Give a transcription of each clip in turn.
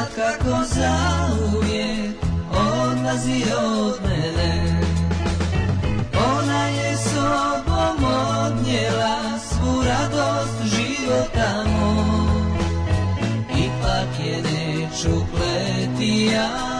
ja kako zauvijek odlazi od mene Ona je sobom odnijela svu radost života moj Ipak je neću pleti ja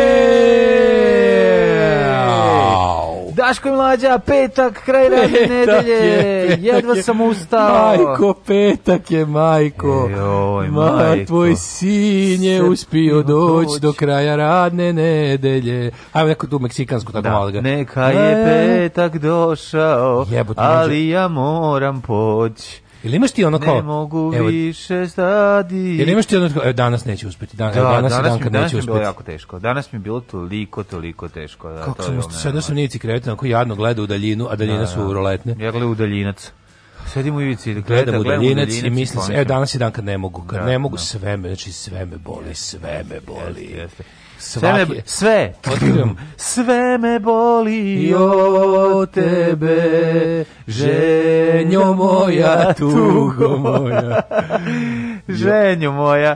Daško i mlađa, petak, kraj radne nedelje, je, jedva je. sam ustao. Majko, petak je, majko. Joj, Ma, majko. tvoj sin je uspio doći do kraja radne nedelje. Ajmo neku tu meksikansku, tako da, malo ga. Neka je e. petak došao, Jebote, ali ja moram poći. Ili imaš ti ono kao... Ne mogu evo, više stadi... Ili imaš ti ono kao, evo, danas neće uspeti, dan, da, evo, danas, danas, dan, mi, danas neću mi bilo uspeti. jako teško, danas mi je bilo toliko, toliko teško. Da, Kako to sam, sada sam nivici kreveta, onako jadno gleda u daljinu, a daljina da, su da. roletne. Ja gledam u daljinac. Sedim u ivici, gledam, gledam u daljinac i mislim se, evo, danas je dan kad ne mogu, kad da, ne mogu, da. sve me, znači sve me boli, sve me boli. Jeste, jeste. Sve, me, sve, sve me boli od tebe, ženjo moja, tugo moja. ženjo moja.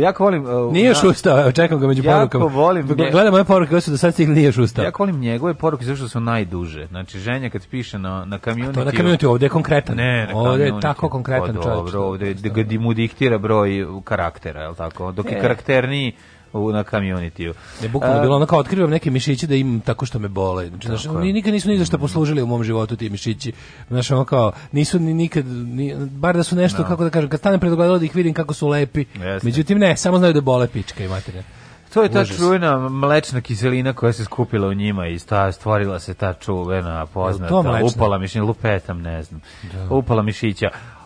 Jako volim... Uh, nije još ustao, čekam ga među jako porukama. Jako volim... Gledam moje poruke koje su sad stigli, nije još ustao. Jako volim njegove poruke, zašto su najduže. Znači, ženja kad piše na, na community... To na community, ovde je konkretan. Ne, na Ovde je tako konkretan pa čovjek. Dobro, ovde ovdje da. mu diktira broj karaktera, je li tako? Dok je e. karakterniji u, na community-u. Ne, bukvalno bilo ono kao otkrivam neke mišiće da imam tako što me bole. Znači, znaš, ni, nikad nisu ni za što poslužili u mom životu ti mišići. Znaš, ono kao, nisu ni nikad, ni, bar da su nešto, no. kako da kažem, kad stanem pred ogledalo da ih vidim kako su lepi. Jeste. Međutim, ne, samo znaju da bole pička i materija. To je ta Užas. čuvena mlečna kiselina koja se skupila u njima i sta, stvorila se ta čuvena poznata upala mišića, lupetam, ne znam, da. upala mišića.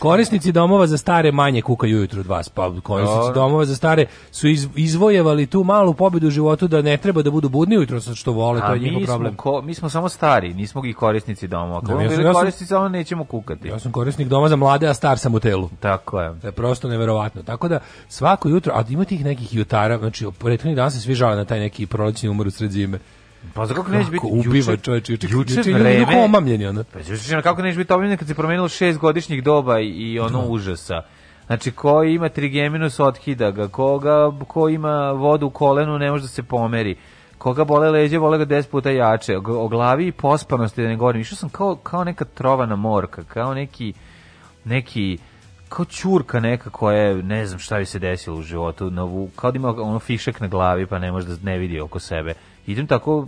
Korisnici domova za stare manje kukaju ujutru od vas, pa korisnici domova za stare su iz, izvojevali tu malu pobedu u životu da ne treba da budu budni ujutro što vole, A to je njihov problem. Ko, mi smo samo stari, nismo i korisnici domova. Ako da, ja sam, ja sam, korisnici doma nećemo kukati. Ja sam korisnik doma za mlade, a star sam u telu. Tako je. To je prosto neverovatno. Tako da svako jutro, a ima tih nekih jutara, znači prethodnih dana se svi žale na taj neki prolećni umor u sred zime. Pa za kako neće biti ubiva čovjek juče juče vreme omamljen ona. Pa juče kako neće biti omamljen kad se promenilo šest godišnjih doba i ono da. užasa. Znači, ko ima trigeminus otkida ga, koga, ko ima vodu u kolenu ne može da se pomeri, koga bole leđe, bole ga deset puta jače, o, glavi i pospanosti da ne govorim. Išao sam kao, kao neka trovana morka, kao neki, neki, kao čurka neka koja je, ne znam šta bi se desilo u životu, novu, kao da ima ono fišek na glavi pa ne može da ne vidi oko sebe idem tako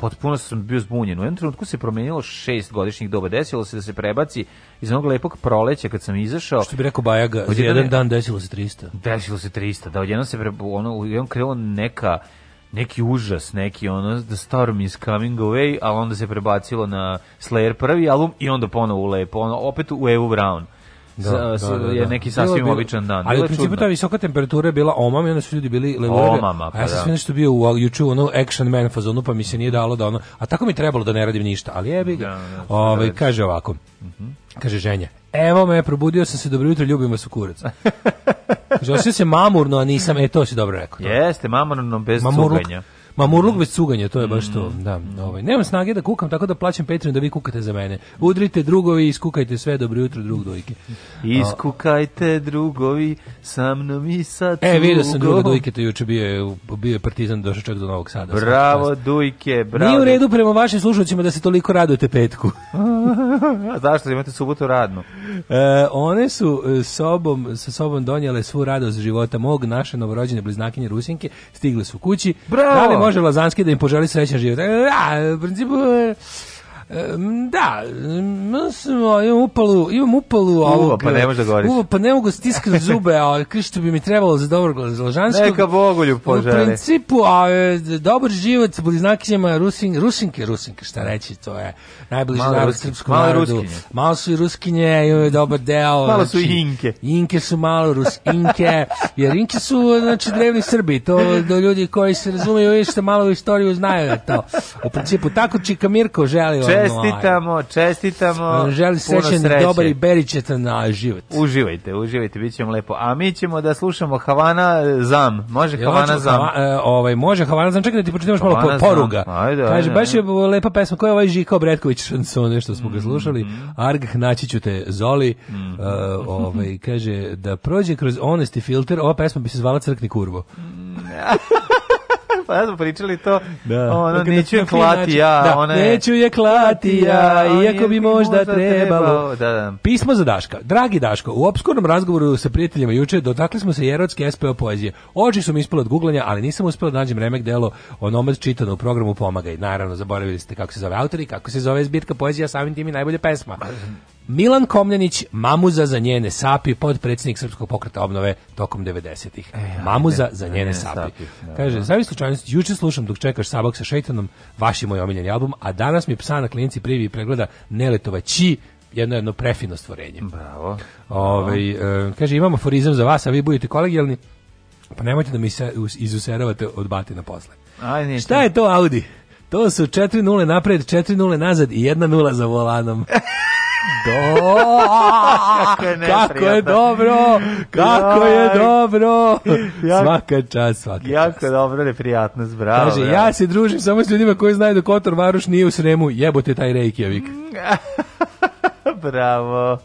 potpuno sam bio zbunjen. U jednom trenutku se promenilo šest godišnjih doba. Desilo se da se prebaci iz onog lepog proleća kad sam izašao. Što bi rekao Bajaga, za jedan dan desilo se 300. Desilo se 300, da odjednom se pre, ono, u jednom krilo neka neki užas, neki ono The Storm is Coming Away, a onda se prebacilo na Slayer prvi album i onda ponovo u lepo, ono, opet u Evu Brown da, da, da, je da. neki sasvim bilo, običan dan. Ali u principu ta visoka temperatura je bila omam i onda su ljudi bili lelurani. Omama, pa a ja pa sam da. sve nešto bio u juče ono action man fazonu pa mi se nije dalo da ono, a tako mi trebalo da ne radim ništa, ali jebi ga. Da, ovaj kaže ovako. Mhm. Kaže ženja, evo me, probudio sam se, dobro jutro, ljubim vas u kurac. Kaže, se mamurno, a nisam, e, to si dobro rekao. To. Jeste, mamurno bez mamurluk. cugenja. Ma murluk bez mm. suganja, to je baš to. Mm. Da, ovaj. Nemam snage da kukam, tako da plaćam Patreon da vi kukate za mene. Udrite drugovi, iskukajte sve, dobro jutro, drug dojke. Iskukajte drugovi, sa mnom i sa E, vidio sam druga dojke, to juče bio je, bio je partizan, došao čak do Novog Sada. Bravo, dujke, bravo. Nije u redu prema vašim slušalcima da se toliko radujete petku. A zašto imate subotu radnu? E, one su e, sobom, sa sobom donijele svu radost života mog, naše novorođene bliznakinje Rusinke, stigle su kući. Bravo! Da može Lazanski da im poželi srećan život. E, a, u principu, da, smo, imam upalu, imam upalu Uva, ovog, pa ne možeš da govoriš. Uva, pa ne mogu da stiskati zube, a što bi mi trebalo za dobro glas Ložanskog. Neka Bogolju poželi. U principu, a, e, dobar život sa bliznakinjama Rusin, Rusinke, Rusinke, šta reći, to je najbliži malo narod srpskom malo narodu. Ruskinje. Malo su i Ruskinje, imaju dobar deo. Malo znači, su i znači, Inke. Inke su malo Rusinke, jer Inke su, znači, drevni Srbi, to do ljudi koji se razumeju i što malo u istoriju znaju da to. U principu, tako Čika Mirko želi. Če, Čestitamo, čestitamo. E, želim srećen, dobar i beričetan na život. Uživajte, uživajte, bit će vam lepo. A mi ćemo da slušamo Havana e, Zam. Može ja, Havana Zam? Hava, e, ovaj, može Havana Zam, čekaj da ti pročitam još malo poruga. Ajde, Kaže, baš je lepa pesma, koja je ovaj Žika Obretković šansone, nešto smo ga mhm. slušali. Argh, naći ću te, Zoli. Mhm. ovaj, kaže, da prođe kroz onesti filter, ova pesma bi se zvala Crkni kurvo. da smo pričali to. Da. Ono, neću je klati ja. Da, one, neću je klati ja, iako bi možda trebalo. Da, da. Pismo za Daška. Dragi Daško, u obskurnom razgovoru sa prijateljima juče dotakli smo se i erotske SPO poezije. Oči su mi ispale od guglanja, ali nisam uspeo da nađem remek delo o nomad čitano u programu Pomagaj. Naravno, zaboravili ste kako se zove autor kako se zove zbirka poezija, samim tim i najbolje pesma. Milan Komljenić, mamuza za njene sapi, podpredsjednik Srpskog pokreta obnove tokom 90-ih. E, mamuza ne, za njene ne, sapi. sapi. Da. Kaže, da. zavis slučajnost, juče slušam dok čekaš Sabak sa šeitanom, vaš je moj omiljeni album, a danas mi psa na klinici privi i pregleda Neletova Či, jedno jedno prefino stvorenje. Bravo. Ove, ovaj, e, kaže, imamo forizam za vas, a vi budete kolegijalni, pa nemojte da mi se izuseravate od na posle. Aj, Šta je to Audi? To su 4-0 napred, 4-0 nazad i 1-0 za volanom. Do, kako, je kako je dobro, kako je dobro. Jak, svaka čas, svaka jako čas. dobro, neprijatnost, bravo. Kaže, ja se družim samo s ljudima koji znaju da Kotor Varuš nije u Sremu, jebote taj Reykjavik. bravo.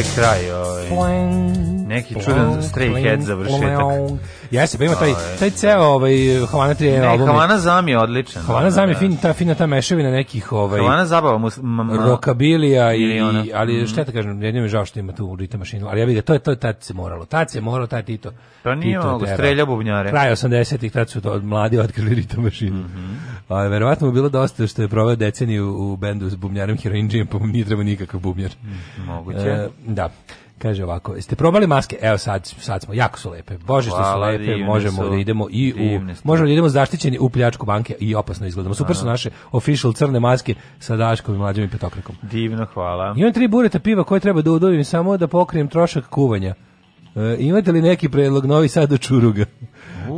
ovaj kraj, ovaj, neki čudan Stray Head završetak. Jeste, pa ima da, taj, taj ceo ovaj, Havana 3 ne, album. Havana Zam je odličan. Havana Zam je da, fin, da. ta fina ta mešavina nekih ovaj, Havana zabava rokabilija i, ali mhm. šta te kažem, jedno mi je žao što ima tu Rita mašinu, ali ja vidim, to je to, tad se moralo, tad se moralo, tad Tito. To nije mogo, strelja bubnjare. Kraj 80-ih, tad su to mladi otkrili Rita mašinu. Mm -hmm. A, verovatno mu bilo dosta što je proveo deceniju u bendu s bubnjarem Heroinđijem, pa mu nije trebao nikakav bubnjar. Mhm, moguće. E, da. Kaže ovako, jeste probali maske? Evo sad, sad smo, jako su lepe. Bože što su lepe, možemo su. da idemo i u, možemo da idemo zaštićeni u pljačku banke i opasno izgledamo. Super su naše official crne maske sa Daškom i mlađim i petokrakom. Divno, hvala. Imam tri bureta piva koje treba da udovim samo da pokrijem trošak kuvanja. E, imate li neki predlog novi sad do čuruga?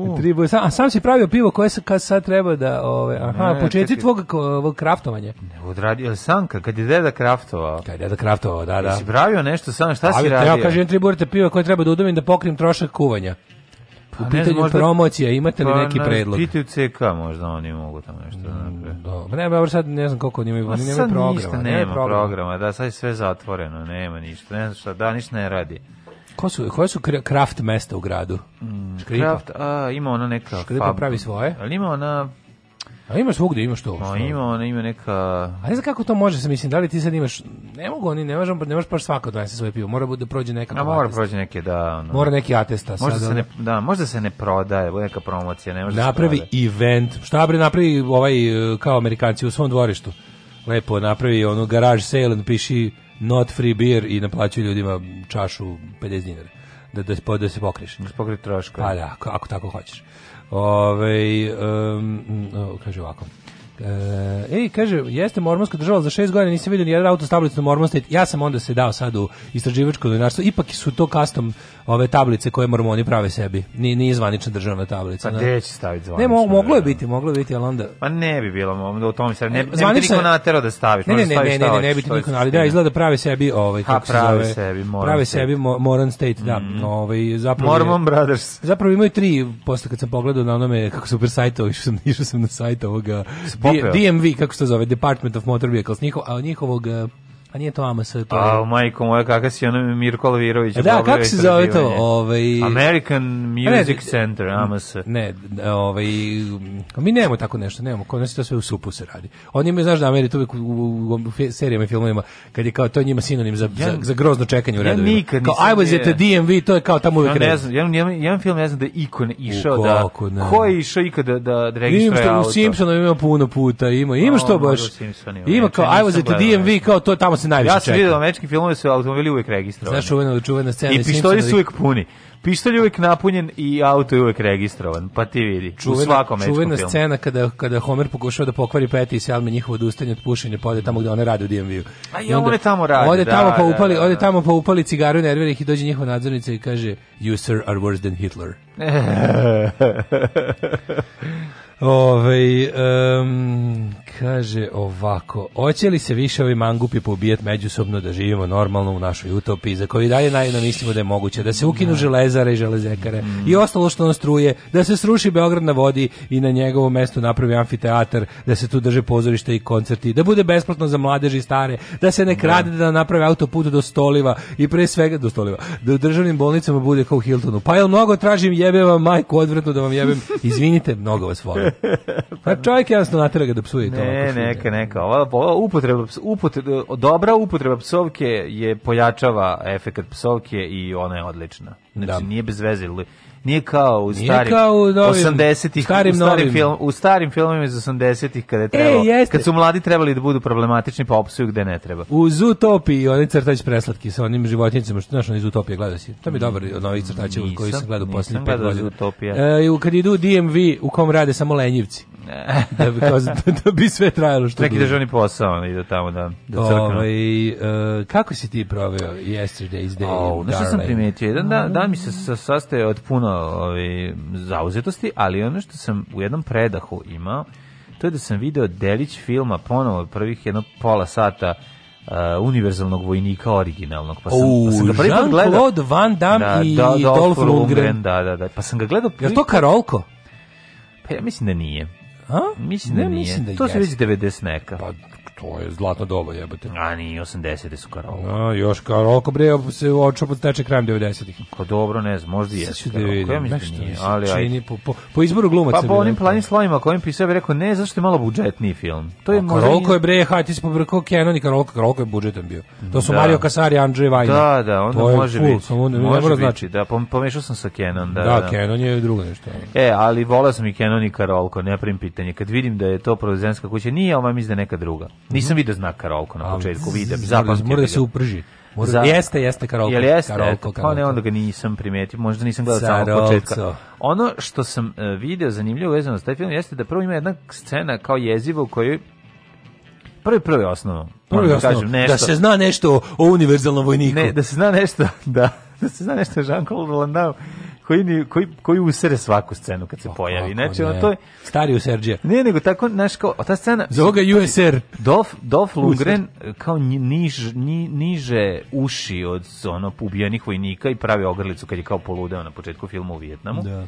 Mm. Tri boje. Sam, a sam si pravio pivo koje se kad sad treba da ove aha, ne, počeci tvog ovog kraftovanja. Ne, odradio Sanka kad je deda kraftovao. Kad je deda kraftovao, da, da. Si pravio nešto sam, šta Ali, si radio? Ja kažem tri burte piva koje treba da udovim da pokrim trošak kuvanja. Pa U pitanju znam, možda, promocija, imate li pa neki predlog? Pitaju CK možda oni mogu tamo nešto da mm, da Ne, dobro, sad ne znam koliko oni imaju, oni nemaju programa. Ništa, nema, nema programa. programa, da, sad je sve zatvoreno, nema ništa, ne znam šta, da, ništa ne radi. Ko su, koje su kraft mesta u gradu? Mm, kraft, a, ima ona neka... Škripa fab... pravi svoje. Ali ima ona... A ima svugde, ima što. Ma ima, ona ima neka. A ne znam kako to može, se mislim, da li ti sad imaš ne mogu oni, ne možem, ne možeš baš svako da donese svoje pivo. Mora da prođe neka. A mora prođe neke da, ono. Mora neki atesta možda sad, se ne, da, možda se ne prodaje, bude neka promocija, ne može. Napravi se event. Šta bre napravi ovaj e, kao Amerikanci u svom dvorištu. Lepo napravi onu garage sale, napiši not free beer i naplaćuju ljudima čašu 50 dinara da da, da se pokriješ. Da se pokri troškove. Pa da, ako, ako tako hoćeš. Ovaj um, kaže ovako. E, ej, kaže, jeste mormonska država za šest godina, nisam vidio ni jedan auto s tablicom mormosti. Ja sam onda se dao sad u istraživačko novinarstvo. Ipak su to custom ove tablice koje mormoni prave sebi. Ni ni zvanična državna tablica. Pa da. gde će staviti zvanično? Ne, mo, moglo je biti, moglo je biti, al onda. Pa ne bi bilo, onda u tom se ne, zvanična... E, ne bi niko natero da staviš. Ne, ne, ne, ne, ne, ne, bi ti niko, ali da izgleda da prave sebi, ovaj kako se zove, sebi, prave sebi Moran State, da. Mm. Ovaj zapravo Mormon Brothers. Zapravo imaju tri, posle kad sam pogledao na onome kako super sajtovi, što sam išao sam na sajt ovoga popeo. DMV, kako se zove, Department of Motor Vehicles, njihov, njihovog A pa nije to AMS, to A, pa, majko moja, kakav si ono Mirko Lavirović. Da, kako se zove to? Ovaj... American Music ne, Center, AMS. Ne, ovaj, mi nemamo tako nešto, nemamo, kod nas to sve u supu se radi. Oni imaju, znaš da Ameri uvijek u, u, u, serijama i filmovima, kad je kao to njima sinonim za, ja, za, za grozno čekanje u redu. Ja nikad nisam. Kao I was at the DMV, to je kao tamo uvijek ja, ne znam, jedan, jedan, jedan film ne znam da je ikon išao, u, da, kako, ne. ko je išao ikada da, da registruje auto? U Simpsonu ima puno puta, ima, ima što baš. Ima kao I was at the DMV, kao to tamo se najviše Ja sam vidio da američkim su automobili uvek registrovani. Znaš, uvijek čuvena scena. I pištolji da su uvek puni. Pištolj je uvijek napunjen i auto je uvek registrovan, pa ti vidi, čuvena, u svakom Čuvena filmu. scena kada, kada Homer pokušava da pokvari Peti i Selma njihovo odustanje od pušenja, pa ode tamo gde one rade u DMV-u. A i one tamo rade, ode da, tamo pa da, pa upali, da, da, Ode tamo pa upali cigaru i nervira ih i dođe njihova nadzornica i kaže, you sir are worse than Hitler. Ove, um, Kaže ovako, hoće li se više ovi mangupi poubijati međusobno da živimo normalno u našoj utopiji, za koju dalje najedno mislimo da je moguće, da se ukinu železare i železekare mm. i ostalo što nas truje, da se sruši Beograd na vodi i na njegovo mestu napravi amfiteatar, da se tu drže pozorište i koncerti, da bude besplatno za mladeži i stare, da se ne da. krade, da naprave autoput do Stoliva i pre svega do Stoliva, da u državnim bolnicama bude kao Hiltonu. Pa jel mnogo tražim, jebem vam majku odvratno da vam jebem, izvinite, mnogo vas volim. Pa čovjek jednostavno natjera da psuje to. Ne, neka, neka. Ova, ova upotreba, upotreba, dobra upotreba psovke je pojačava efekat psovke i ona je odlična. Znači, da. nije bez veze. Nije kao u starim kao u 80-ih, starim, u starim, film, u starim filmima iz 80-ih kada je e, trebalo, e, kad su mladi trebali da budu problematični pa opsuju gde ne treba. U Zootopi, oni crtači preslatki sa onim životinjicama, što znaš, onaj Zootopija gledao si. To mi je dobar od ovih crtača koji se sam gledao posljednjih pet godina. E, kad idu DMV u kom rade samo lenjivci da, bi, da-, da bi sve trajalo što Neki državni posao ide tamo da, da crkne. Ovaj, uh, kako si ti proveo yesterday's day? Oh, znaš sam primetio? Jedan da, mm. da mi se sastaje od puno ovaj, zauzetosti, ali ono što sam u jednom predahu imao, to je da sam video delić filma ponovo prvih jedno pola sata uh, univerzalnog vojnika originalnog pa sam, o, pa sam ga prvi put gledao Jean-Claude Van Damme da, i da, da Dolph Lundgren da, da, da, pa sam ga gledao prvi... je to Karolko? pa ja mislim da nije A? Mislim da ne, nije. Mislim da to se vidi 90 neka. Pa to je zlatno doba, jebote. A ni 80 su karaoke. A, još Karolko bre, se očo teče krajem 90-ih. Ko pa dobro, ne znam, možda i jeste. Da ja mislim, ali čini po, po, po izboru glumaca. Pa po onim planim slavima kojim pisao bi rekao, ne, zašto je malo budžetni film. To je pa možda je bre, haj ti se pobrkao Kenon i Karolko, Karolko je budžetan bio. To su da. Mario Casari, Andrej Vajna. Da, da, onda to može full, biti. Samo onda može biti, znači. Da, pomešao sam sa Kenon, da. Da, da. Kenon je drugo nešto. E, ali voleo sam i Kenon i Karolko, ne prim pitanje. Kad vidim da je to proizvodnjska kuća, nije, ali mislim da neka druga. Nisam video znak karolko na početku, vidim. Zapamtio. Mora da se uprži. Mora, za, jeste, jeste Karolko. Jel jeste? Karolko, karolko. Pa ne, onda ga nisam primetio, možda nisam gledao samo početka. Ono što sam e, video zanimljivo vezano s taj film jeste da prvo ima jedna scena kao jeziva u kojoj prvi prvi osnovno. Prvi da, osnovno, kažem, nešto. da se zna nešto o univerzalnom vojniku. Ne, da se zna nešto, da, da se zna nešto o Jean-Claude Landau koji, koji, koji usere svaku scenu kad se o, pa, pojavi. Znači, ono, to je... Stari userđer. Ne, nego tako, znaš, kao, ta scena... Za ovoga USR. Dolf, Dolf Lundgren eh, kao niž, ni, niže uši od ono, ubijenih vojnika i pravi ogrlicu kad je kao poludeo na početku filma u Vjetnamu. Da.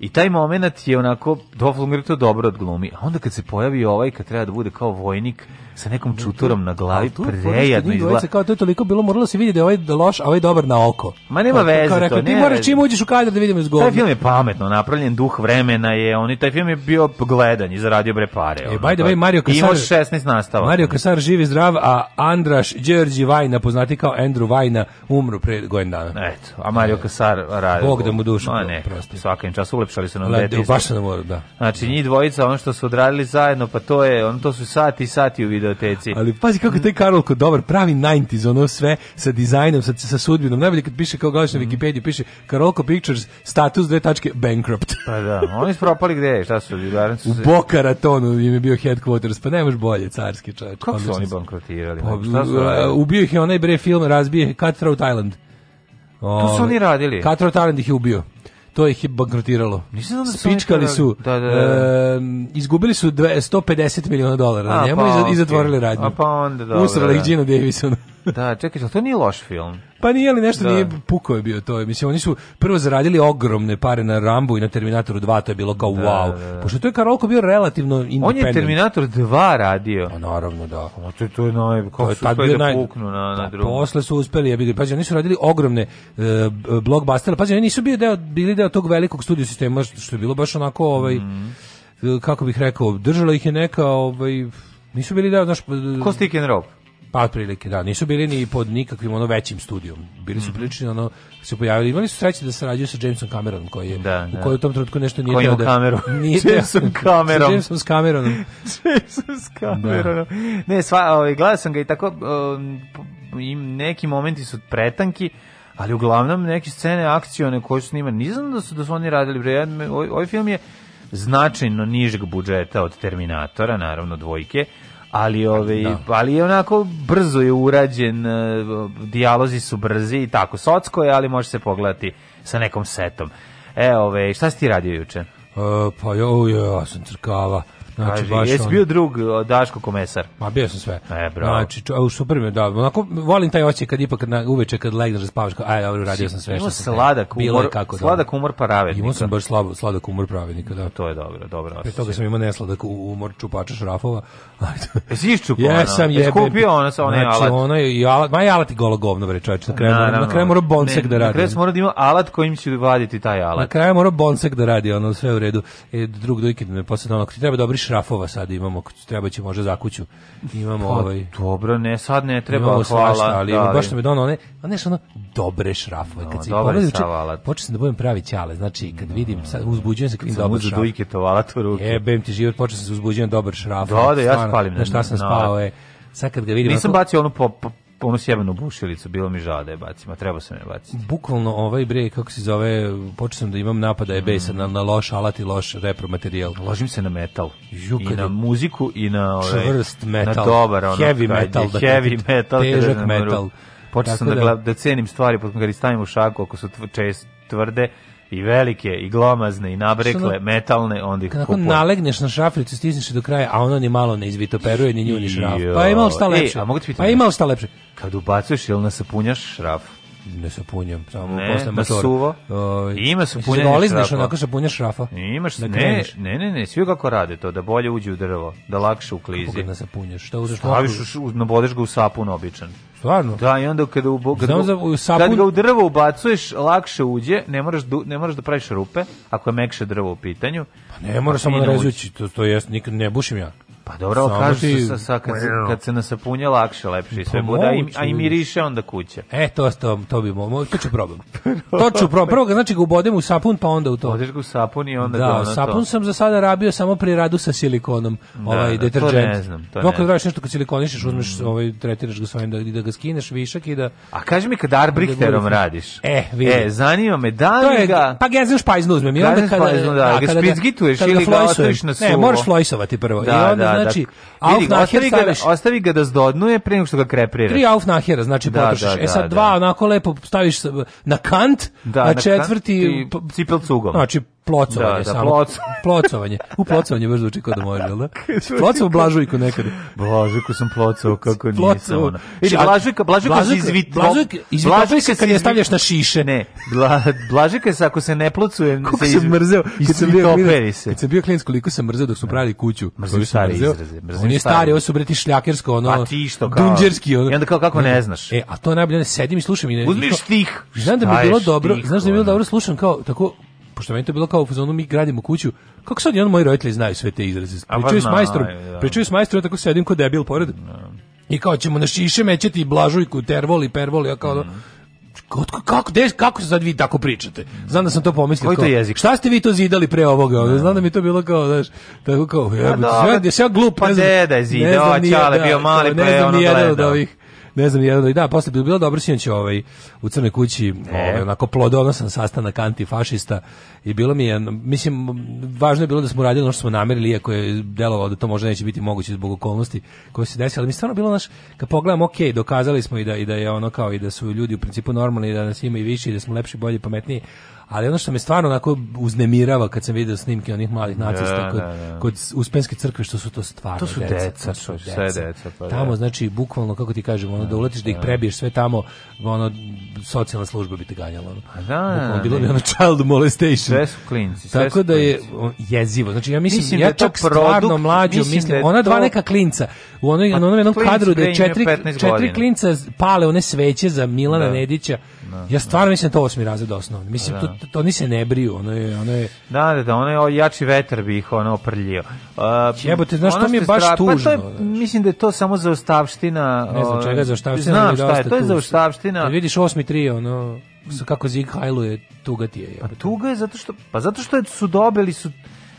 I taj moment je onako, Dolf Lundgren to dobro odglumi. A onda kad se pojavi ovaj, kad treba da bude kao vojnik, sa nekom čuturom na glavi, prejadno izgleda. Kao to je toliko bilo, moralo se vidjeti da je ovaj loš, a ovaj dobar na oko. Ma nema veze to, rekao, Ti moraš čim uđeš u kadar da vidimo izgovor. Taj film je pametno napravljen, duh vremena je, oni taj film je bio gledan i zaradio bre pare. E, by the way, Mario Kasar... Imao 16 nastava. Mario Kasar živi zdrav, a Andraš Đerđi Vajna, poznati kao Andrew Vajna, umru pre godin dana. Eto, a Mario e, Kasar radi. Bog da mu dušu. Ma ne, svakim im čas ulepšali se na deti. Baš da. da. Znači, njih dvojica, ono što su odradili zajedno, pa to je, on to su sati i sati u video videoteci. Ali pazi kako taj taj Karolko dobar, pravi 90s, ono sve sa dizajnom, sa, sa sudbinom. Najbolje kad piše kao gledaš na mhm. Wikipediji, piše Karolko Pictures, status dve tačke, bankrupt. Pa da, oni su propali gde, šta su? U Bokaratonu im je bio headquarters, pa nemaš bolje, carski čovječ. Kako su oni bankrotirali? Pa, šta su uh, ubio ih je onaj bre film, razbije Cutthroat Island. To su oni radili. Cutthroat Island ih je ubio to ih je bankrotiralo. Nisam da su Spičkali su, da, da, da. E, izgubili su 150 miliona dolara, njemu pa, i, zatvorili okay. radnju. A pa onda, da. Usrali ih Gino Davisona da, čekaj, to nije loš film. Pa nije, ali nešto da. nije pukao je bio to. Mislim, oni su prvo zaradili ogromne pare na Rambu i na Terminatoru 2, to je bilo kao da, wow. Da. da. Pošto to je Karolko bio relativno independent. On je Terminator 2 radio. Pa naravno, da. A pa to, to je naj... Kako to je, su uspeli da naj... puknu na, na pa drugu. Posle su uspeli, ja bih, pazi, oni su radili ogromne uh, blockbustere, pazi, oni nisu bili deo, bili deo tog velikog studio sistema, što je bilo baš onako, ovaj, mm. kako bih rekao, držala ih je neka, ovaj, nisu bili deo, znaš... Ko stick and rope? Pa otprilike, da, nisu bili ni pod nikakvim ono većim studijom. Bili su mm ono se pojavili. Imali su sreće da sarađuju sa Jamesom Cameronom koji je da, da. u kojoj u tom trenutku nešto nije Kojim da kameru. Nije Jamesom Cameronom. Jamesom Cameronom. Jamesom Cameronom. Da. Ne, sva, ovaj gledao sam ga i tako um, im neki momenti su pretanki ali uglavnom neke scene akcione koje su snimane, nisam da su da su oni radili, bre, ovaj, ovaj film je značajno nižeg budžeta od Terminatora, naravno dvojke, ali ove da. ali je onako brzo je urađen e, dijalozi su brzi i tako socsko je ali može se pogledati sa nekom setom e ove šta si ti radio juče uh, pa jo, ja sam trkava Znači, Kaži, baš jesi on... bio drug e, Daško Komesar? Ma bio sam sve. E, bravo. Znači, čo, u super mi da. Onako, volim taj oči kad ipak na, uveče kad legneš da spavaš, aj, dobro, radio sam sve što sam. Sladak umor, bilo kako, da. sladak umor pravednika. Imao sam baš slabo, sladak umor pravednika, da. To je dobro, dobro. Pre toga sam imao nesladak umor čupača šrafova, Jesi iščupo Jesam, jebe. kupio ono sa onaj znači, alat? ono je i alat, ma i alat i golo govno, bre, čovječ. Na kraju, na, na, na kraju mora bonsek ne, da radi. Na kraju mora da ima alat kojim će vaditi taj alat. Na kraju mora bonsek da radi, ono, sve u redu. E, drug dojke me posle ono, ako ti treba dobri šrafova sad imamo, ako ti treba će možda za kuću. Imamo pa, ovaj... Dobro, ne, sad ne treba, imamo hvala. Svašta, ali da, baš mi dono one, a nešto ono, dobre šrafove. Kad no, se pogledaju, počeo sam da budem pravi ćale, znači, kad vidim, sad uzbuđujem se kad vidim dobar šraf. Uzbuđujem to alat u ruke. Jebem ti život, počeo sam da se uzbuđujem dobar šraf. Da, da, ja stvarno, na šta sam no, spao, je. Sad kad ga vidim... Nisam bacio onu po, po onu sjebenu bušilicu, bilo mi žao da je bacim, a treba se ne baciti. Bukvalno ovaj bre, kako se zove, počeo sam da imam napada da je besa na, na loš alat i loš repro materijal. Ložim se na metal. Ju, I na muziku i na... Ovaj, čvrst metal. Na dobar, ono, heavy metal. da heavy te, metal. Težak metal. Počeo sam da, da, da, cenim stvari, potom kad ih stavim u šaku, ako su čest, tvrde, i velike i glomazne i nabrekle na, metalne onda ih kupuje. nalegneš na šraflicu stisneš do kraja a ona ni malo ne izvitoperuje ni nju šraf. Pa ima šta e, lepše. E, a mogu ti pa ima šta lepše. Kad ubacuješ jel na sapunjaš šraf? ne sa punjem, samo ne, posle da motora. Ovaj, ne, suvo. Uh, ima sa da punjem šrafa. Olizneš onako sa punjem šrafa. Imaš, da ne, ne, ne, ne, svi kako rade to, da bolje uđe u drvo, da lakše uklizi. Kako ga nasapunješ? Da Šta uzeš? Staviš, nabodeš ga u sapun običan. Stvarno? Da, i onda kada, u, kada, Znam za, u sapun... kada ga u drvo ubacuješ, lakše uđe, ne moraš, ne moraš da praviš rupe, ako je mekše drvo u pitanju. Pa ne moraš samo narezući, to, to jest, nikad ne bušim ja. Pa dobro, ali kažu ti... sa, sa, kad, se, kad se nasapunja lakše, lepše i sve pa bude, a i, a i miriše onda kuće. E, to, to, to bi mo, to ću probam. to ću probam. Prvo ga znači ga ubodem u sapun, pa onda u to. Odeš ga u sapun i onda da, ono sapun to. sam za sada rabio samo pri radu sa silikonom, da, ovaj da, deterđent. To ne znam, to ne. Kako da radiš nešto kad silikonišeš, uzmeš, mm. ovaj, tretiraš ga svojim da, da ga skineš višak i da... A kaži mi kad arbrichterom da radiš. E, vidi. E, zanima me, da li ga... Pa gezen špajznu uzmem. Gezen špajznu, da. Ga spizgituješ ili ga ostaviš na suvo. Ne, moraš flojsovati prvo. Da, da, znači, znači Aufnaher ostavi, da- staviš... ostavi ga da zdodnuje pre nego što ga krepriraš. Tri Aufnahera, znači da, potrošiš. Da, da, e sad da, dva da. onako lepo staviš na kant, da, a četvrti... Cipel cugom. Znači, plocovanje da, da, samo. Ploc. plocovanje. U plocovanje baš zvuči kao da može, da? Plocov blažujku nekada. Blažujku sam plocao, kako nije nisam. Ono. Vidi, blažujka, znači, blažujka, blažujka se izvit... Blažujka, kad je stavljaš na šiše. Ne, bla, blažujka se ako se ne plocuje... Kako se sam mrzeo. Kad sam, bio, se. kad sam bio klinac, koliko sam mrzeo dok su da. pravili kuću. Mrzio stari izraze. On je stari, ovo su breti šljakersko, ono... Pa ti što, kao... Dunđerski, ono... I onda kao, kako ne znaš. E, a to najbolje, sedim i slušam i ne... Uzmiš stih. Znam da bi bilo dobro, znaš da bi bilo dobro slušam kao, tako, pošto meni to bilo kao u fazonu mi gradimo kuću. Kako sad jedan moji roditelji znaju sve te izraze? Pričaju s majstrom, da. pričaju s majstrom, tako sedim kod debil pored. Da. I kao ćemo na šiše mećati blažujku, tervoli, pervoli, a kao mm kako kako des kako se sad vi tako pričate znam da sam to pomislio koji to jezik šta ste vi to zidali pre ovoga ne. Da. znam da mi to bilo kao znaš tako kao ja, ja, da, sve ja glup pa ne znam, deda je zidao čale bio mali pre ono da ovih ne znam, jedan, da, posle bi bilo dobro sinoć ovaj, u Crnoj kući, ovaj, onako plodonosan sastanak antifašista i bilo mi je, mislim, važno je bilo da smo radili ono što smo namerili, iako je delovalo da to možda neće biti moguće zbog okolnosti koje se desile, ali mi stvarno bilo, naš, kad pogledam, ok, dokazali smo i da, i da je ono kao i da su ljudi u principu normalni, da nas ima i više i da smo lepši, bolji, pametniji, ali ono što me stvarno onako uznemirava kad sam video snimke onih malih da, nacista da, kod, da, kod Uspenske crkve, što su to stvarno to su deca, deca, to su deca. Sve deca pa tamo, znači, bukvalno, kako ti kažem, ono, da znači, uletiš da ih prebiješ sve tamo, ono, socijalna služba bi te ganjala. Ono. Pa da, bilo bi ono child molestation. Sve su klinci. Sve Tako da je jezivo. Znači, ja mislim, mislim ja čak stvarno mlađo, mislim, ona dva neka klinca, u pa onom jednom kadru da četiri, četiri klinca pale one sveće za Milana Nedića, No, da, ja da. stvarno no. mislim da to osmi razred osnovni Mislim, da. to, to oni se ne briju. Ono je, ono je... Da, da, da, ono je ovaj jači vetar bi ih ono prljio. Uh, Jebote, znaš, ono to mi je baš stra... tužno. Pa to je, mislim da je to samo za ostavština Ne znam čega je ovaj, zaostavština. Znam šta je, to je za ostavština Da vidiš osmi tri, ono, kako Zig Hajlu je tuga ti je. Pa tuga je zato što, pa zato što su dobili, su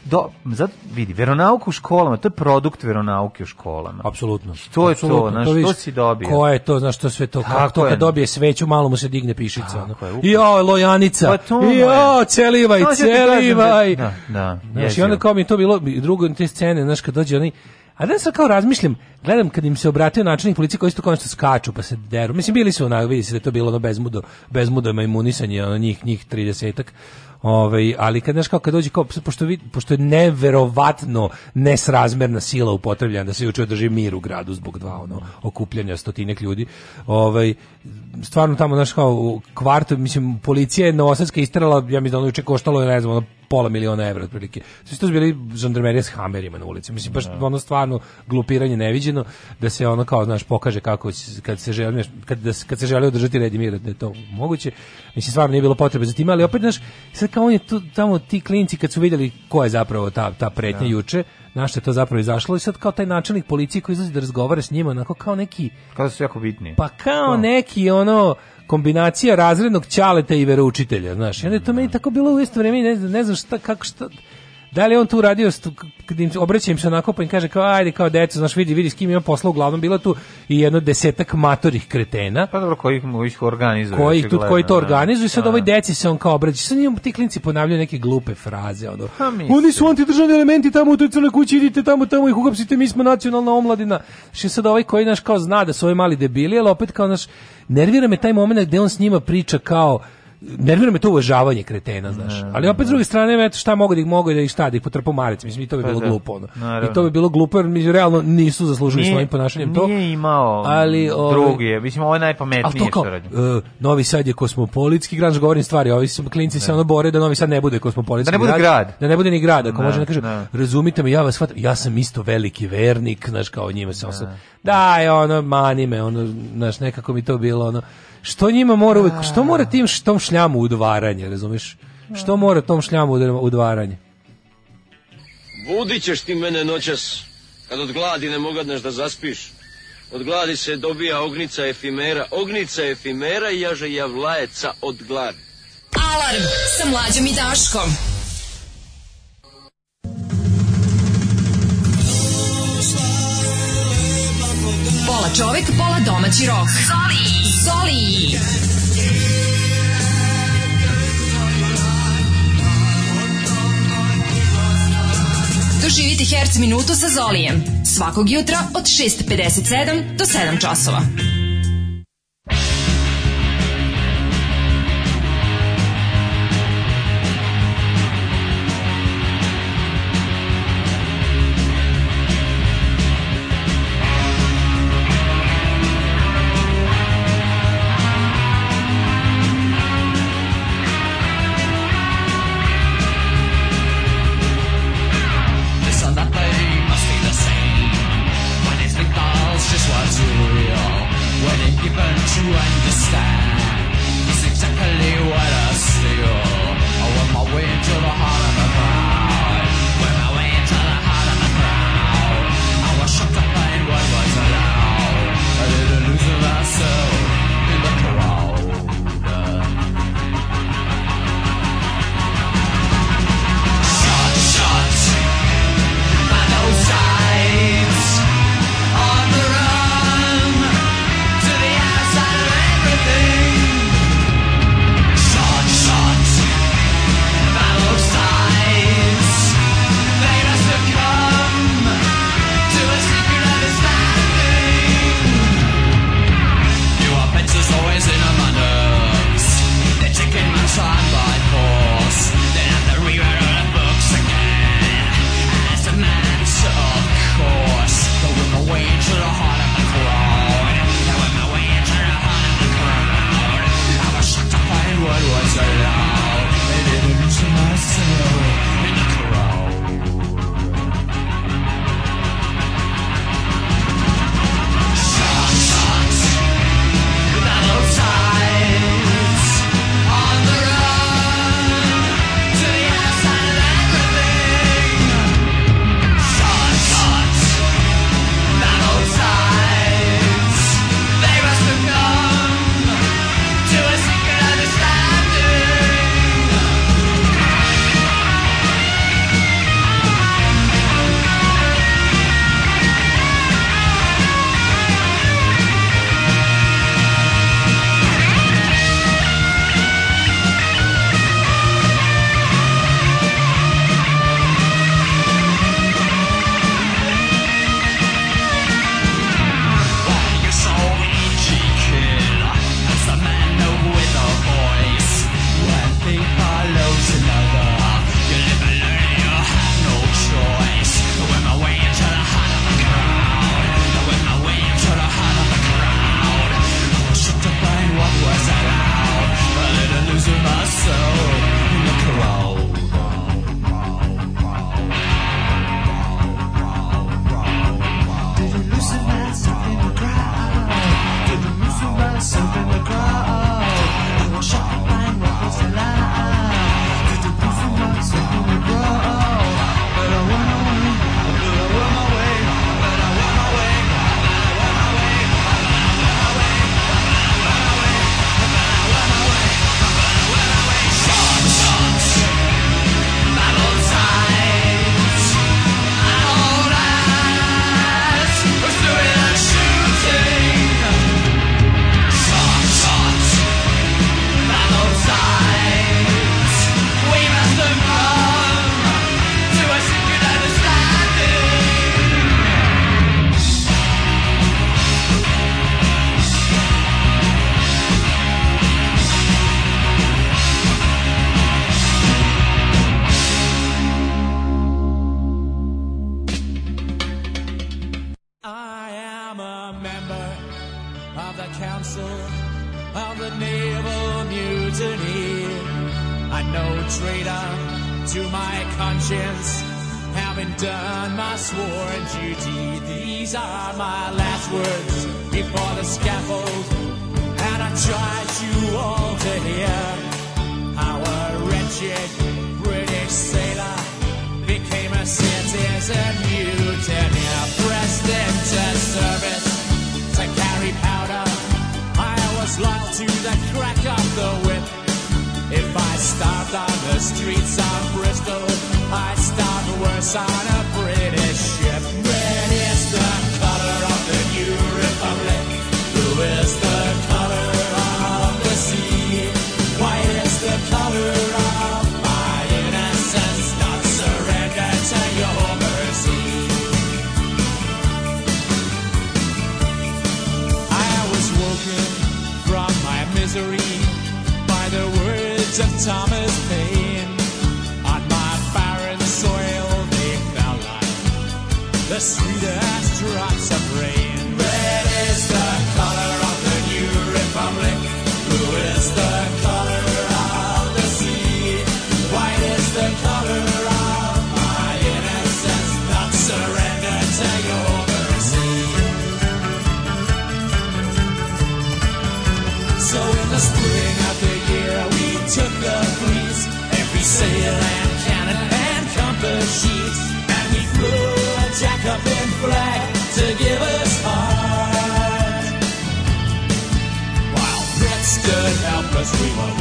do zato vidi veronauka u školama to je produkt veronauke u školama apsolutno to je to znaš, to, to si dobio ko je to znaš to sve to kako to kad dobije sveću malo mu se digne pišica no. je, jo lojanica pa i jo celivaj no, da- celivaj da da znaš, i onda kao mi to bilo drugo te scene znaš kad dođe oni A da sad kao razmišljam, gledam kad im se obratio načelnik policije koji isto to kao nešto skaču pa se deru. Mislim, bili su onako, vidi se da je to bilo ono bezmudo, bezmudo majmunisanje, ono njih, njih tridesetak. Ovaj, ali kad znači kao kad dođe kao pošto vid, pošto je neverovatno nesrazmerna sila upotrebljena da se juče drži mir u gradu zbog dva ono okupljanja stotinek ljudi. Ovaj stvarno tamo znači kao u kvartu mislim policija je na novosadska istrala ja mislim da ono juče koštalo je ne znam ono pola miliona evra otprilike. Svi su bili žandarmerija s hamerima na ulici. Mislim baš da. ono stvarno glupiranje neviđeno da se ono kao znaš pokaže kako kad se želi kad, da, kad se želi održati red i mir da je to moguće. Mislim stvarno nije bilo potrebe za tim, ali opet znaš sad kao on je tu, tamo ti klinci kad su videli ko je zapravo ta ta pretnja ja. Da. juče, na što je to zapravo izašlo i sad kao taj načelnik policije koji izlazi da razgovara s njima onako kao neki kao da su jako bitni pa kao to. neki ono kombinacija razrednog ćaleta i veroučitelja, znaš. I onda je to meni da. tako bilo u isto vrijeme, ne, ne znam šta, kako šta, da li on tu radio kad im obraćam se onako pa im kaže kao ajde kao deco znaš vidi vidi s kim ima posla uglavnom bila tu i jedno desetak matorih kretena pa dobro koji mu ih organizuje koji tu koji to da. organizuje sad da. ovoj deci se on kao obraća sa njim ti klinci ponavljaju neke glupe fraze ono ha, pa oni su antidržavni elementi tamo u toj crnoj kući idite tamo tamo ih uhapsite mi smo nacionalna omladina što znači, sad ovaj koji naš kao zna da su ovi mali debili ali opet kao naš nervira me taj momenat gde on s njima priča kao nervira me to uvažavanje kretena, znaš. Ali opet s druge strane, eto šta mogu da ih mogu da ih šta da ih potrpa marec, mislim i to bi pa bilo da, glupo ono. I to bi bilo glupo jer mi realno nisu zaslužili svojim ponašanjem to. Nije imao. Ali ove, drugi ovaj, je, mislim ovo je najpametnije što radi. Uh, novi Sad je kosmopolitski grad, znači govorim stvari, ovi su klinci se ono bore da Novi Sad ne bude kosmopolitski da ne bude grad, grad. Da ne bude ni grad, ako ne, može da kaže, razumite me, ja vas shvatam, ja sam isto veliki vernik, znaš kao njima se Da, je ono mani me, ono, znaš, nekako mi to bilo ono Što njima mora uvek, da, što mora da. tim što šljamu udvaranje, razumeš? Što mora tom šljamu udvaranje? Budit ti mene noćas, kad od gladi ne mogadneš da zaspiš. Od gladi se dobija ognica efimera, ognica efimera i jaže javlajeca od gladi. Alarm sa mlađom i Daškom. Pola čovek, pola domaći rok. Zoli! Zoli! Doživite Herc minutu sa Zolijem. Svakog jutra od 6.57 do 7 časova. sailor became a citizen mutant, yeah, pressed into service to carry powder. I was loyal to the crack of the whip. If I starved on the streets of Bristol, I starved worse on a British. Thomas Paine. On my barren soil, they fell like the sweetest drops of rain. Red is the color of the new republic. Blue is the color of the sea. White is the color of my innocence, not surrender to your mercy. So in the spring took the breeze, every sail and cannon and compass sheets, and we flew a Jacobin flag to give us heart. While Brett stood helpless, we were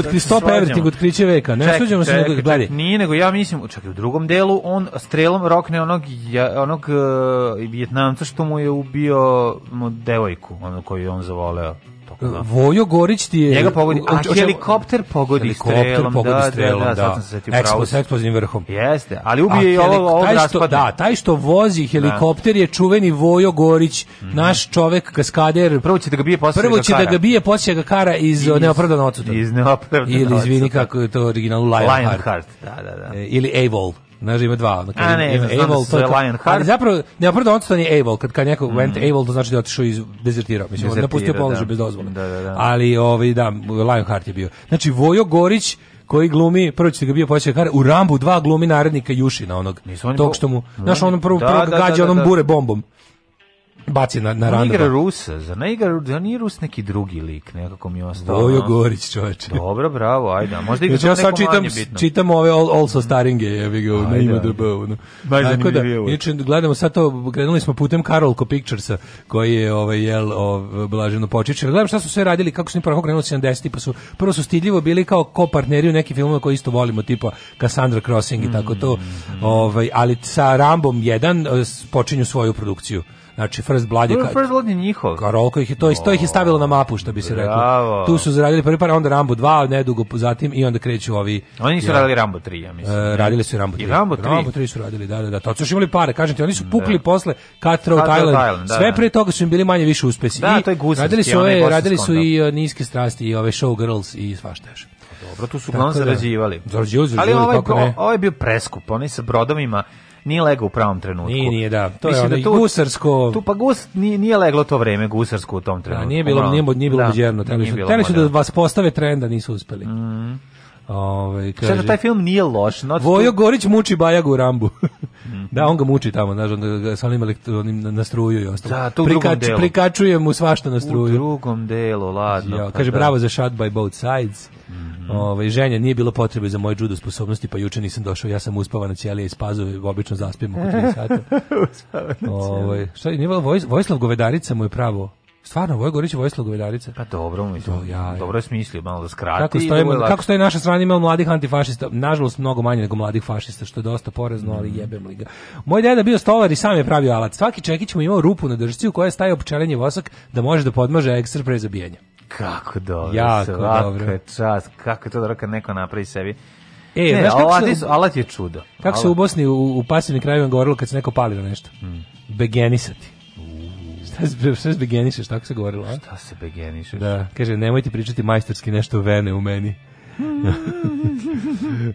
utkri stop everything otkriće veka. Ne suđemo se nego gledaj. Nije nego ja mislim, čekaj, u drugom delu on strelom rokne onog onog e, Vijetnamca što mu je ubio mu devojku, onu koju je on zavoleo da. Vojo Gorić ti je... Njega pogodi, a helikopter pogodi helikopter strelom. Pogodi strelom, da, da, da, da. Sam se da. s eksplozivnim vrhom. Jeste, ali ubije i ovo, ovo taj što, Da, taj što vozi da. helikopter je čuveni Vojo Gorić, mm -hmm. naš čovek kaskader. Prvo će da ga bije poslije Prvo će da ga bije poslije ga kara iz, iz neopravdano odsuta. Iz neopravdano Ili, izvini, kako je to originalu, Lionheart. Lionheart, da, da, da. E, ili Avol. Znaš, ima dva. na kad ima znam Evil, to je Lionheart. Ali zapravo, ne opravda odsto je Evil, kad, kad neko mm. went Able, to znači da otišao iz dezertirao, mislim, Dezertira, napustio položaj da. bez dozvole. Da, da, da. Ali, ovaj, da, Lionheart je bio. Znači, Vojo Gorić, koji glumi, prvo ćete ga bio povećati kare, u Rambu dva glumi narednika Jušina onog, tog što mu, da, znaš, onom prvo, da, prvo da, gađa da, da, onom bure bombom baci na, na randu. igra Rusa, za ne igra, da nije Rus neki drugi lik, nekako mi ostao. ostalo. Vojo Gorić, čoveče. Dobro, bravo, ajde, možda igra znači, ja sad čitam, čitam ove all, also staringe, je, vi ga na ima DB. No. Baš Tako da, inače, gledamo sad to, krenuli smo putem Karolko Picturesa, koji je, ovaj, jel, ovaj, Blaženo Počičev. Gledam šta su sve radili, kako su ni prvo krenuli 70 pa su, prvo su stidljivo bili kao ko partneri u nekim filmima koje isto volimo, tipa Cassandra Crossing i tako to, mm, mm, ovaj, ali sa Rambom 1 eh, počinju svoju produkciju. Znači First Blood je ka... First Blood je njihov. Karolko ih je to, to ih je stavilo na mapu što bi se Bravo. reklo. Tu su zaradili prvi par, onda Rambo 2, nedugo zatim i onda kreću ovi. Oni su ja, radili Rambo 3, ja mislim. Uh, radili su Rambo 3. I Rambo 3. Rambo 3 su radili, da, da, da. To su imali pare, kažem ti, oni su da. pukli da. posle Cut Throat Island. da, Sve da. pre toga su im bili manje više uspesi. Da, I to je gusarski, radili su, ove, radili su i uh, niske strasti i ove show girls i svašta još. Dobro, tu su uglavnom da. zarađivali. Zarađivali, zarađivali, Ali ovaj, kako ovaj je bio preskup, onaj sa brodovima nije leglo u pravom trenutku. Nije, nije, da. To Mislim je da tu, gusarsko... Tu pa gus, nije, nije leglo to vreme gusarsko u tom da, trenutku. Da, nije bilo, nije, nije bilo da, muđerno. Teli su da vas postave trenda, nisu uspeli. Mm. Ove, ovaj, kaže, Sada taj film nije loš. Not Vojo Gorić muči Bajagu u Rambu. Mhm. Da, on ga muči tamo, znaš, on ga sa onim elektronim na struju i ostalo. Da, to Prikač, Prikačuje mu svašta na struju. U drugom delu, ladno. Ja, pa kaže, da. bravo za shot by both sides. Mm -hmm. Ove, ovaj, ženja, nije bilo potrebe za moje judo sposobnosti, pa juče nisam došao, ja sam uspava na ćelije iz pazove, obično zaspijem oko 3 sata. Ove, ovaj, šta, je, nije Vojislav Govedarica mu je pravo Stvarno, Voja Gorić je Vojislav Govedarica. Pa dobro, mislim, Do, da, ja, ja. dobro je smislio, malo da skrati. Kako stoje, da kako stoje naša strana ima mladih antifašista, nažalost mnogo manje nego mladih fašista, što je dosta porezno, ali mm. jebem li ga. Moj deda bio stolar i sam je pravio alat. Svaki čekić mu imao rupu na držci u kojoj staje opčelenje vosak da može da podmaže ekstra pre zabijanja. Kako dobro, jako svaka dobro. čast, kako je to dobro da kad neko napravi sebi E, ne, alat, se, alat je čudo. Kako alat. se u Bosni u, u pasivnim krajevima govorilo kad se neko palira nešto? Mm. Begenisati. Šta se begenišeš, tako se govorilo? A? Šta se begenišeš? Da, kaže, nemojte pričati majstorski nešto vene u meni.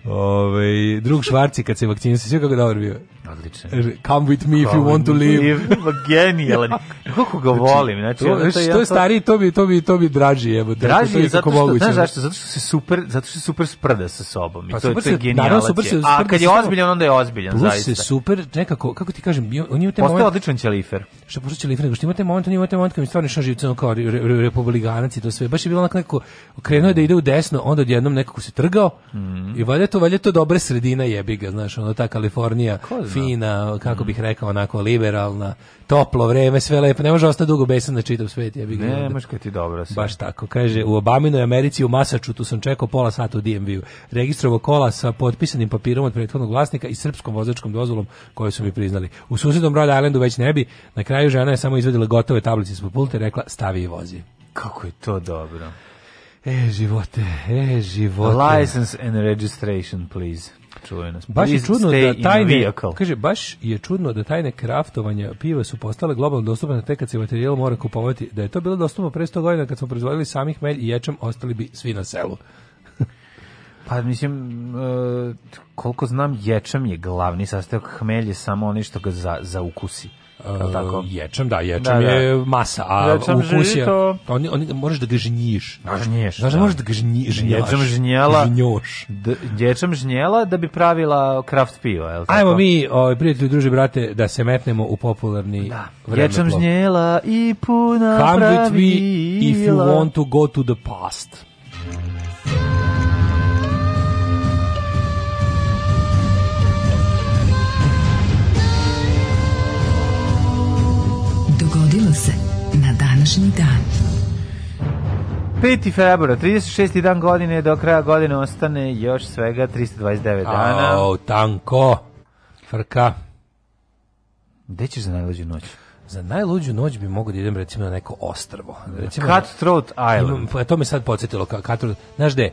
Ove, drug Švarci kad se vakcinisao, sve kako dobro bio. Odlično. Come with me if you want to live. live. Genijalan. Kako ga znači, volim. Znači, to, to, je, je stariji, to bi, to bi, to bi draži. Evo, da draži to je, zato što, moguće. znaš zašto? Zato što se super, zato što se super sprda sa sobom. I pa, to, super to je genijalac. Super se, A kad je ozbiljan, onda je ozbiljan, plus zaista. Plus se super, nekako, kako ti kažem, on u te Postoje moment... odličan ćelifer. Što postoje ćelifer, nego što imate te moment, on ima te moment kad mi stvarno išao živcem kao re, re, republikanac i to sve. Baš je bilo onako nekako, krenuo je da ide u desno, onda odjednom nekako se trgao mm. i valjda to, valjda to dobra sredina jebiga, znaš, ono ta Kalifornija, fina, da. kako mm. bih rekao, onako liberalna, toplo vreme, sve lepo. Ne može ostati dugo besan na čitav svet. Ja bih ne, može ti dobro. Sve. Baš tako. Kaže, u Obaminoj Americi, u Masačutu sam čekao pola sata u DMV-u. Registrovo kola sa potpisanim papirom od prethodnog vlasnika i srpskom vozačkom dozvolom koju su mi priznali. U susednom Rhode Islandu već ne bi. Na kraju žena je samo izvedila gotove tablice ispod pulta i rekla stavi i vozi. Kako je to dobro. E, živote, e, živote. License and registration, please čuveno. Baš je čudno da tajne, kaže, baš je čudno da tajne kraftovanja piva su postale globalno dostupne tek kad se materijal mora kupovati. Da je to bilo dostupno pre 100 godina kad smo proizvodili samih melj i ječam, ostali bi svi na selu. Pa mislim, e, koliko znam, ječam je glavni sastojak, hmelj je samo ono što ga za, ukusi. Uh, tako? Ječam, da, ječam da, da. je masa, a ječam ukus je... To... Oni, oni, možeš da ga žnjiš. Da, žnjiš. Znaš, da. možeš da ga žnji, žnjaš. Ječam žnjela, žnjoš. D, ječam žnjela da bi pravila kraft piva, je li tako? Ajmo mi, o, ovaj, prijatelji, druže, brate, da se metnemo u popularni da. vremeplov. Ječam žnjela i puna Come pravila. Come with me if you want to go to the past. na današnji dan. 5. februar, 36. dan godine, do kraja godine ostane još svega 329 dana. Au, tanko, frka. Gde ćeš za najluđu noć? Za najluđu noć bi mogu da idem recimo na neko ostrvo. Recimo, Cutthroat Island. Imam, pa to me sad podsjetilo. Cutthroat, znaš gde?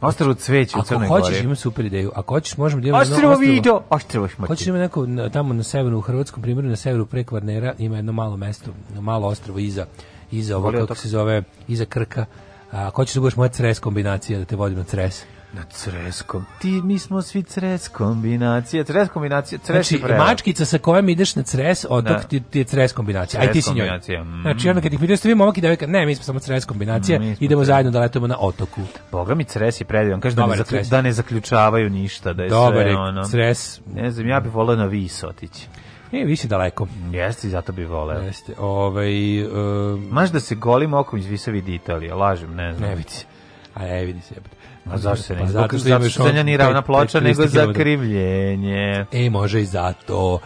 Ostrvo cveće u Crnoj Gori. Ako hoćeš, imam super ideju. Ako hoćeš, možemo da imamo ostrvo video, ostrvo šmrti. Hoćeš da ima neko tamo na severu u hrvatskom primjeru, na severu pre Kvarnera, ima jedno malo mesto, malo ostrvo iza iza ovo kako se zove, iza Krka. Ako hoćeš da budeš moja Cres kombinacija, da te vodim na Cres. Na creskom. Ti, mi smo svi cres kombinacija. Cres kombinacija, cres znači, prelep. mačkica sa kojom ideš na cres, otok da. ti, ti je cres kombinacija. Cres Aj ti si njoj. Mm. Znači, onda kad ih pitaju, ste vi momak i devojka, ne, mi smo samo cres kombinacija, mm, idemo cres. zajedno da letujemo na otoku. Boga mi cres je predivan, kaže da, ne, zaklju, da ne zaključavaju ništa, da je Dobar sve ono. Dobar cres. Ne znam, ja bih volio na vis otići. E, više daleko. Jeste, zato bi voleo. Jeste. Ovaj uh, Maš da se golim okom iz visa vidi Italija, lažem, ne znam. Ne vidi se. A ne vidi se. Jebate. A pa zašto se ne? Pa, zato što imaš on... ravna ploča, nego za krivljenje. E, može i zato.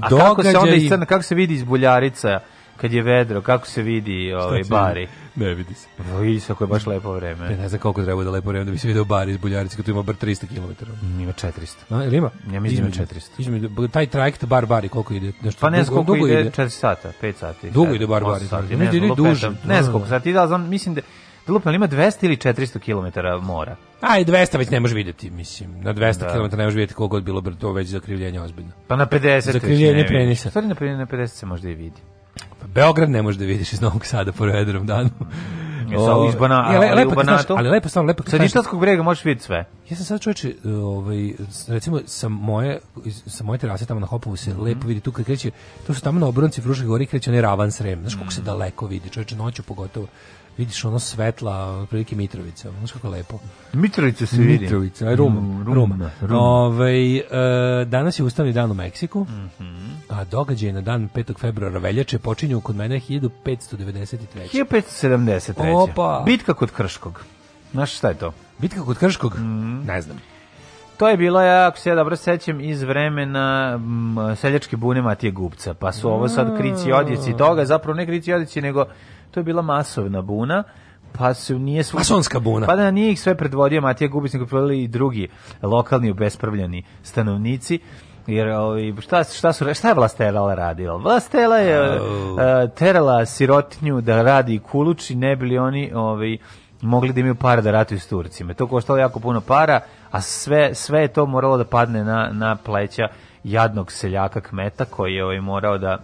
A kako se onda istan, kako se vidi iz buljarica kad je vedro, kako se vidi ovaj bari? Ne vidi se. Vidi se ako je baš lepo vreme. Ja ne znam koliko treba da lepo vreme da bi se video bari iz buljarica, kad tu ima bar 300 km. Mm, ima 400. A, ili ima? Ja mislim da ima 400. Između, taj trajekt bar bari koliko ide? Nešto, pa ne znam koliko dugo ide, 4 sata, 5 sati. Dugo ide bar bari. Ne, ne, ne, ne, ne, ne, ne, ne, ne, ne, ne, ne, ne, Lupno, ima 200 ili 400 km mora? Aj, 200 već ne može videti, mislim. Na 200 da. km ne može vidjeti koliko god bilo to već zakrivljenje ozbiljno. Pa na 50 Zakrivljenje penisa. Stvari na 50 se možda i vidi. Pa Beograd ne može da vidiš iz Novog Sada po vedrom danu. Mm. Sa iz Banata, ja, le, lepo, Znaš, ali lepo stvarno, lepo. Sa Ništatskog brega možeš vidjeti sve. Ja sam sad čoveče, ovaj, recimo sa moje, sa moje terase tamo na Hopovu se mm -hmm. lepo vidi tu kad kreće, to su tamo na obronci Fruške gori kreće onaj ravan srem. Znaš koliko se mhm. daleko vidi, čoveče, noću pogotovo vidiš ono svetla, otprilike Mitrovica, ono kako lepo. Mitrovica se vidi. Mitrovica, aj Roma, Mm, Ruma. Ruma. Ove, ovaj, e, eh, danas je ustavni dan u Meksiku, mm a događaj na dan 5. februara veljače počinju kod mene 1593. 1573. Opa. Bitka kod Krškog. Znaš šta je to? Bitka kod Krškog? Mm. Ne znam. To je bilo, ja, ako se ja dobro sećam, iz vremena m, mm, seljačke bune Matije Gupca, pa su ovo sad krici odjeci toga, zapravo ne krici odjeci, nego to je bila masovna buna, pa se nije svu... masonska buna. Pa da nije ih sve predvodio Matija Gubisnik, predvodili i drugi lokalni obespravljeni stanovnici. Jer ovaj, šta, šta, su, šta je vlastela terala radila? Vlast je oh. terala sirotinju da radi kuluči, ne bili oni ovaj, mogli da imaju para da ratuju s Turcima. To koštalo jako puno para, a sve, sve je to moralo da padne na, na pleća jadnog seljaka kmeta koji je ovaj, morao da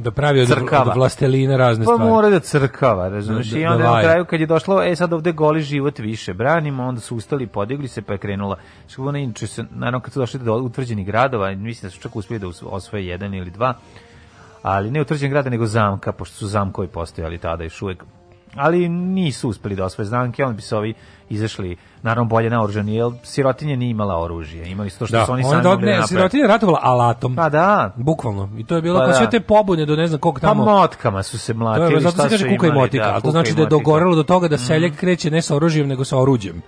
da pravi od, od vlastelina razne pa stvari. Pa mora da crkava, razumiješ? Da, I da onda na kraju kad je došlo, e sad ovde goli život više branimo, onda su ustali, podigli se, pa je krenula. Što ono inače se, naravno kad su došli do utvrđenih gradova, mislim da su čak uspeli da osvoje jedan ili dva, ali ne utvrđen grada nego zamka, pošto su zamkovi postojali tada još uvek ali nisu uspeli da osvoje znanke, on bi se ovi izašli naravno bolje naoružani, jer sirotinje nije imala oružje, imali su to što da, su oni sami mogli da napraviti. Sirotinje ratovala alatom. Pa da. Bukvalno. I to je bilo pa, kao da. sve te pobune do ne znam koliko pa tamo. Pa motkama su se mlatili. To zato se kaže kuka i da, motika, da, to znači da je dogorelo do toga da mhm. seljak kreće ne sa oružjem nego sa oruđem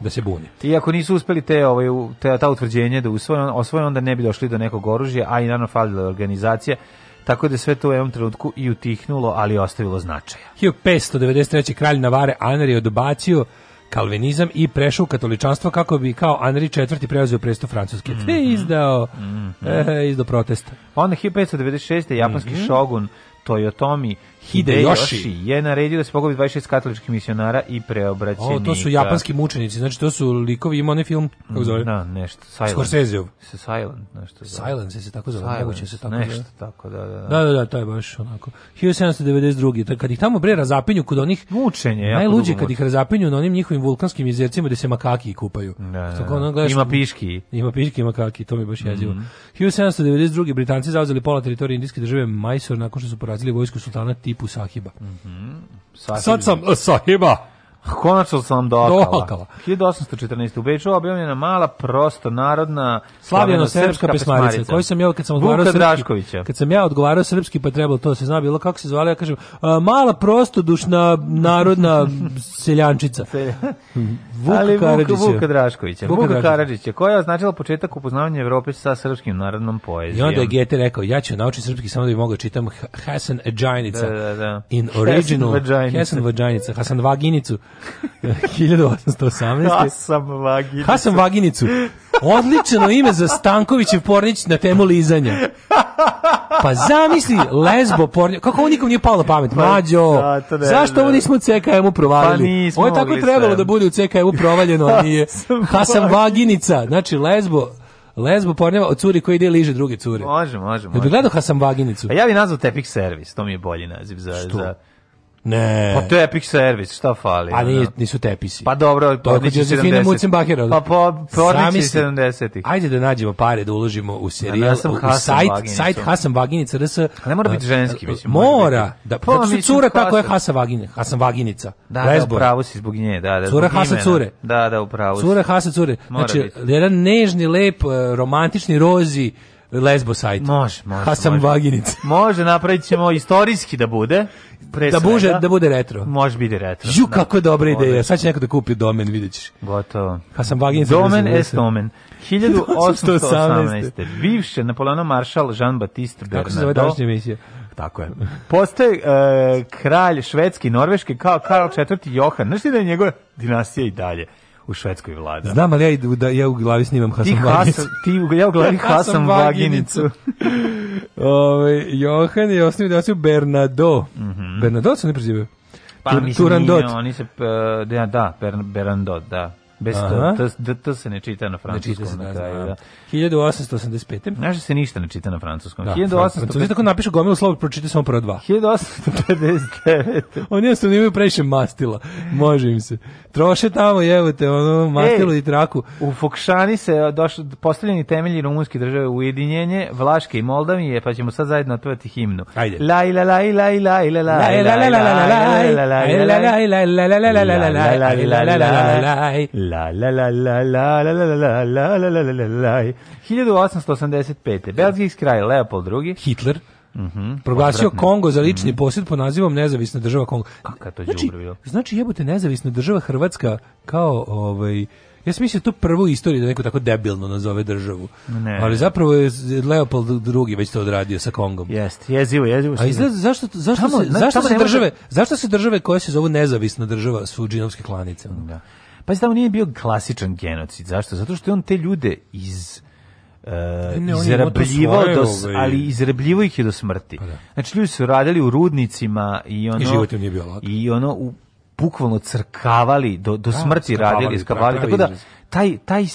da se buni. ako nisu uspeli te, ovaj, te ta utvrđenje da usvoje, osvoje, onda ne bi došli do nekog oružja, a i naravno falila organizacija tako da sve to u jednom trenutku i utihnulo, ali ostavilo značaja. 1593. kralj Navare Anri je odbacio kalvinizam i prešao u katoličanstvo kako bi kao Anri IV. preuzeo presto Francuske. Mm -hmm. Te izdao, mm -hmm. e, izdao protest. Onda 1596. japanski mm -hmm. šogun Toyotomi Hideyoshi je naredio da se pogobi 26 katoličkih misionara i preobraćenika. O, to su japanski mučenici, znači to su likovi, ima onaj film, kako zove? Da, nešto, Silent. Scorseseov. Silent, nešto zove. Silence se tako zove, moguće se tako nešto, zove. tako, da, da, da. Da, da, da, to je baš onako. 1792. Kad ih tamo bre razapinju kod onih... Mučenje, jako Najluđe kad ih razapinju na onim njihovim vulkanskim jezercima gde se makaki kupaju. Da, da, da. gledaš, ima piški. Ima piški i makaki, to mi baš mhm. jezivo. Mm -hmm. 1792. Britanci zauzeli pola teritorije indijske države Majsor nakon što su porazili vojsku sultana tipu sahiba. Mm -hmm. Sad sam sahiba! Konačno sam dokala. dokala. 1814. U Beču objavljena mala, prosto, narodna, slavljena srpska, pesmarica. pesmarica. Koju sam ja, kad sam odgovarao srpski, Kad sam ja odgovarao srpski, pa trebalo to da se zna bilo kako se zvala, ja kažem, mala, prosto, dušna, narodna seljančica. Vuk Ali Karadžića. Vuka, Vuka Draškovića. Vuka, Vuka Karadžića, koja je označila početak upoznavanja Evrope sa srpskim narodnom poezijom. I onda je Gete rekao, ja ću naučiti srpski samo da bi mogao da čitam Hasan Vaginica. Da, da, da. In original. Hasan Vaginica. Hasan Vaginica. 1818. Hasan Vaginicu. Hasan Vaginicu. Odlično ime za Stankovićev pornić na temu lizanja. Pa zamisli lesbo pornić. Kako ovo nikom nije palo na pamet? Pa, Mađo, da, ne, zašto ne. ovo nismo u CKM-u provalili? Pa ovo je tako trebalo sve. da bude u CKM-u provaljeno, a nije. Hasan Vaginica. Znači, lesbo lesbo pornjava od curi koji ide liže druge cure. Može, može, može. Da bi gledao Hasan Vaginicu. A ja bih nazvao Tepik Servis, to mi je bolji naziv za... Što? za Ne. Pa to je Epic Service, šta fali? A pa nije, nisu tepisi. Pa dobro, to je pa kod Josefina Mucenbachera. Pa po, pornici 70-ih. Ajde da nađemo pare da uložimo u serijal, ja, u Hasan sajt, Vaginicu. sajt Hasan Vaginica RS. Ne mora biti ženski, mislim. Mora. Biti. Da, pa, zato su cura Hasan. tako je Hasan Vaginica. Hasan Vaginica. Da, Lesbor. da, upravo si zbog nje. Da, da, cura Hasan Cure. Da, da, upravo si. Cura Hasan Cure. Mora znači, biti. jedan nežni, lep, e, romantični rozi, lesbo sajt. Može, može. Hasan može. može, napravit ćemo istorijski da bude. da, buže, da bude retro. Može biti retro. Ju, kako je da. dobra može. ideja. Sad će neko da kupi domen, vidjet ćeš. Gotovo. Hasan Vaginica. Domen es domen. 1818. Bivše Napoleono maršal Jean-Baptiste Bernardo. Kako se zove današnja misije? Tako je. Postoje uh, e, kralj švedski i norveški kao Karl IV. Johan. Znaš ti da je njegova dinastija i dalje? u švedskoj vlada. Znam, ali ja, da, ja u glavi snimam Hasan Vaginicu. Ti, ja u glavi Hasan Vaginicu. Ove, Johan je osnovio da se Bernardo. Mm -hmm. Bernardo se ne prezivaju? Pa, Tur, mislim, Turandot. Nije, oni se, uh, da, da, Berandot, da. Bez to, to, to se ne čita na francuskom. Ne čita se, da, na kraju, da, 1885. Znaš da se ništa ne čita na francuskom. Da, 1885. Francuzi tako napišu gomilu slovo, pročita samo prva dva. 1859. Oni jednostavno imaju previše mastila. Može im se troše tamo jevute, ono, mastilo Ej, i traku. U Fokšani se došli, postavljeni temelji rumunske države ujedinjenje, Vlaške i Moldavije, pa ćemo sad zajedno otvoriti himnu. Ajde. La ila la ila ila laj, la ila la la la la la la la la la la la Mm -hmm, proglasio odvratno. Kongo za lični mm -hmm. posjed pod nazivom nezavisna država Kongo. Kaka to znači, Znači jebote nezavisna država Hrvatska kao ovaj ja sam mislio da to prvo istoriju da neko tako debilno nazove državu. Ne. Ali zapravo je Leopold II već to odradio sa Kongom. Jest, jezivo, jezivo. A izgleda, zašto, zašto, tamo, se, zašto, tamo se države, može... zašto se države koje se zovu nezavisna država su džinovske klanice? Da. Pa tamo nije bio klasičan genocid. Zašto? Zato što je on te ljude iz uh, izrabljivao, do, ovaj- ali izrabljivo ih je do smrti. Pa da. Znači, ljudi su radili u rudnicima i ono... I život im nije bio lako. I ono, u, bukvalno crkavali, do, do da, smrti radili, da, skavali, da, tako da, taj, taj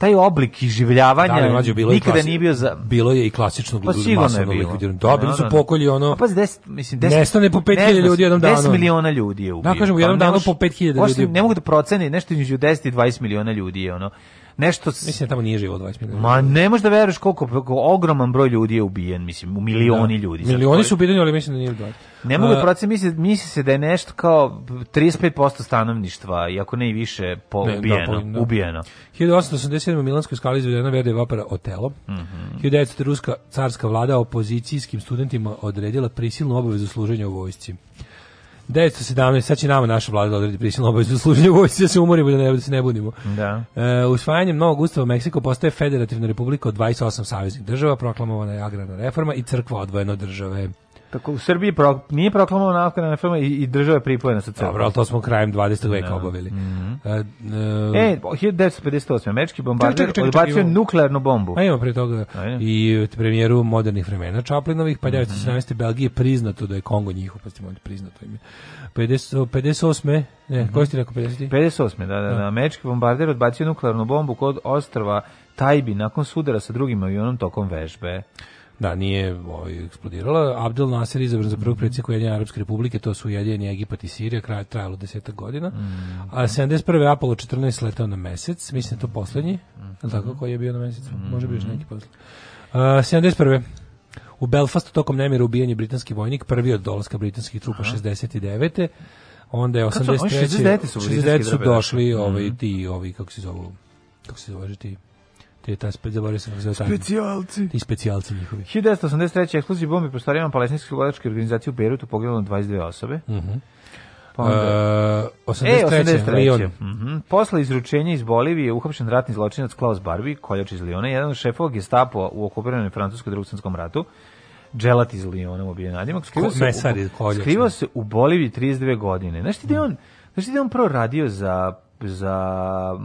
taj oblik življavanja da, nikada nije bio za bilo je i klasično pa, masovno likvidirano. Dobili su pokolji ono. Pa des, mislim 10 nestane po 5000 ljudi jednom danu. 10 miliona ljudi je ubijeno. Da kažem u pa jednom danu po 5000 ljudi. Ne mogu da procene nešto između 10 i 20 miliona ljudi je ono nešto s... mislim da tamo nije živo 20 miliona. Ma ne možeš da veruješ koliko, koliko ogroman broj ljudi je ubijen, mislim, u milioni da. ljudi. Milioni su ubijeni, ali mislim da nije 20. Ne mogu uh, da proći, misli, misli se da je nešto kao 35% stanovništva, iako ne i više, po, ubijeno, da, da. ubijeno. 1887. Da. u Milanskoj skali izvedena Verde opera Otelo. Mm -hmm. 1900. ruska carska vlada opozicijskim studentima odredila prisilnu obavezu služenja u vojsci. 917, sad će nama naša vlada da odrediti prisilnu obavezu služenja u vojsci, da se umorimo da, ne, da se ne budimo. Da. E, usvajanjem Novog ustava Meksiko postaje federativna republika od 28 saveznih država, proklamovana je agrarna reforma i crkva odvojena od države. Tako u Srbiji pro, nije proklamovana Afganska reforma i, i država je pripojena sa Crnom. Dobro, ali to smo krajem 20. veka no. Da. obavili. Mm -hmm. uh, uh, e, 1958. E, e, američki bombarder odbacio nuklearnu bombu. A ima pre toga i premijeru modernih vremena Chaplinovih, pa 1917. Mm -hmm. Belgije priznato da je Kongo njihov, pa ste možete priznato ime. 50, 58. Ne, mm -hmm. koji ste rekao 50? 58. Da, da, da. Američki bombarder odbacio nuklearnu bombu kod ostrva Tajbi nakon sudara sa drugim avionom tokom vežbe. Da, nije ovaj, eksplodirala. Abdel Nasser izabran za prvog mhm. predsjednika Ujedinjene Arabske republike, to su Ujedinjeni Egipat i Sirija, kraj trajalo deseta godina. Mm. A 71. Apollo 14 letao na mesec, mislim da to poslednji, mm. tako mhm. koji je bio na mesecu, mhm. može bi još neki posle. Uh, 71. U Belfastu tokom nemira ubijen je britanski vojnik, prvi od dolaska britanskih trupa Aha. 69. Onda je 83. 69. su, 69 su da. došli mm. ovi ti, ovi, kako se zovu, kako se zove ti, te ta specijalci. Ti specijalci njihovi. 1983. eksplozija bombi prostorijama palestinske lodačke organizacije u Beirutu poginulo 22 osobe. Mhm. Uh Uh, 83. E, 83. Mm -hmm. Posle izručenja iz Bolivije je uhapšen ratni zločinac Klaus Barbie, koljač iz Liona, jedan od šefova gestapo u okupiranoj francuskoj drugosvetskom ratu. Dželat iz Liona u Bijenadima. Skrivao se, u, skrivao da. se u Boliviji 32 godine. Znaš ti da mhm. on, znaš da on prvo radio za za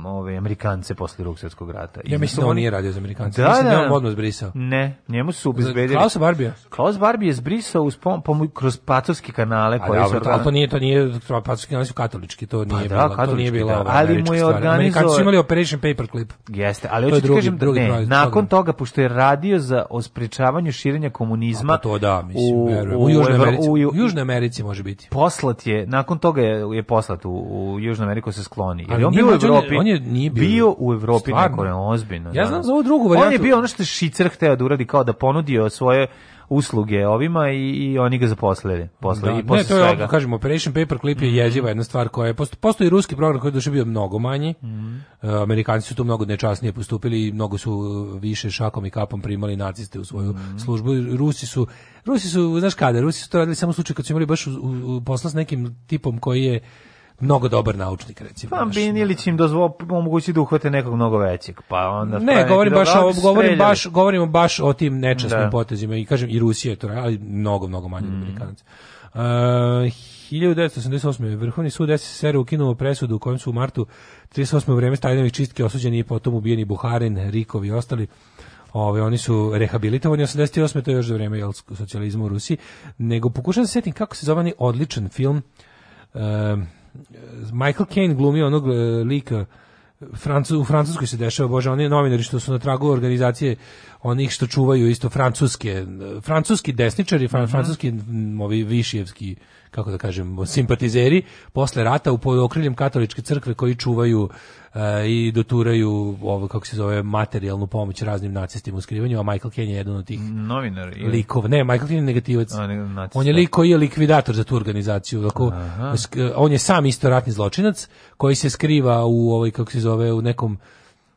ove Amerikance posle Drugog svetskog rata. Ja mislim da on nije radio za Amerikance. Da, mislim da, da on odmah zbrisao. Ne, njemu su obezbedili. Klaus Barbie. Klaus Barbie je zbrisao uz pom, pom, kroz patovske kanale koji su. Ali to nije to nije patovski kanali su katolički, to pa nije pa, bilo, da, to nije bilo. Da, ali mu je organizovao. su imali Operation Paperclip. Jeste, ali hoćete kažem da ne, drugi, nakon toga pošto je radio za osprečavanje širenja komunizma. A, pa to da, mislim, u, u, u, u Južnoj Americi. U Južnoj Americi može biti. Poslat je, nakon toga je, je poslat u, u Južnu Ameriku se skloni Ali on bio u Evropi. On je nije bio, u Evropi neko ozbiljno. Ja da. znam za ovu drugu varijantu. On je bio ono što je Šicer hteo da uradi kao da ponudio svoje usluge ovima i, i oni ga zaposlili. Posle, da, i posle ne, to je, svega. kažem, Operation Paperclip je mm jeziva jedna stvar koja je, posto, postoji ruski program koji je došao bio mnogo manji, mm -hmm. Amerikanci su tu mnogo nečasnije postupili i mnogo su više šakom i kapom primali naciste u svoju mm -hmm. službu. Rusi su, Rusi su, znaš kada, Rusi su to radili samo u slučaju kad su imali baš u, u, u posla s nekim tipom koji je mnogo dobar naučnik recimo. Pa Binilić da. im dozvo omogući da uhvate nekog mnogo većeg, pa onda Ne, govorim da baš o, govorim baš govorimo baš o tim nečasnim da. potezima i kažem i Rusija je to ali mnogo mnogo manje mm. od Amerikanaca. Uh, 1988. Vrhovni sud SSR ukinuo presudu u kojem su u martu 38. vrijeme Stalinovih čistke osuđeni i potom ubijeni Buharin, Rikov i ostali. Ove, oni su rehabilitovani 88. to je još za vreme jel, socijalizma u Rusiji. Nego pokušam da se setim kako se zove odličan film uh, Michael Caine glumi onog e, lika Francu, u Francuskoj se dešava, bože, oni novinari što su na tragu organizacije onih što čuvaju isto francuske, e, francuski desničari, fran, mm -hmm. francuski ovi višijevski kako da kažem, simpatizeri posle rata u okriljem katoličke crkve koji čuvaju e, i doturaju ovo kako se zove materijalnu pomoć raznim nacistima u skrivanju, a Michael Caine je jedan od tih novinar ili likov. Ne, Michael Caine je negativac. A, ne, on je lik koji je likvidator za tu organizaciju. Lako, on je sam isto ratni zločinac koji se skriva u ovaj kako se zove u nekom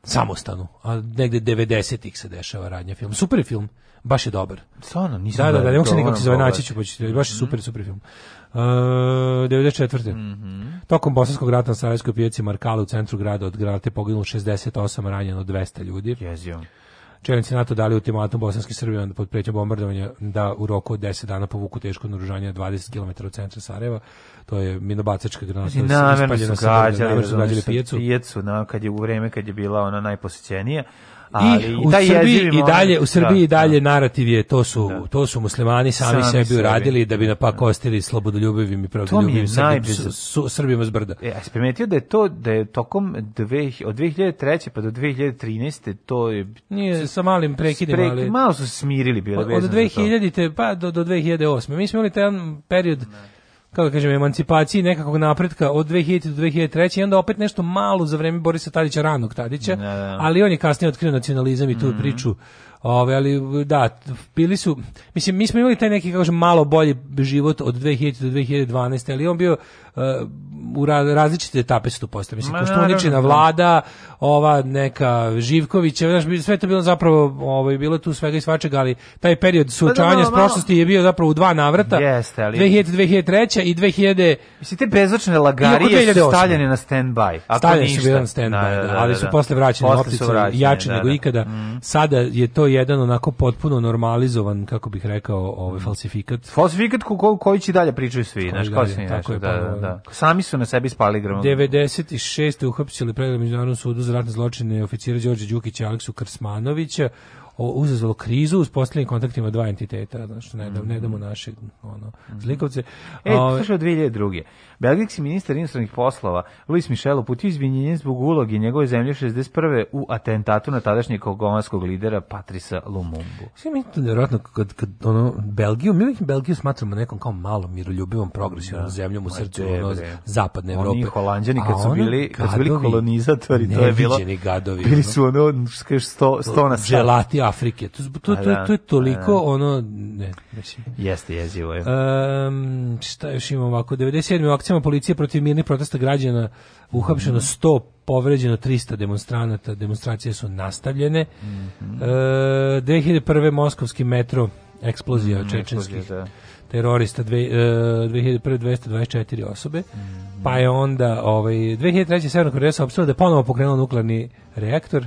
samostanu, a negde 90-ih se dešava radnja film. Super film, baš je dobar. Stvarno, nisam Da, da, da, ne mogu se nikako se zove naći ću, baš je mhm. super, super film. 94. Mm -hmm. Tokom Bosanskog rata na Sarajevskoj pijaci Markala u centru grada od granate poginulo 68, ranjeno 200 ljudi. Jezio. Čelnici NATO dali ultimatum bosanski Srbima pod pretnjom bombardovanja da u roku od 10 dana povuku teško naružanje 20 km od centra Sarajeva. To je minobacačka granata znači, ispaljena sa gađali, gađali pijacu. Pijacu, na, kad je u vreme kad je bila ona najposećenija ali da I, u taj da, Srbiji i dalje u Srbiji i dalje narativ je to su da. to su muslimani sami, sami sebi uradili da bi da, napak ostili slobodoljubivim i pravdoljubivim najblizu su Srbima s brda. Ja e, sam primetio da je to da je tokom dve, od 2003 pa do 2013 to je nije sa malim prekidima, ali malo su smirili bilo Od, od 2000 pa do do 2008. Mi smo imali taj period ne kako da kažem, emancipaciji nekakvog napretka od 2000 do 2003 i onda opet nešto malo za vreme Borisa Tadića, ranog Tadića, da, da. da. ali on je kasnije otkrio nacionalizam i tu mm -hmm. priču. Ove, ali da, bili su, mislim, mi smo imali taj neki, kako kažem, malo bolji život od 2000 do 2012, ali on bio u različite etape su tu postavili. Mislim, Koštuničina da. vlada, ova neka Živković, znaš, sve to bilo zapravo, ovaj, bilo tu svega i svačega, ali taj period pa da, da, suočavanja s prošlosti je bio zapravo u dva navrata. Jeste, ali... 2000, 2003 i 2000... Mislim, te bezočne lagarije su stavljene na stand-by. Stavljene su bile na stand-by, ali su posle vraćene optice, jače nego ikada. Mm. Sada je to jedan onako potpuno normalizovan, kako bih rekao, ovaj falsifikat. Falsifikat ko, ko, koji će dalje pričaju svi, znaš, kao se tako je, da, pa, da, Da. Sami su na sebi spali gromad. 96. uhapsili predali Međunarodnom sudu za ratne zločine oficira Đorđe Đukića i Aleksu Krsmanovića uzazvalo krizu uz posljednjim kontaktima dva entiteta, znači ne, da, ne damo naše ono, mhm. zlikovce. E, slušaj, 2002. Belgijski ministar inostranih poslova Luis Michel uputio izvinjenje zbog ulogi njegove zemlje 61. u atentatu na tadašnjeg kogomanskog lidera Patrisa Lumumbu. Sve mi to nevjerojatno, kad, kad ono, Belgiju, mi uvijek Belgiju smatramo nekom kao malom, miroljubivom, progresivnom da, zemljom u srcu ono, zapadne Evrope. Oni holanđani kad su bili, kad su bili kolonizatori, to je bilo, gadovi, bili su ono, sto, sto na Želati Afrike. To, to, pa to, da, to je toliko pa da. ono... Ne, mislim. Jeste, jezivo je. Um, šta još imamo ovako? 97. u akcijama policije protiv mirnih protesta građana uhapšeno 100 povređeno 300 demonstranata, demonstracije su nastavljene. Mm -hmm. e, 2001. Moskovski metro, eksplozija mm, čečenskih eksplozija, da. terorista, dve, e, 2001. 224 osobe. Mm -hmm. Pa je onda, ovaj, 2003. Severna Koreja saopštila da je ponovo pokrenula nuklearni reaktor.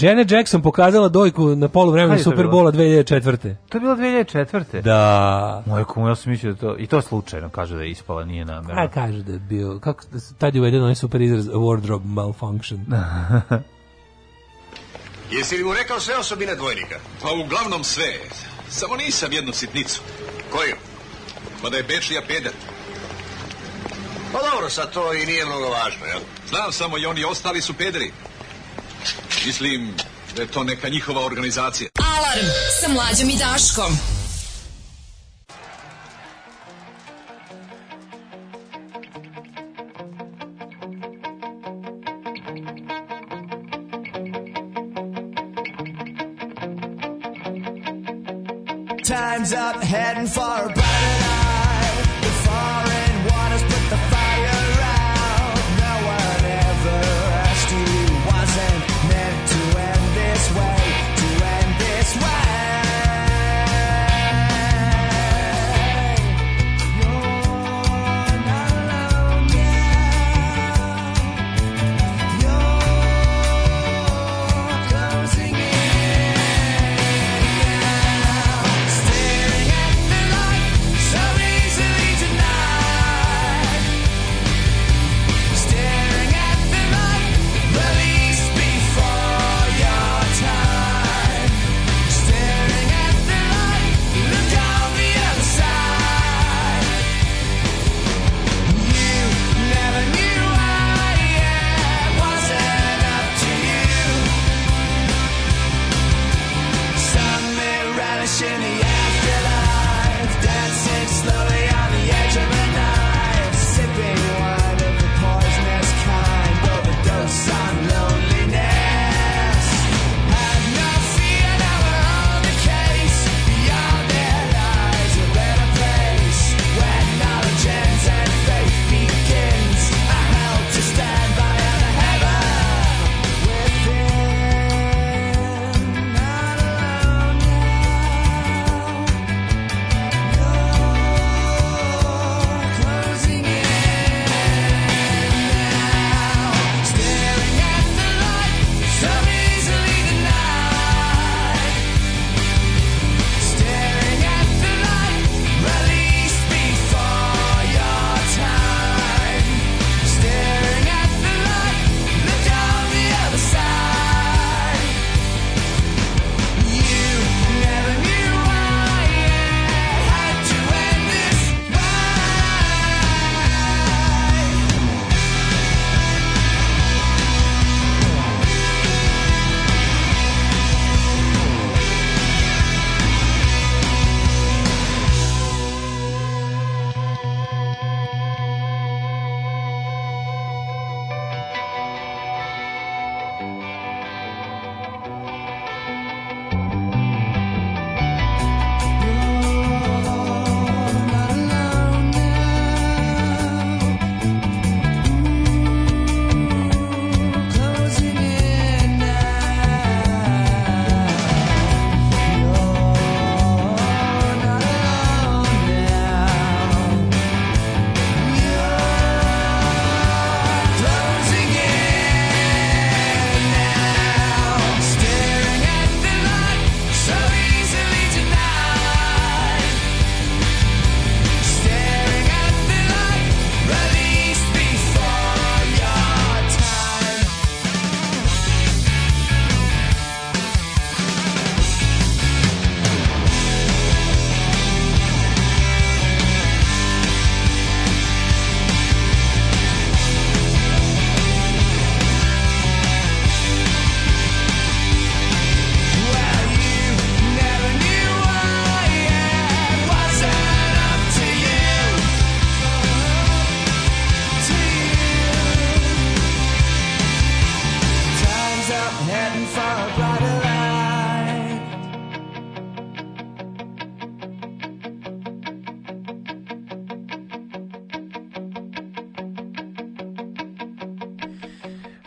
Janet Jackson pokazala dojku na polu vremena Superbola 2004. To je bilo 2004. Da. Moj komu, ja sam mislio da to, i to slučajno kaže da je ispala, nije namjerno. A kaže da je bio, kako, tad je uveden onaj super izraz wardrobe malfunction. Jesi li mu rekao sve osobine dvojnika? Pa uglavnom sve. Samo nisam jednu sitnicu. Koju? Pa da je Bečlija peder. Pa dobro, sad to i nije mnogo važno, jel? Znam samo i oni ostali su pederi. Mislim da je to neka njihova organizacija. Alarm sa mlađom i Daškom. Time's up, heading for a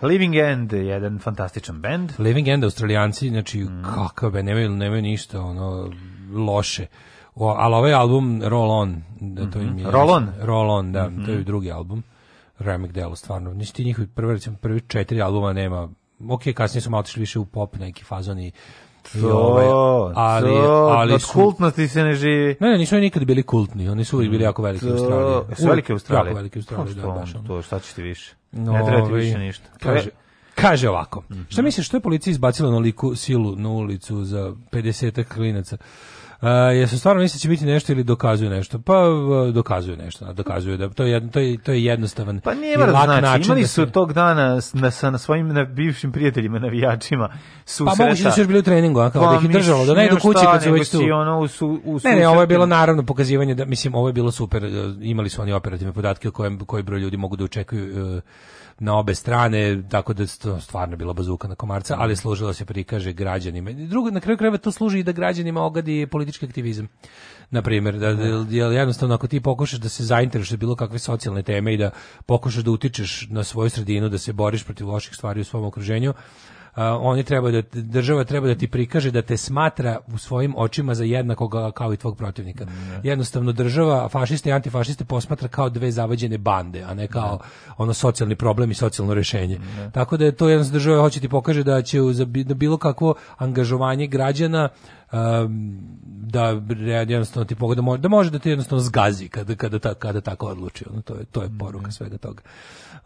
Living End je jedan fantastičan bend. Living End Australijanci, znači mm. kakav bend, nemaju, nemaju ništa ono loše. O, ali ovaj album Roll On, da to im je. Mhm. Roll On? Roll On, da, mm -hmm. to je drugi album. Remek Delo, stvarno. Nisi znači, ti njihovi prvi, recimo, prvi četiri albuma nema ok, kasnije su malo više u pop neki fazoni To, ovaj, ali, to, ali od da su, kultnosti se ne živi. Ne, ne, nisu oni nikad bili kultni, oni su uvijek bili jako veliki u Australiji. Su velike Australije? Jako velike pa Australiji, da, baš To, šta će ti više? No, ne ovaj, treba ti više ništa. Kaže, Kaže ovako. Mm -hmm. Šta misliš što je policija izbacila na liku silu na ulicu za 50 ak klinaca? Uh, jesu stvarno da će biti nešto ili dokazuju nešto? Pa dokazuju nešto, dokazuju da to je jedno, to je to je jednostavan pa nije lak znači, način. Imali da su se... tog dana na sa na svojim na bivšim prijateljima navijačima susreta. Pa moguće da su još bili u treningu, a kao pa, da ih držalo, da ne idu kući kad pa su već tu. Ono, u su, u ne, ne, ovo je bilo naravno pokazivanje da mislim ovo je bilo super, e, imali su oni operativne podatke o kojem koji broj ljudi mogu da očekuju uh, na obe strane, tako da je stvarno bila bazuka na komarca, ali mhm. služilo se prikaže građanima. Drugo, na kraju krajeva to služi i da građanima ogadi politički aktivizam. Na primjer, da, da jednostavno ako ti pokušaš da se zainteresuješ bilo kakve socijalne teme i da pokušaš da utičeš na svoju sredinu, da se boriš protiv loših stvari u svom okruženju, oni treba da država treba da ti prikaže da te smatra u svojim očima za jednakog kao i tvog protivnika. Ne. Jednostavno država fašiste i antifašiste posmatra kao dve zavađene bande, a ne kao ne. ono socijalni problem i socijalno rešenje. Ne. Tako da je to jedna država hoće ti pokaže da će za da bilo kakvo angažovanje građana um, da jednostavno ti pogleda da može da ti jednostavno zgazi kada kada, ta, kada tako odluči ono to je to je poruka mhm. svega toga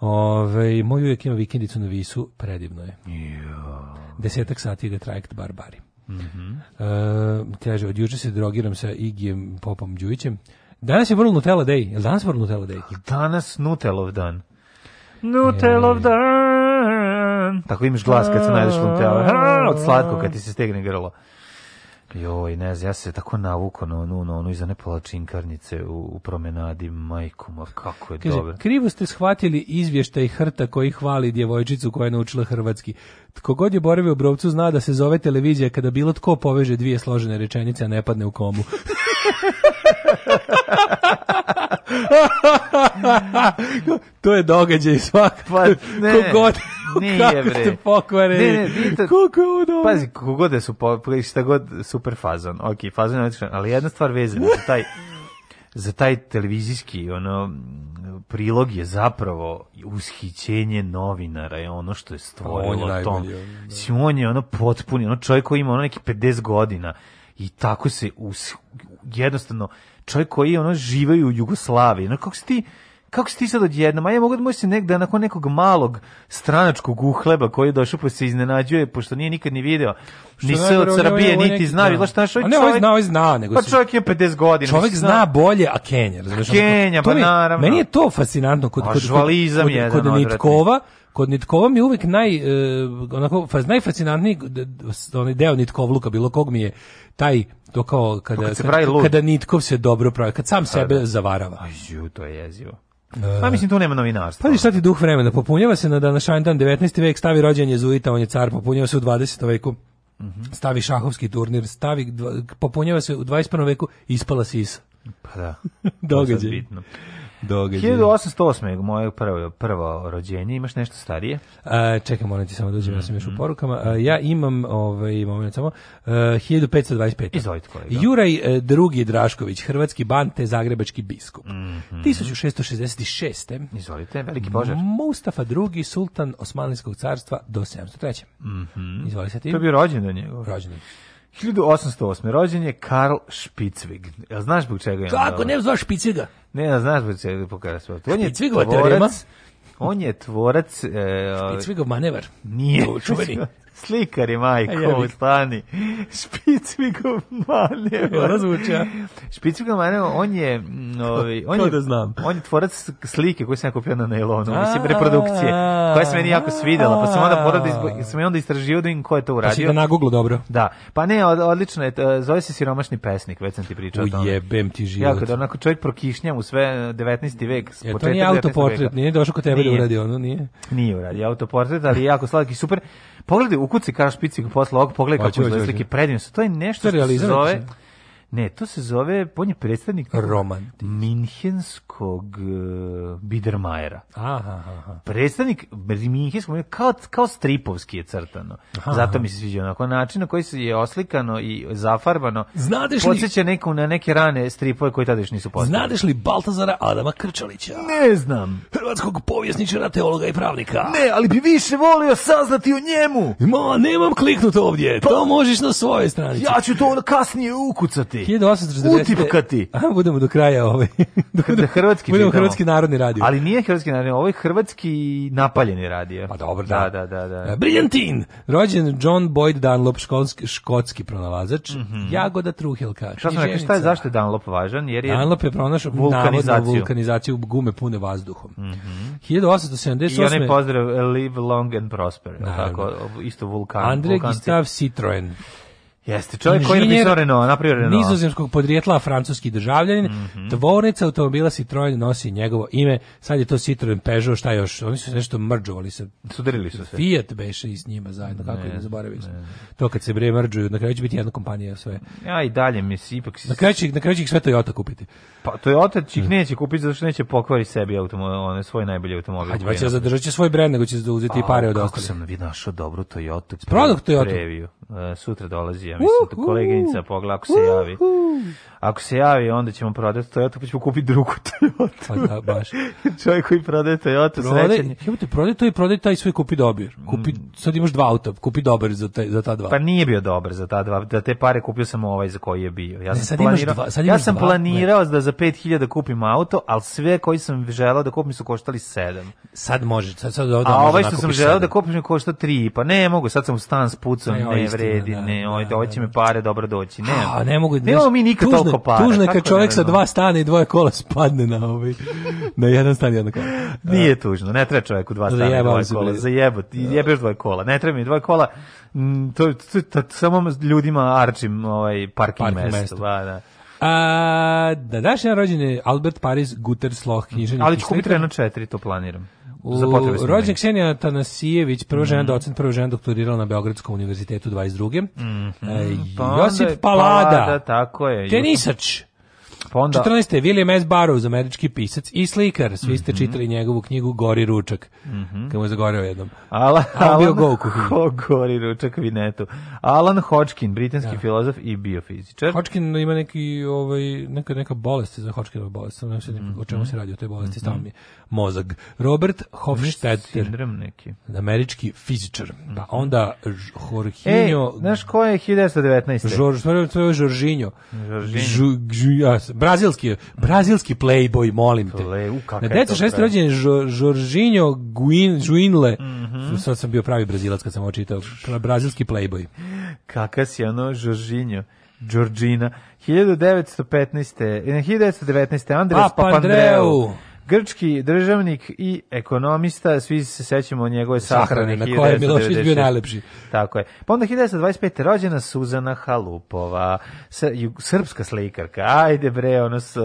Ove, moj uvijek ima vikendicu na Visu, predivno je. Jo. Desetak sati ide trajekt Barbari. Mm -hmm. e, kaže, od juče se drogiram sa Igijem Popom Đujićem. Danas je World Nutella Day. Je li danas World Nutella Day? Danas Nutellov dan. Nutellov dan! Tako imaš glas kad se najdeš Nutella. Od slatko kad ti se stegne grlo. Joj, ne znam, ja se tako navukao na onu, na onu iza ne činkarnice u, u promenadi, majku, ma kako je Kaže, dobro. Krivo ste shvatili izvještaj Hrta koji hvali djevojčicu koja je naučila hrvatski. Tko god je boravio u Brovcu zna da se zove televizija kada bilo tko poveže dvije složene rečenice, a ne padne u komu. to je događaj svaka. Pa, ne, kogod, nije bre. Ste pokvareni. Ne, ne, vidite, koliko je ovo Pazi, kogod da su, po, pa šta god super fazon. Ok, fazon je odličan, ali jedna stvar vezana za taj za taj televizijski ono prilog je zapravo ushićenje novinara je ono što je stvorilo on je tom. Najbolji, da. on je ono potpuni, ono čovjek koji ima ono neki 50 godina i tako se us, jednostavno čovjek koji ono živaju u Jugoslaviji. Na kako si ti kako si ti sad odjednom, a ja mogu da možeš negde nakon nekog malog stranačkog uhleba koji je došao pa se iznenađuje, pošto nije nikad ni video, ni se od Srbije, ovaj niti zna, znaš, da. znaš, čovjek... Ne, ovaj zna, ovaj zna, nego... Pa čovjek je 50 godina. Čovjek zna bolje, a Kenja, razumiješ? Kenja, pa naravno. Meni je to fascinantno kod... Kod, kod, kod, kod Nitkova, kod Nitkova mi je uvijek naj, e, onako, faz, najfascinantniji onaj deo Nitkovluka, bilo kog mi je taj to kao kada, kad se pravi kada, kada Nitkov se dobro pravi, kad sam sebe da. zavarava. Aj, ju, to je jezivo. E. Pa mislim tu nema novinarstva. Pazi šta ti duh vremena, popunjava se na današnji dan 19. vek, stavi rođenje Zuita, on je car, popunjava se u 20. veku. Mhm. Stavi šahovski turnir, stavi popunjava se u 21. veku, ispala sisa. Pa da. Događaj. bitno događaj. 1808. moje prvo, prvo rođenje, imaš nešto starije? A, čekaj, moram ti samo da uđem, mm -hmm. ja sam još u mhm. porukama. A, ja imam, ovaj, moment samo, 1525. E, Izvolite kolega. Juraj II. E, Drašković, hrvatski ban te zagrebački biskup. Mm -hmm. 1666. Izvolite, veliki požar. Mustafa II. sultan Osmanlijskog carstva do 703. Mm -hmm. Izvolite ti. To je bio rođen da njegov. Rođen 1808. rođen je Karl Špicvig. Ja znaš zbog čega je? Kako, ne znaš Špicviga? Ne, ja, znaš, se pokazuje. On je Cvigova tvorac, on je tvorac... E, Špicvigov ovaj- manevar. Nije. Čuveni. Slikari, majko, ustani. Špicvigomaneva. Ona zvuča. Špicvigomaneva, on je... Ovi, ovaj, on je, da znam. On je tvorac slike koju sam ja kupio na nailonu, mislim, reprodukcije, koja se meni jako svidela, pa sam onda morao da sam onda istražio da im ko je to uradio. Pa si na google dobro. Da. Pa ne, odlično je, zove se siromašni pesnik, već sam ti pričao o tome. Ujebem ti život. Jako da onako čovjek prokišnja u sve 19. Eh, vek. Je, to nije autoportret, nije došao kod tebe da uradio, ono nije. Nije uradio autoportret, ali jako slatki, super. Pogledaj, ukuci Karl Špicik posle ovog, pogledaj pa kako izgleda slike, predivno To je nešto što se zove... Ne, to se zove, on je predstavnik Roman. Minhenskog uh, e, Biedermajera. Aha, aha. Predstavnik Minhenskog, kao, kao stripovski je crtano. Aha, Zato mi se sviđa onako način na koji se je oslikano i zafarbano. Znadeš li... Podseća neku na neke rane stripove koji tada još nisu postali. Znadeš li Baltazara Adama Krčalića? Ne znam. Hrvatskog povjesničara, teologa i pravnika. Ne, ali bi više volio saznati o njemu. Ma, nemam kliknut ovdje. Pa... To možeš na svojoj stranici. Ja ću to kasnije ukucati ti. 1840. Utipka A, budemo do kraja ovaj. Do, do, hrvatski budemo čitamo. hrvatski narodni radio. Ali nije hrvatski narodni, ovo je hrvatski napaljeni radio. Pa dobro, da. Da, da, da. da. Briljantin! Rođen John Boyd Dunlop, školski, škotski pronalazač. Mm -hmm. Jagoda Truhelka. Šta sam rekao, šta je, zašto je Dunlop važan? Jer je Dunlop je pronašao vulkanizaciju. vulkanizaciju gume pune vazduhom. Mm -hmm. 1878. I onaj pozdrav, eh, live long and prosper. Tako, isto vulkan. Andrej Gustav Citroen. Jeste, čovjek koji je napisao Renault, napravio Renault. Nizozemskog podrijetla, francuski državljanin, mm -hmm. tvornica automobila Citroen nosi njegovo ime, sad je to Citroen Peugeot, šta još, oni su nešto mrdžovali se. Sudarili su se. Fiat beše iz njima zajedno, kako ne, ne zaboravili smo. To kad se bre mrđuju, na kraju će biti jedna kompanija sve. Ja i dalje, mislim, ipak... Si... Na kraju će, na kraju će ih sve Toyota kupiti. Pa Toyota će ih neće kupiti zato što neće pokvari sebi automobil, one svoj najbolji automobil. Hajde, pa će zadržati svoj brend, nego će uzeti i pare od ostalih. Kako sam našao dobru Toyota? Produkt Toyota. Previju. E, sutra dolazi, ja mislim, uh, uh, koleginica pogla, ako se uh, javi. Ako se javi, onda ćemo prodati Toyota, pa ćemo kupiti drugu Toyota. Pa da, baš. Čovjek koji prodaje Toyota, Prode, srećan je. Evo te, to i prodaj taj svoj kupi dobir. Kupi, mm. sad imaš dva auta, kupi dobar za, taj, za ta dva. Pa nije bio dobar za ta dva, da te pare kupio sam ovaj za koji je bio. Ja sam ne, planirao, dva, ja sam dva, planirao da za 5000 kupim auto, ali sve koji sam želeo da kupim su koštali 7. Sad možeš, sad, sad ovdje A ovaj da što sam želeo da kupim je košta 3, pa ne mogu, sad sam u stan s pucom, ne, ne vredi, da, ne, da, oj, ovaj, doći da. ovaj mi pare, dobro doći. Ne, a, ne mogu, nemamo mi nikad tužne, toliko para. Tužno je kad čovjek sa dva stana i dvoje kola spadne na ovaj, na jedan stan i jedno kola. Nije tužno, ne treba čovjeku dva stana i dvoje kola, zajebot, jebeš dvoje kola, ne treba mi dvoje kola, mm, to, to, samo ljudima arčim ovaj, parking, mesto. Ba, da. A, da daš jedan rođen Albert Paris Guter Sloh književnik. Ali ću kupiti Renault 4, to planiram. U, rođen Ksenija Tanasijević, prva žena mm. docent, da prva žena doktorirala na Beogradskom univerzitetu 22. Mm -hmm. e, pa Josip Palada, Palada, tako je. Tenisač. Pa onda... 14. William S. Burroughs, američki pisac i slikar. Svi ste mm -hmm. čitali njegovu knjigu Gori ručak. Mm -hmm. Kada mu je zagoreo jednom. Alan, Alan bio go u Gori ručak vinetu. Alan Hodgkin, britanski ja. Da. filozof i biofizičar. Hodgkin ima neki, ovaj, neka, neka bolest za Hodgkinova bolest. Ne znam mm -hmm. o čemu mhm. se radi o toj bolesti. Mm -hmm. mi je mozag. Robert Hofstetter. neki. Američki fizičar. Mm -hmm. Pa mhm. onda Jorginho... E, znaš ko je 1919? Žor, Žoržinjo. Žoržinjo. Žu, ja sam brazilski, brazilski playboy, molim te. na 96. šest rođendan Jorginho Guin, Juinle. Mm -hmm. Sad sam bio pravi brazilac kad sam ovo Brazilski playboy. Kaka si ono, Jorginho. Georgina. 1915. 1919. Andres Papandreou. Papandreou grčki državnik i ekonomista, svi se sećamo njegove sahrane, sahrane na kojoj je Milošević bio najlepši. Tako je. Pa onda 1925. rođena Suzana Halupova, srpska slikarka, ajde bre, ono su...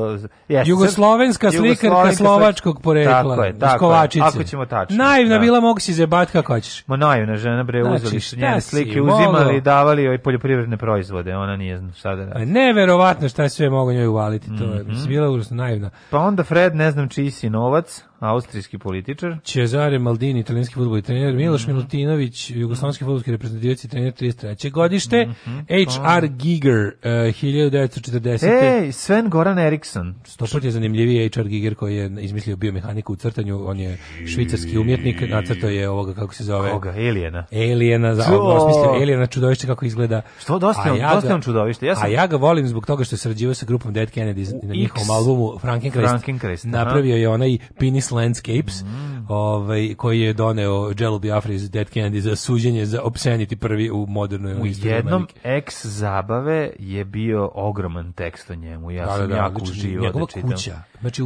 Jes, jugoslovenska slikarka jugoslovenska slovačkog porekla, tako je, tako Kovačice. Ako ćemo tačno. Naivna da. bila, mogu si zebat kako hoćeš. Ma naivna žena, bre, znači, uzeli su njene slike, uzimali i davali joj poljoprivredne proizvode, ona nije znam šta da radi. Neverovatno šta sve mogu njoj uvaliti, to je mm -hmm. bila užasno naivna. Pa onda Fred, ne znam čiji Risi Novac, austrijski političar. Cesare Maldini, italijanski futbolski trener. Miloš mm -hmm. Milutinović, jugoslovenski futbolski reprezentativac i trener 33. godište. Mm -hmm. H.R. Pa. Giger, uh, eh, 1940. Ej, Sven Goran Eriksson. Stopot je zanimljiviji H.R. Giger koji je izmislio biomehaniku u crtanju. On je švicarski umjetnik, nacrtao je ovoga, kako se zove? Koga? Elijena. Elijena, za, osmislio Elijena čudovište kako izgleda. Što, dosta je ja dosta on čudovište. Ja sam... A ja ga volim zbog toga što je sarađivao sa grupom Dead Kennedy u na njihovom albumu Frankencrest. Frankencrest. Napravio je onaj pinis Nice Landscapes, mm. ovaj, koji je doneo Jello Biafra iz Dead Kennedy za suđenje za Obscenity prvi u modernoj u jednom ex zabave je bio ogroman tekst o njemu, ja da, sam da, da, jako uživao da čitam. kuća, znači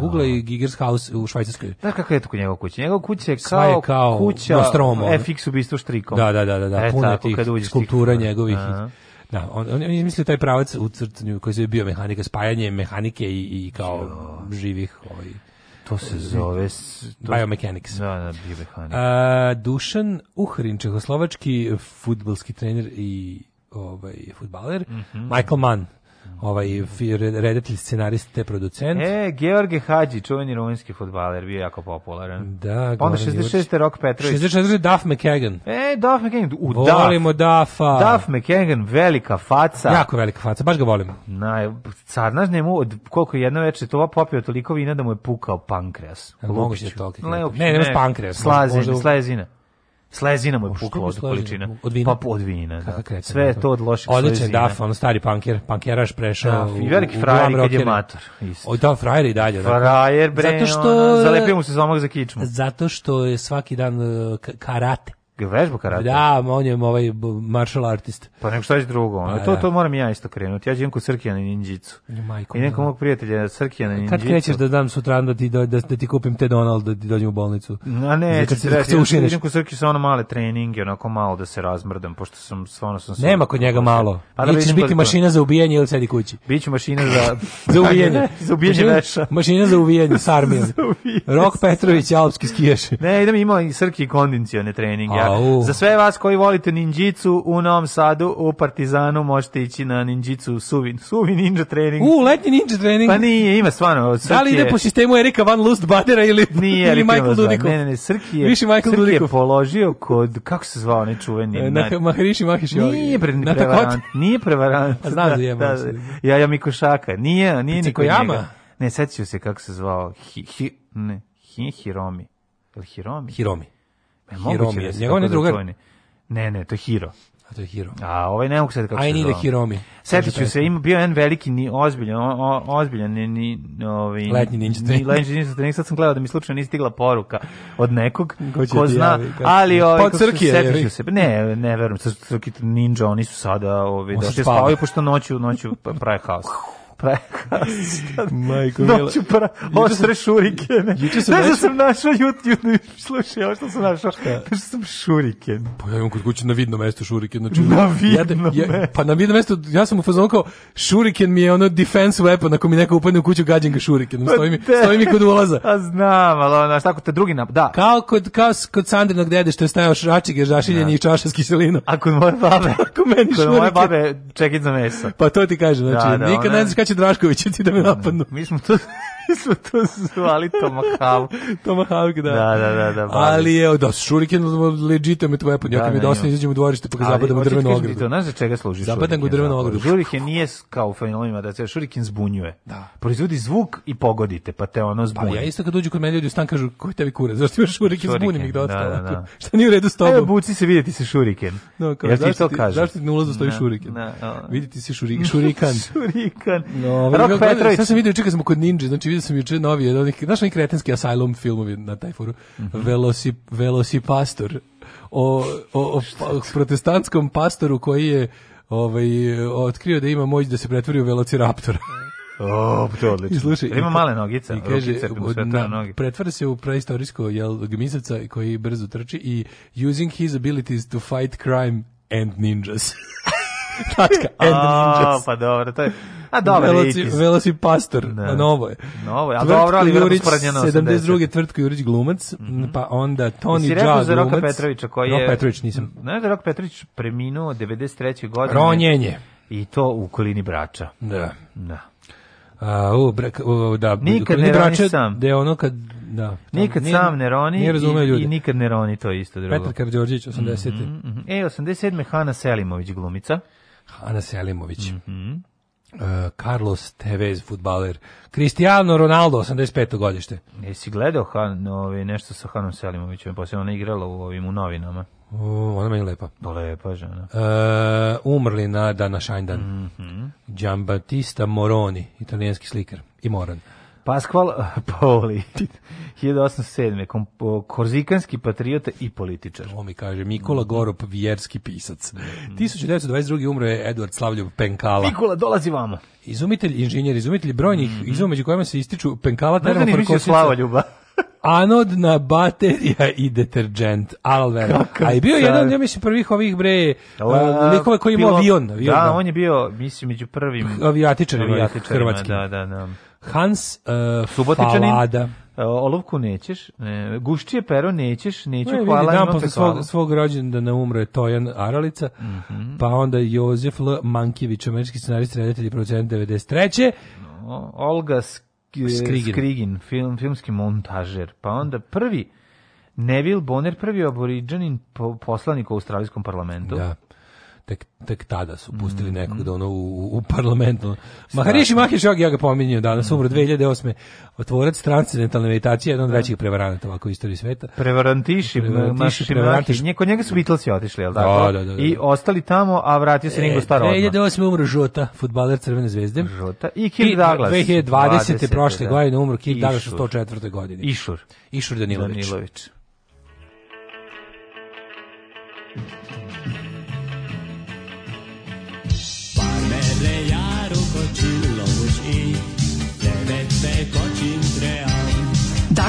Google i Giger's da. House u Švajcarskoj. Da, kakva je to njegova kuća? Njegova kuća je kao, je kao kuća Nostromo. FX ubistvo štrikom. Da, da, da, da, da. E, puno tih skulptura njegovih. Aha. Da, on, on je mislio taj pravac u crtanju koji se bio mehanika, spajanje mehanike i, i kao živih ovaj, To se zove... To... Biomechanics. Da, da, biomechanics. A, Dušan Uhrin, čehoslovački futbalski trener i ovaj, futbaler. Mm -hmm. Michael Mann, ovaj redatelj, scenariste producent. E, George Hadži, čuveni rumunski fudbaler, bio jako popularan. Da, pa onda 66. Rok Petrović. 64 Duff McKagan. E, Duff McKagan. U, Volimo Duff. Duffa. Duff McKagan, velika faca. Jako velika faca, baš ga volimo. Na, car, znaš njemu, od koliko jedno veče to popio toliko vina da mu je pukao pankreas. Moguće da je toliko. Ne, ne, ne, ne, ne, ne, ne, ne, ne, ne, ne, ne, ne, Slezina mu je pukla od količina. Od vina? Pa od vina, da. Kretan, Sve je to od loših Odličan slezina. Odličan Duff, on stari punker, punkeraš prešao. Da, I veliki frajer kad je mator. Isto. O, da, frajer i dalje. Da. Frajer, bre, zato što, ono, zalepio mu se zomak za kičmu. Zato što je svaki dan e, karate Je vežba karate? Da, on je ovaj martial artist. Pa nego šta je drugo? Pa, da, to, da. to moram ja isto krenuti. Ja idem kod Srkija na ninđicu. Majko, I nekog mog prijatelja Srkija na ninđicu. Kad krećeš da dam sutra da ti, da, da, ti kupim te Donald da ti dođem u bolnicu? A ne, kad se, kad se ušineš. Ja idem kod Srkija samo ono male treninge, onako malo da se razmrdam, pošto sam stvarno sam... sam Nema kod njega malo. Pa da ćeš biti mašina za ubijanje ili sedi kući? Biće mašina za... za ubijanje. za ubijanje veša. Mašina za ubijanje, Sarmil. Rok Petrović, alpski skijaš. Ne, idem ima i Srki kondicione treninge Au. Za sve vas koji volite ninđicu u Novom Sadu, u Partizanu možete ići na ninjicu suvi, suvi ninja trening. U, letnji ninja trening. Pa nije, ima stvarno. Srki da li ide po sistemu Erika Van Lust Badera ili, nije ili Michael Dudikov? Ne, ne, ne, Srki je, Više Michael Srki je položio kod, kako se zvao nečuveni? Na, na Mahariši Mahiši. Nije, pre, ne, prevarant. Nije prevarant. A znam da, da je. Da, da, ja, ja Mikošaka. Nije, nije niko njega. Ne, sećaju se kako se zvao. Hi, hi, ne, hi, Hiromi. Ili Hiromi? Hiromi. E, Hiromije. Da njegov ne da drugar? Ne, ne, to je Hiro. A to je Hiro. A ovaj ne mogu sad kako se zove. Ajde Hiromi. Setit ću se, ima bio jedan veliki, ni, ozbiljan, o, ozbiljan, ni, ni, ovi, ovaj, letnji ninja trening. Letnji ninja trening, sad sam gledao da mi slučajno nije stigla poruka od nekog ko, ko zna, javi, ali ovaj, pa, crkije, setit ću se, ne, ne verujem, crki ninja, oni su sada, ovi, da se spavaju, pošto noću, noću prave haos prekrasno. Majko Mila. Noću pra, oštre šurikene. Juče sam našao... Da sam našao YouTube, slušaj, ovo što sam našao. Našao da sam šuriken. Pa ja imam kod kuće na vidno mesto šuriken. Znači, na vidno ja, ja, Pa na vidno mesto, ja sam u fazonu kao, šuriken mi je ono defense weapon, ako mi neka upadne u kuću, gađam ga šurikenom. Pa stoji mi, stoji mi kod ulaza. A znam, ali ono, šta kod te drugi napad, da. Kao kod, kao kod Sandrinog dede što je stajao šračige, žašiljenje ja. Da. i čaša s kiselinom. A kod moje babe, kod meni kod moje babe čekit za meso. Pa to ti kažem, znači, da, da, nikad ne znaš će Drašković ti da me da, da. napadnu. Mi smo to mi smo to zvali Tomahawk. Tomahawk, da. Da, da, da. da ali je, da, šuriken legit me tvoje pod njokom da, i dosta izađem u dvorište pa ga zapadam u da drvenu ogradu. To, znaš za čega služi Zapadam ga u drvenu ogradu. Šuriken nije kao u fenilima, da se šuriken zbunjuje. Da. Proizvodi zvuk i pogodite, pa te ono pa zbunje. Pa ja isto kad dođu kod mene ljudi u stan kažu, koji tebi kurac, zašto imaš šuriken, šuriken zbunjem ih dosta. Da, da, da. Šta nije u redu s tobom? Evo, buci se, vidjeti se šuriken. No, kao, ja ti to kažem. Zašto na ulazu stoji šuriken? Vidjeti se šuriken. Šurikan. Ovaj, Rok Petrović. Sad sam vidio, čekaj, smo kod Ninja, znači vidio sam juče novi, jedan onih, znaš onaj kretenski Asylum filmovi na taj foru, mm -hmm. Velosi, Velosipastor, o, o, o, o pa, protestantskom pastoru koji je ovaj, otkrio da ima moć da se pretvori u velociraptora. O, to je odlično. I slušaj, da ima male nogice, i kaže, rukice, na, nogi. Pretvara se u preistorijsko jel, gmisavca koji brzo trči i using his abilities to fight crime and ninjas. Tačka and a, ninjas. Pa dobro, to je... A dobro, Veloci, Veloci Pastor, da. novo je. Novo je, a dobro, ali verovatno sporadnjeno 72. Tvrtko Jurić glumac, mm -hmm. pa onda Toni Đa glumac. rekao za Roka Petrovića koji je... Rok Petrović nisam. Ne, da Rok Petrović preminuo 93. godine? Ronjenje. I to u kolini brača. Da. Da. A, u, bre, u, da, nikad ne brače, sam. Da je ono kad, da. Nikad nije, sam ne roni i, ljudi. i nikad ne roni, to isto drugo. Petar Karđorđević, 80. Mm -hmm, mm -hmm. E, 87. Hana Selimović glumica. Ana Selimović. Mm Uh, Carlos Tevez, futbaler. Cristiano Ronaldo, 85. godište. Jesi gledao Han, ovi, ovaj, nešto sa Hanom Selimovićem, poslije pa ona igrala u ovim u novinama. O, ona meni lepa. Pa lepa žena. Uh, umrli na dana Šajndan. Mm -hmm. Giambattista Moroni, italijanski slikar i moran. Pasqual Paoli, 1807. Kom, korzikanski patriota i političar. To mi kaže, Mikola Gorop, vjerski pisac. 1922. umro je Eduard Slavljov Penkala. Mikola, dolazi vamo. Izumitelj, inženjer, izumitelj brojnih mm. izuma među kojima se ističu Penkala, termoparkosica. Ne anodna baterija i deterđent Alvera. A je bio jedan, ja mislim, prvih ovih bre uh, likova koji imao avion, da, avion. Da, on je bio, mislim, među prvim avijatičarima hrvatski. Da, da, da. Hans uh, Subotičanin. Falada. E, olovku nećeš, ne, guščije pero nećeš, neću ne, hvala imam posle svog, svog rođendana da umro je Tojan Aralica, mm -hmm. pa onda Jozef L. Mankivić, američki scenarist, reditelj i producent 93. No, Olga Sk Skrigin. Skrigin, film, filmski montažer, pa onda prvi Neville Bonner, prvi aboriđanin poslanik u Australijskom parlamentu. Da tek, tek tada su pustili mm-hmm. nekog da ono u, u parlamentu. Mahariši Mahishog, ja ga pominjam danas, umro 2008. Otvorac transcendentalne meditacije, jedan od da. većih prevaranata ovako u istoriji sveta. Prevarantiši, prevarantiši, prevarantiši. Nje, kod njega su Beatlesi otišli, jel tako? Da, da, pa? da, da, da. I ostali tamo, a vratio se e, Ringo Starr odmah. 2008. umro Žota, futbaler Crvene zvezde. Žota i Kirk Douglas. 2020. 20, prošle da. godine umro Kirk Douglas u 104. godini. Išur. Išur Danilović. Danilović.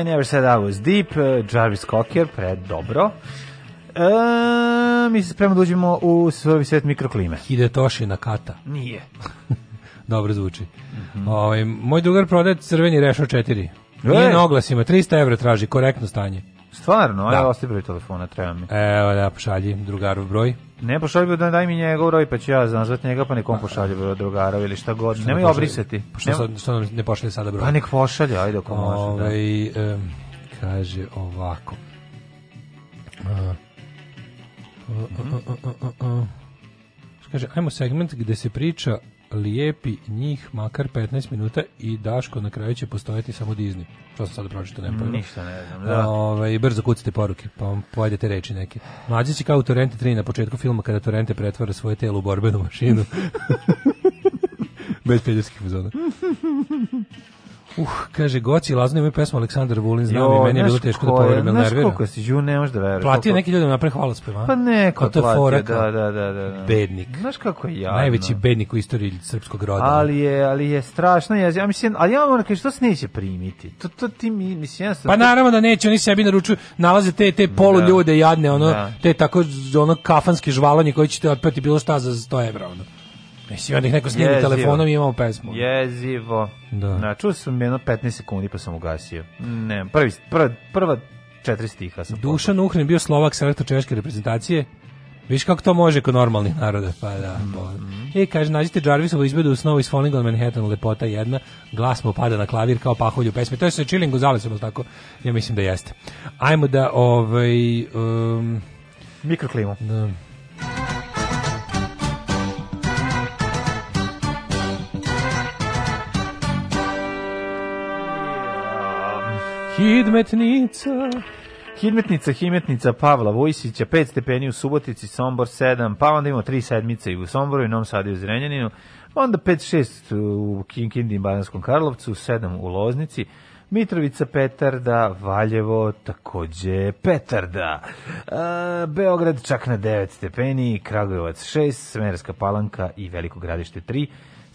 I Never Said I Was Deep, eh, Jarvis Cocker, pred dobro. E, mi se spremno da uđemo u svoj svet mikroklime. Hidetoshi na kata. Nije. dobro zvuči. Mm -hmm. Ove, ovaj, moj drugar prodaje crveni rešo 4. Nije na oglasima, 300 evra traži, korektno stanje. Stvarno, da. ja ostavim broj telefona, treba mi. Evo da, pošalji drugarov broj. Ne pošalji broj, daj mi njegov broj, pa ću ja nazvati njega, pa nekom pošalje broj drugara ili šta god. Nemoj ne obrisati. Pa što, sad, ne pošalje sada broj? Pa nek pošalje, ajde ako može. da. Um, kaže ovako. Uh, uh, uh, kaže, ajmo segment gde se priča lijepi njih makar 15 minuta i Daško na kraju će postojati samo Disney. Što sam sada pročito, ne pojma. Ništa ne znam, da. Ove, ovaj, brzo kucate poruke, pa vam pojedete reči neke. Mlađe će kao u Torrente 3 na početku filma kada Torrente pretvara svoje telo u borbenu mašinu. Bez pederskih fazona. Uh, kaže Goci Lazno ima pesma Aleksandar Vulin, znam i meni je bilo teško da poverujem, ne nervira. Koliko si ju ne možeš da veruješ. Platio neki ljudi na prehvala speva. Pa neko to platio, da, da, da, da. Bednik. Znaš kako je ja. Najveći bednik u istoriji srpskog roda. Ali je, ali je strašno, ja, ja mislim, ali ja moram kažem što se neće primiti. To to ti mi mislim ja sam. Pa naravno da neće, oni sebi naručuju, nalaze te te polu ljude jadne, ono, te tako ono kafanski žvalanje koji će te otpati bilo šta za 100 evra, ono. Mislim, onda ih neko snimi Jezivo. telefonom i imamo pesmu. Jezivo. Da. Na, čuo sam jedno 15 sekundi pa sam ugasio. Ne, prvi, prva, prva četiri stiha sam Dušan Uhrin bio Slovak selektor češke reprezentacije. Viš kako to može kod normalnih naroda, pa da. Mm -hmm. E, kaže, nađite Jarvisovu izbedu u snovu iz Falling on Manhattan, lepota jedna, glas mu pada na klavir kao paholju pesme. To je sa Chilling Gozalesom, tako? Ja mislim da jeste. Ajmo da, ovaj... Um, Mikroklimu. Da. Hidmetnica. Hidmetnica, Himetnica, Pavla Vojsića, 5 stepeni u Subotici, Sombor 7, pa onda imamo 3 sedmice i u Somboru i Novom Sadu i u Zrenjaninu, pa onda 5-6 u Kinkindi i Bananskom Karlovcu, 7 u Loznici, Mitrovica Petarda, Valjevo takođe Petarda, e, Beograd čak na 9 stepeni, Kragujevac 6, Smerska palanka i Veliko gradište 3,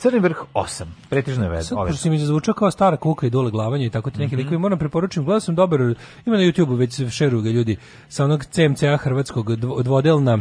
Crni vrh 8, pretežno je vez. Super si mi zazvučao kao stara kuka i dole glavanje i tako te neki mm -hmm. likovi. Moram preporučiti, gledao sam dobar, ima na YouTubeu već šeruju ga ljudi, sa onog CMCA hrvatskog dvodelna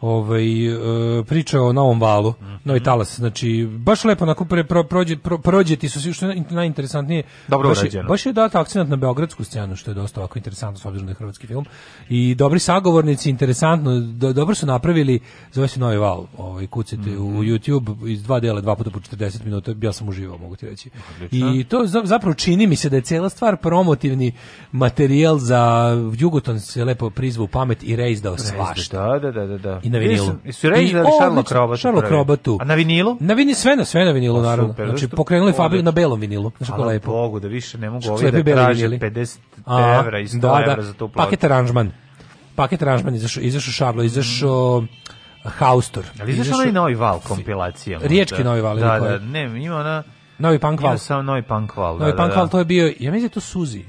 ovaj, e, priča o Novom valu, mm -hmm. Novi talas, znači, baš lepo na pre, pro, prođe, pro, prođeti su što je najinteresantnije. Dobro baš, urađeno. Baš je data akcent na beogradsku scenu, što je dosta ovako interesantno s obzirom na da hrvatski film. I dobri sagovornici, interesantno, do, dobro su napravili, za se Novi val, ovaj, kucite mm -hmm. u mhm. YouTube iz dva dela, dva puta po 40 minuta, ja sam uživao, mogu ti reći. Odlično. I to zapravo čini mi se da je cela stvar promotivni materijal za Jugoton se lepo prizvu pamet i reizdao svašta. Da, da, da, da. da. I na vinilu. I Razor i Sherlock Robot. Sherlock Robotu. A na vinilu? Na vinilu, sve, na, sve na vinilu, o, pa naravno. znači, pokrenuli da- fabriku na belom vinilu. Znaš kako lepo. Bogu, da više ne mogu ovi da traži 50 A, evra i 100 da, evra da. za tu ploču. Paket aranžman. Paket aranžman izašao, izašao Šarlo, izašao... Mm. Haustor. Ali izašao onaj novi val kompilacija. Riječki novi val. Da, da, ne, ima ona... Novi punk val. Ima novi punk val. Novi da, punk val, to je bio, ja mislim da to Suzi.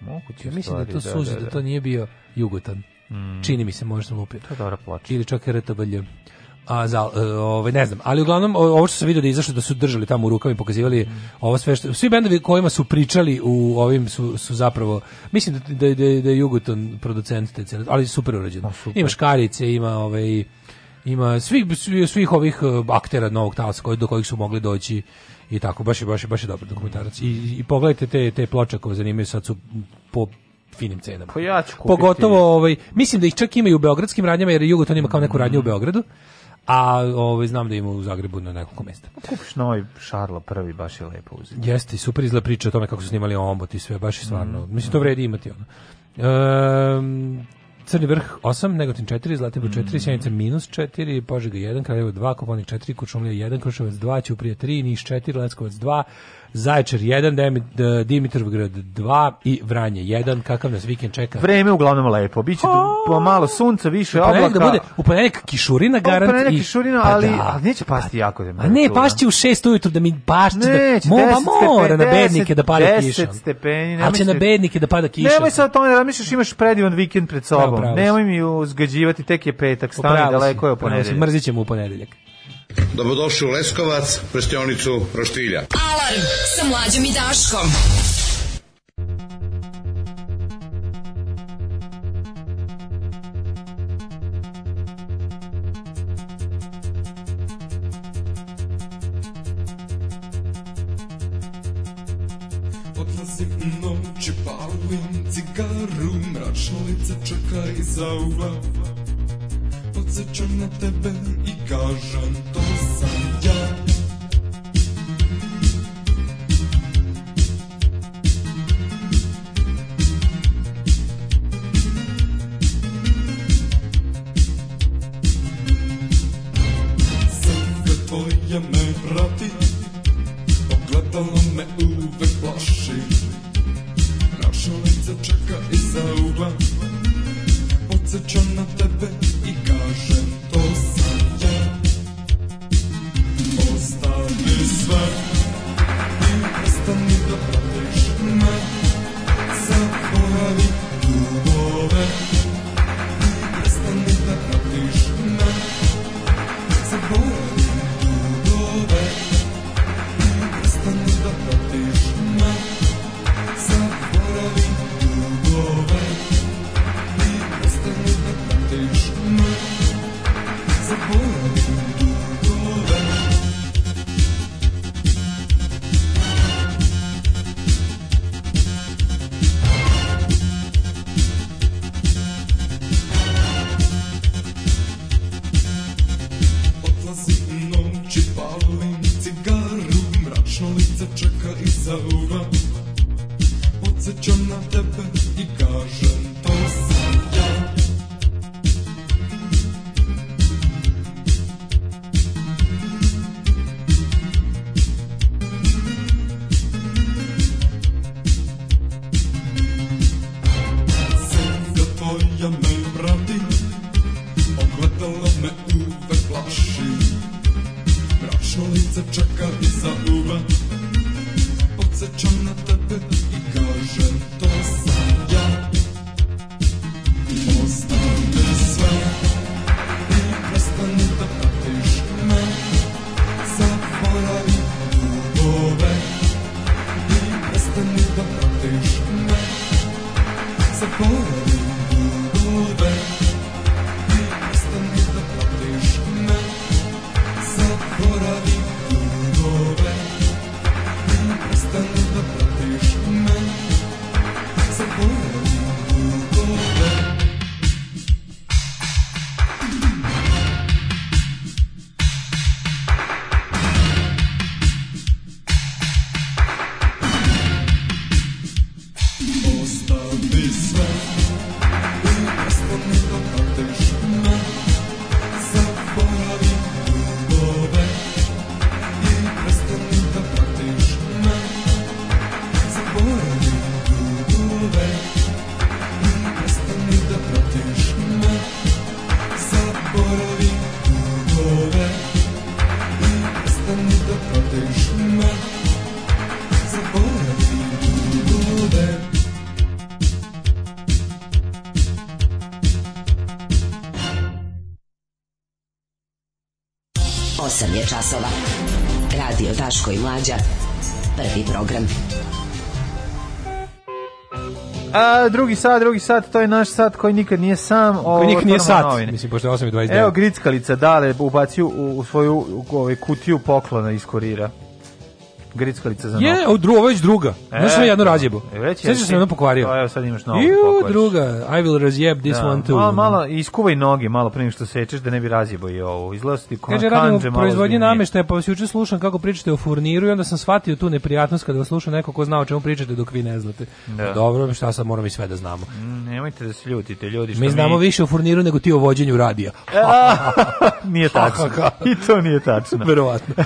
Moguće ja mislim da to Suzi, da, da. da to nije bio Jugotan. Mm. Čini mi se, možda sam lupio. To je dobra ploča. Ili čak RTBLJ. A za, e, ovaj, ne znam, ali uglavnom ovo što sam vidio da izašlo da su držali tamo u rukama i pokazivali mm. ovo sve što svi bendovi kojima su pričali u ovim su, su zapravo mislim da da da, da je Jugoton producent te cene, ali super urađeno. Ima škarice, ima ovaj ima svih, svih ovih e, aktera novog talasa koji do kojih su mogli doći i tako baš je baš je baš je dobar dokumentarac i, i pogledajte te te ploče koje zanimaju sad su po finim cenama. Pa ja ću Pogotovo, ovaj, mislim da ih čak imaju u beogradskim radnjama, jer Jugoton ima kao neku radnju u mm. Beogradu. A ovaj znam da ima u Zagrebu na nekoliko mesta. Kupiš novi Šarlo prvi baš je lepo uzeti. Jeste, super izla priča o tome kako su snimali ombot i sve, baš je stvarno. Mm. Mislim to vredi imati ono. Um, Crni vrh 8, Negotin 4, Zlatibor 4, mm. Sjenica minus 4, Požega 1, Kraljevo 2, Koponik 4, Kučumlija 1, Kruševac 2, Ćuprija 3, Niš 4, Leskovac 2, Zaječar 1, Dimitrovgrad 2 i Vranje 1. Kakav nas vikend čeka? Vreme uglavnom lepo. Biće po malo sunca, više oblaka. Da bude, u ponedjeljak kišurina garant. U ponedjeljak kišurina, pa ali, pa da. ali neće pasti pa, jako. Da a ne, pašće u 6 ujutru da mi pašće. Neće, da, mo, mora na bednike da pada 10 kiša. 10 stepeni. Nemoj će na bednike da pada kiša. Nemoj sad o tome da razmišljaš, imaš predivan vikend pred sobom. Nemoj mi uzgađivati, tek je petak, stani daleko je u ponedjeljak. Mrzit ćemo u ponedjeljak. Dobrodošli u Leskovac, prštionicu Roštilja. Alarm sa mlađom i Daškom. Odlazim u noći, palujem cigaru, mračno lice čeka iza ugla podsjećam na tebe i kažem to sam ja Srce tvoje me prati Ogledalo me uvek plaši Naša lica čeka iza ugla Podsjećam na tebe Nazareth. Daško i Mlađa. Prvi program. A, drugi sat, drugi sat, to je naš sat koji nikad nije sam. O, koji nikad nije sat, novine. mislim, pošto je 8.29. Evo, grickalica dale ubacio u, u svoju u, ovaj, kutiju poklona iz kurira grickalica za nogu. Je, od drugo već druga. Ne Znaš e, jedno da. razjebo? E, već je. Sveća se jedno pokvario. Pa Evo, sad imaš nogu Ju, druga, I will razjeb this da, one too. Malo, malo, iskuvaj noge malo pre nego što sečeš da ne bi razjebo i ovo. Izlazi ti kanđe malo. Kaže, radim u proizvodnji nameštaja, pa vas juče slušam kako pričate o furniru i onda sam shvatio tu neprijatnost kada vas sluša neko ko zna o čemu pričate dok vi ne znate. Da. Pa dobro, šta sad moramo i sve da znamo. Mm, nemojte da se ljutite, ljudi. Što mi znamo mi... više o furniru nego ti o vođenju radija. E, nije tačno. I to nije tačno. Verovatno.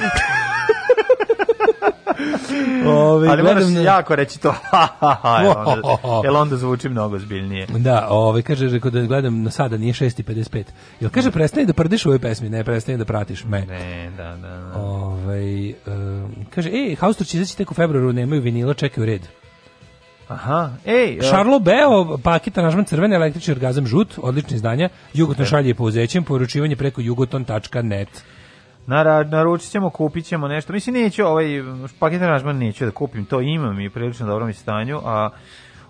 Ove, Ali moraš jako reći to. jel, onda, zvuči mnogo zbiljnije. Da, ove, kaže, rekao da gledam na sada, nije 6.55. Jel kaže, prestani da prdiš u ovoj pesmi, ne, prestani da pratiš me. Ne, da, da. da. Ove, um, kaže, ej, Haustor će izaći tek u februaru, nemaju vinila, čekaju red. Aha, ej. E, Charlo Beo, paket aranžman crveni električni orgazam žut, odlično izdanje, Jugoton šalje i pouzećem, poručivanje preko jugoton.net. Nara, naručit ćemo, kupit ćemo nešto. Mislim, neću ovaj paket aranžman neću da kupim, to imam i prilično dobro dobrom stanju, a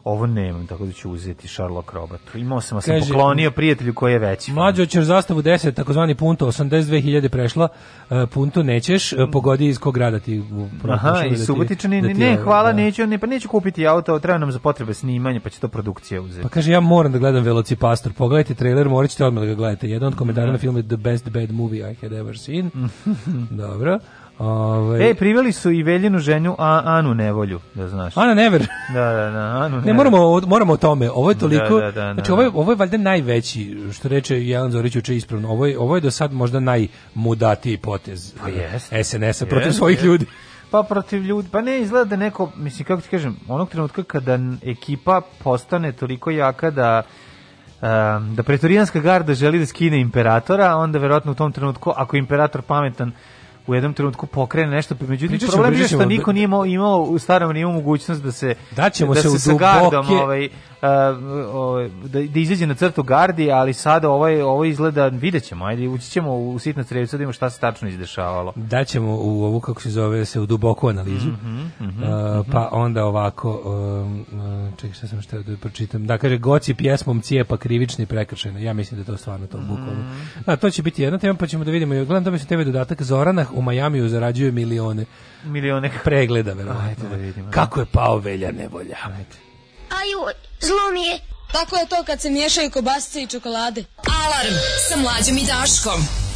ovo nemam, tako da ću uzeti Sherlock Robert. Imao sam, da sam Kaže, poklonio prijatelju koji je veći. Mlađo će zastavu 10, takozvani punto, 82.000 prešla, e, punto nećeš, e, pogodi iz kog grada ti Aha, da i Subotičani, ne, da ne, hvala, da. neću, ne, pa neću kupiti auto, treba nam za potrebe snimanja, pa će to produkcija uzeti. Pa kaže, ja moram da gledam Velocipastor, pogledajte trailer, morat ćete odmah da ga gledate. Jedan od komentara mm na filmu je The Best Bad Movie I Had Ever Seen. Dobro. Ovaj E, priveli su i Veljinu ženju a Anu Nevolju, da znaš. Ana Never. Da, da, da, Anu. Never. Ne moramo moramo o tome. Ovo je da, toliko. Da, da, znači, da, znači ovo je, ovo je valjda najveći što reče Jelan Zorić uče ispravno. Ovo je ovo je do sad možda najmudatiji potez pa yes. Eh, SNS-a protiv svojih yes. ljudi. Pa protiv ljudi, pa ne izgleda da neko, mislim kako ti kažem, onog trenutka kada ekipa postane toliko jaka da da pretorijanska garda želi da skine imperatora, onda verovatno u tom trenutku, ako imperator pametan, u jednom trenutku pokrene nešto, pa međutim Priča problem je što niko nije imao, imao u starom nije imao mogućnost da se da, ćemo se, u sa gardom ovaj, uh, ovaj, da, da izađe na crtu gardi, ali sada ovaj ovaj izgleda videćemo, ajde ući ćemo u sitna trevica da imamo šta se tačno izdešavalo. Da ćemo u ovu kako se zove se u duboku analizu. Mm -hmm, mm -hmm, uh, pa mhm. onda ovako um, čekaj šta sam šta da pročitam. Da kaže goci pjesmom cijepa krivični prekršajno. Ja mislim da to stvarno to bukvalno. Mm -hmm. A to će biti jedna tema pa ćemo da vidimo. Gledam da bi se TV dodatak Zorana u Majamiju zarađuje milione. Milione pregleda, verovatno. Ajde da vidimo. Da. Kako je pao velja nevolja. Ajde. Aju, zlo mi je. Tako je to kad se miješaju kobasice i čokolade. Alarm sa mlađom i Daškom.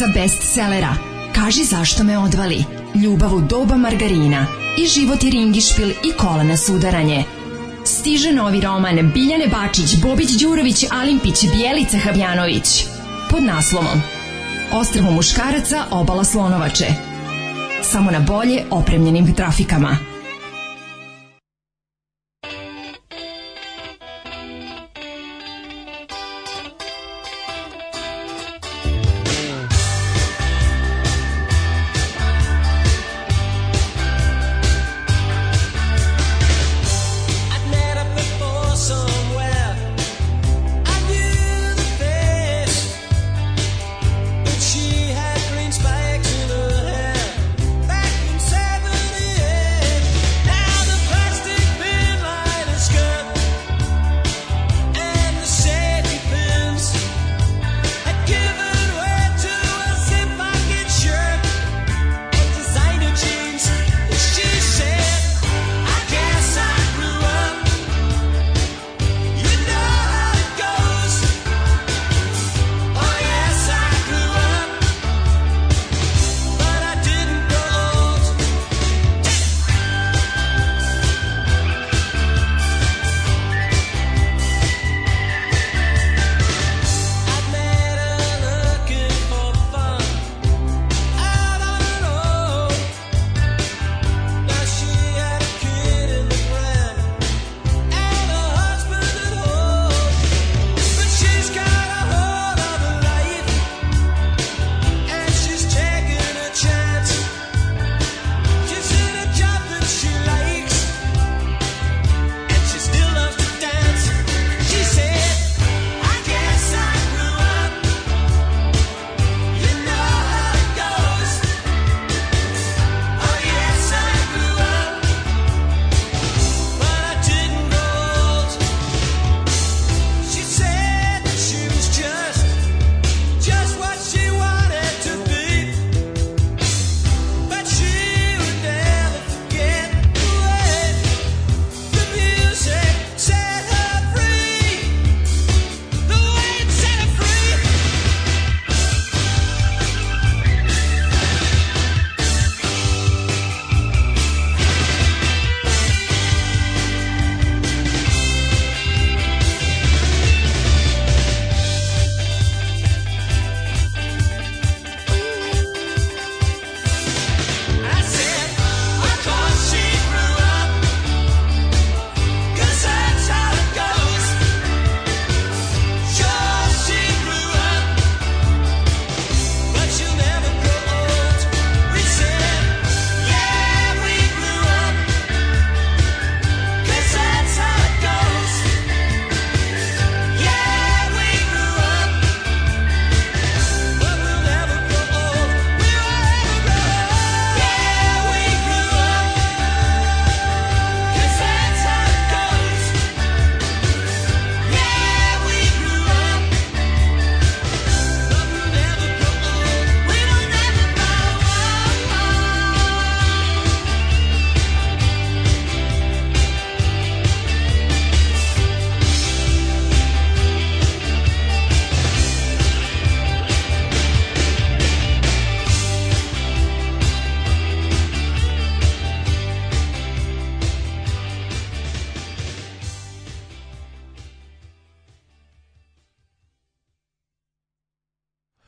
autorica bestsellera Kaži zašto me odvali, Ljubav u doba margarina i Život i ringišpil i kolena sudaranje. Stiže novi roman Biljane Bačić, Bobić Đurović, Alimpić, Bjelica Habjanović pod naslovom Ostrvo muškaraca, obala slonovače. Samo na bolje opremljenim trafikama.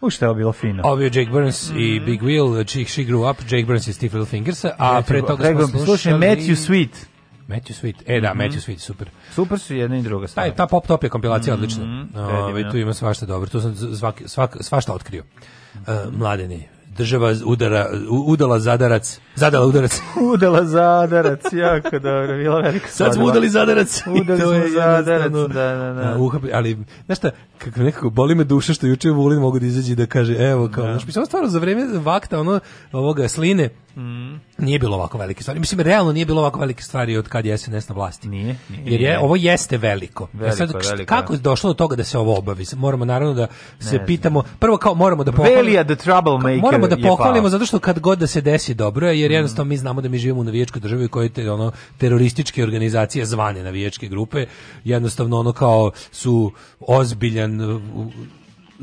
U je bilo fino. Ovo je Jake Burns mm. i Big Will, She, znači She Grew Up, Jake Burns i Steve Littlefingersa, a Matthew, pre toga smo slušali... Slušaj, Matthew Sweet. Matthew Sweet. E da, mm -hmm. Matthew Sweet, super. Super su jedna i druga stvar. Ta, ta pop top je kompilacija mm -hmm. odlična. Ove, ovaj, tu ima svašta dobro. Tu sam svak, svak, svašta otkrio. Uh, mladeni, država udara, udala zadarac, zadala udarac. udala zadarac, jako dobro, bila velika Sad smo udali zadarac. Udali smo je zadarac, da, da, da, da. Uhapli, ali, znaš šta, kako nekako, boli me duša što juče Vulin mogu da izađe da kaže, evo, kao, da. znaš, stvarno za vreme vakta, ono, ovoga, sline, mm nije bilo ovako velike stvari. Mislim, realno nije bilo ovako velike stvari od kad je SNS na vlasti. Nije. nije Jer je, nije. ovo jeste veliko. E veliko sad, veliko. Kako je došlo do toga da se ovo obavi? Moramo naravno da se ne pitamo, prvo kao moramo da pohvalimo. the troublemaker Moramo da pohvalimo zato što kad god da se desi dobro je, jer mm. jednostavno mi znamo da mi živimo u navijačkoj državi koje te, ono, terorističke organizacije zvane navijačke grupe, jednostavno ono kao su ozbiljan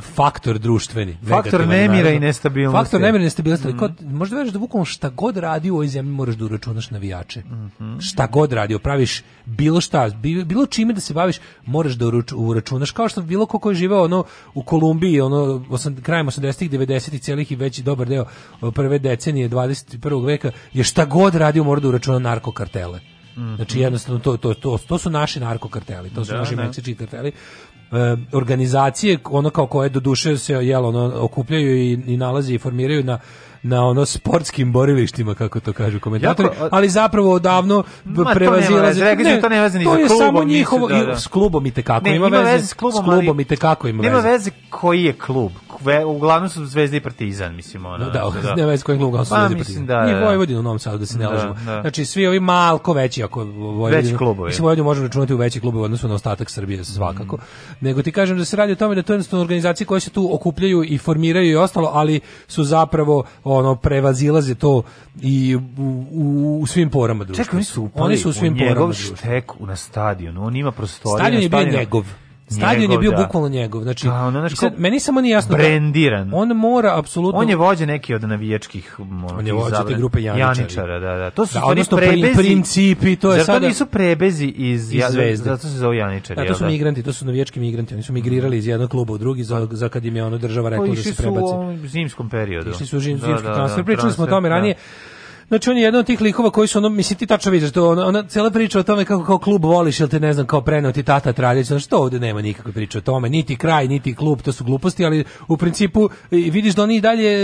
faktor društveni. Faktor nemira i nestabilnosti. Faktor nemira i nestabilnosti. Mm -hmm. Kod, možda veriš da bukvalno šta god radi u ovoj zemlji moraš da uračunaš navijače. Mm -hmm. Šta god radi, praviš bilo šta, bilo čime da se baviš, moraš da uračunaš. Kao što bilo ko ko je živeo ono, u Kolumbiji, ono, osam, krajem 80-ih, 90-ih, celih i veći dobar deo prve decenije 21. veka, je šta god radio mora da uračuna narkokartele. Mm -hmm. Znači jednostavno to, to, to, to su naši narkokarteli, to su da, naši da. meksički karteli E, organizacije ono kao koje doduše se jel ono okupljaju i, i nalaze i formiraju na na ono sportskim borilištima kako to kažu komentatori, jako, ali zapravo odavno prevazilaze. Rekli smo to nema veze ni za klubom. To je samo njihovo da, da. s klubom i tekako ne, ima, ima veze, s klubom, s klubom i tekako ima veze. Nema veze koji je klub ve, uglavnom su Zvezda i Partizan, mislim ona. Da, da, znači, da. ne kojeg uglavnom su pa, Zvezda i Partizan. Da, I da. Vojvodina u Novom Sadu da se ne da, lažemo. Da. Znači svi ovi malko veći ako Vojvodina. Veći klubovi. Mislim Vojvodinu možemo računati u veći klub u odnosu na ostatak Srbije svakako. Mm. Nego ti kažem da se radi o tome da to jednostavno organizacije koje se tu okupljaju i formiraju i ostalo, ali su zapravo ono prevazilaze to i u, u, u svim porama društva. Čekaj, oni su upali oni su u svim u njegov porama štek na stadionu. On ima prostorije. Stadion je bio njegov. Stadion njegov, je bio da. bukvalno njegov. Znači, A, da, ono znači sad, meni samo nije jasno. Da brendiran. Da on mora apsolutno On je vođa neki od navijačkih ono, On je vođa te grupe Janičari. Janičara, da, da. To su da, odnosno, prebezi. principi, to je zato sada. Zato nisu prebezi iz, iz zvezde. Zato se zove Janičari. Da, to su da? migranti, to su navijački migranti. Oni su migrirali iz jednog kluba u drugi za, za kad im je ono država rekla pa da se prebaci. Išli su u zimskom periodu. Išli su u zimskom da, da, da, transfer. Pričali smo o tome ranije. Znači on je jedan od tih likova koji su ono mislim ti tačno vidiš to ona, ona cela priča o tome kako kao klub voliš ili te ne znam kao preneo ti tata tradicija znači to ovde nema nikakve priče o tome, niti kraj, niti klub, to su gluposti, ali u principu vidiš da oni dalje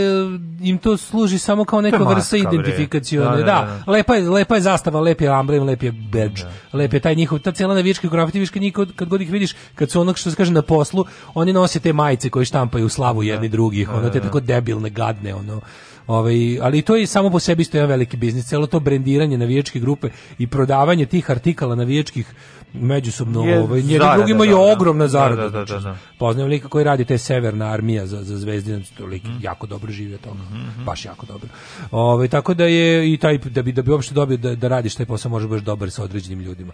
im to služi samo kao neka vrsta identifikacione. Da, da, da, da, lepa je, lepa je zastava, lep je amblem, lep je badge, da. lep je taj njihov ta cela navička grafiti, viš kad, kad god ih vidiš, kad su onog što se kaže na poslu, oni nose te majice koje štampaju u slavu jedni da. drugih, ono te tako debilne, gadne, ono Ovaj, ali to je samo po sebi isto jedan veliki biznis, celo to brendiranje navijačke grupe i prodavanje tih artikala navijačkih međusobno je ovaj, jedan drugima je da, da. ogromna da, zarada. Da, da, znači, da, da. Poznajem lika koji radi te severna armija za, za zvezdine, znači, to lik mm. jako dobro živi od toga, mm -hmm. baš jako dobro. Ove, ovaj, tako da je i taj, da bi, da bi uopšte dobio da, da radiš taj posao, može baš dobar sa određenim ljudima.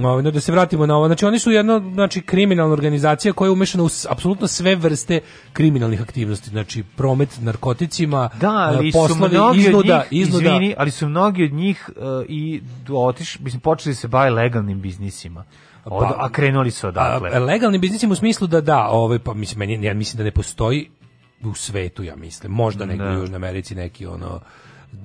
No, ovaj, da se vratimo na ovo. Znači oni su jedna znači kriminalna organizacija koja je umešana u apsolutno sve vrste kriminalnih aktivnosti, znači promet narkoticima, da, eh, ali poslovi, su mnogi iznuda, njih, iznuda. Izvini, ali su mnogi od njih uh, i otiš, mislim počeli se bave legalnim biznisima. Od, pa, a krenuli su odatle. A, eh, legalnim biznisima u smislu da da, ovaj pa mislim meni, ja mislim da ne postoji u svetu, ja mislim. Možda negdje da. u Južnoj Americi neki ono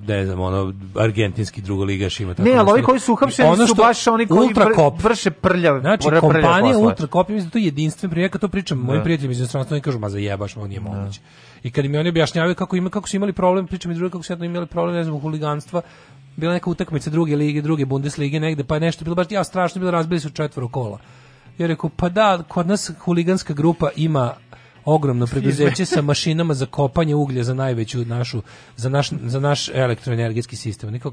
ne znam, ono, argentinski drugoligaš ima tako. Ne, ali ovi koji su uhapšeni ono su baš oni koji ultrakop. vrše prljav, znači, prljav kompanija Ultrakop, mislim da to je jedinstven primjer, kad to pričam mojim da. prijateljima iz inostranstva, oni kažu, ma zajebaš, on nije da. moguće. I kad mi oni objašnjavaju kako ima kako su imali problem, pričam i drugi kako su jedno imali problem, ne znam, huliganstva, bila neka utakmica druge lige, druge Bundeslige negde, pa je nešto bilo baš ja strašno bilo razbili su četvoro kola. Ja rekao, pa da, kod nas huliganska grupa ima ogromno preduzeće sa mašinama za kopanje uglja za najveću našu za naš za naš elektroenergetski sistem. Niko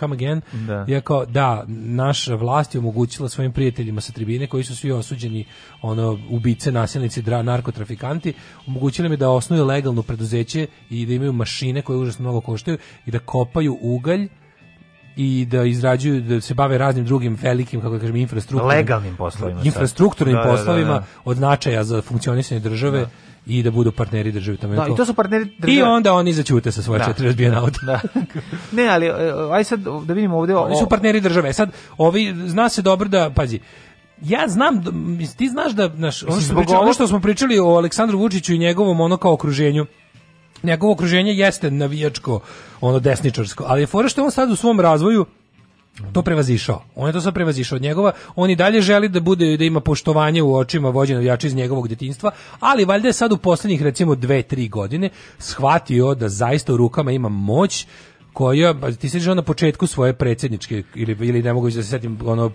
come again, da. je da, naša vlast je omogućila svojim prijateljima sa tribine koji su svi osuđeni ono ubice, nasilnici, dra, narkotrafikanti, omogućili mi da osnuju legalno preduzeće i da imaju mašine koje užasno mnogo koštaju i da kopaju ugalj i da izrađuju da se bave raznim drugim velikim kako da kažem infrastrukturnim legalnim poslovima infrastrukturnim da, poslovima da, da, da. od značaja za funkcionisanje države da. i da budu partneri države tamo. Da, i to su partneri države. I onda oni zaćute sa svoje da. 40 da, auta. Da. ne, ali e, aj sad da vidimo ovde. Oni su partneri države. E sad ovi zna se dobro da pazi. Ja znam, ti znaš da naš, ono, što pričali, ono što smo pričali o Aleksandru Vučiću i njegovom ono kao okruženju, njegovo okruženje jeste navijačko, ono desničarsko, ali je fora što on sad u svom razvoju to prevazišao. On je to sad prevazišao od njegova. On i dalje želi da bude da ima poštovanje u očima vođe navijača iz njegovog detinjstva, ali valjda je sad u poslednjih recimo 2-3 godine shvatio da zaista u rukama ima moć koja, pa, ti se na početku svoje predsjedničke ili, ili ne mogu da se setim ono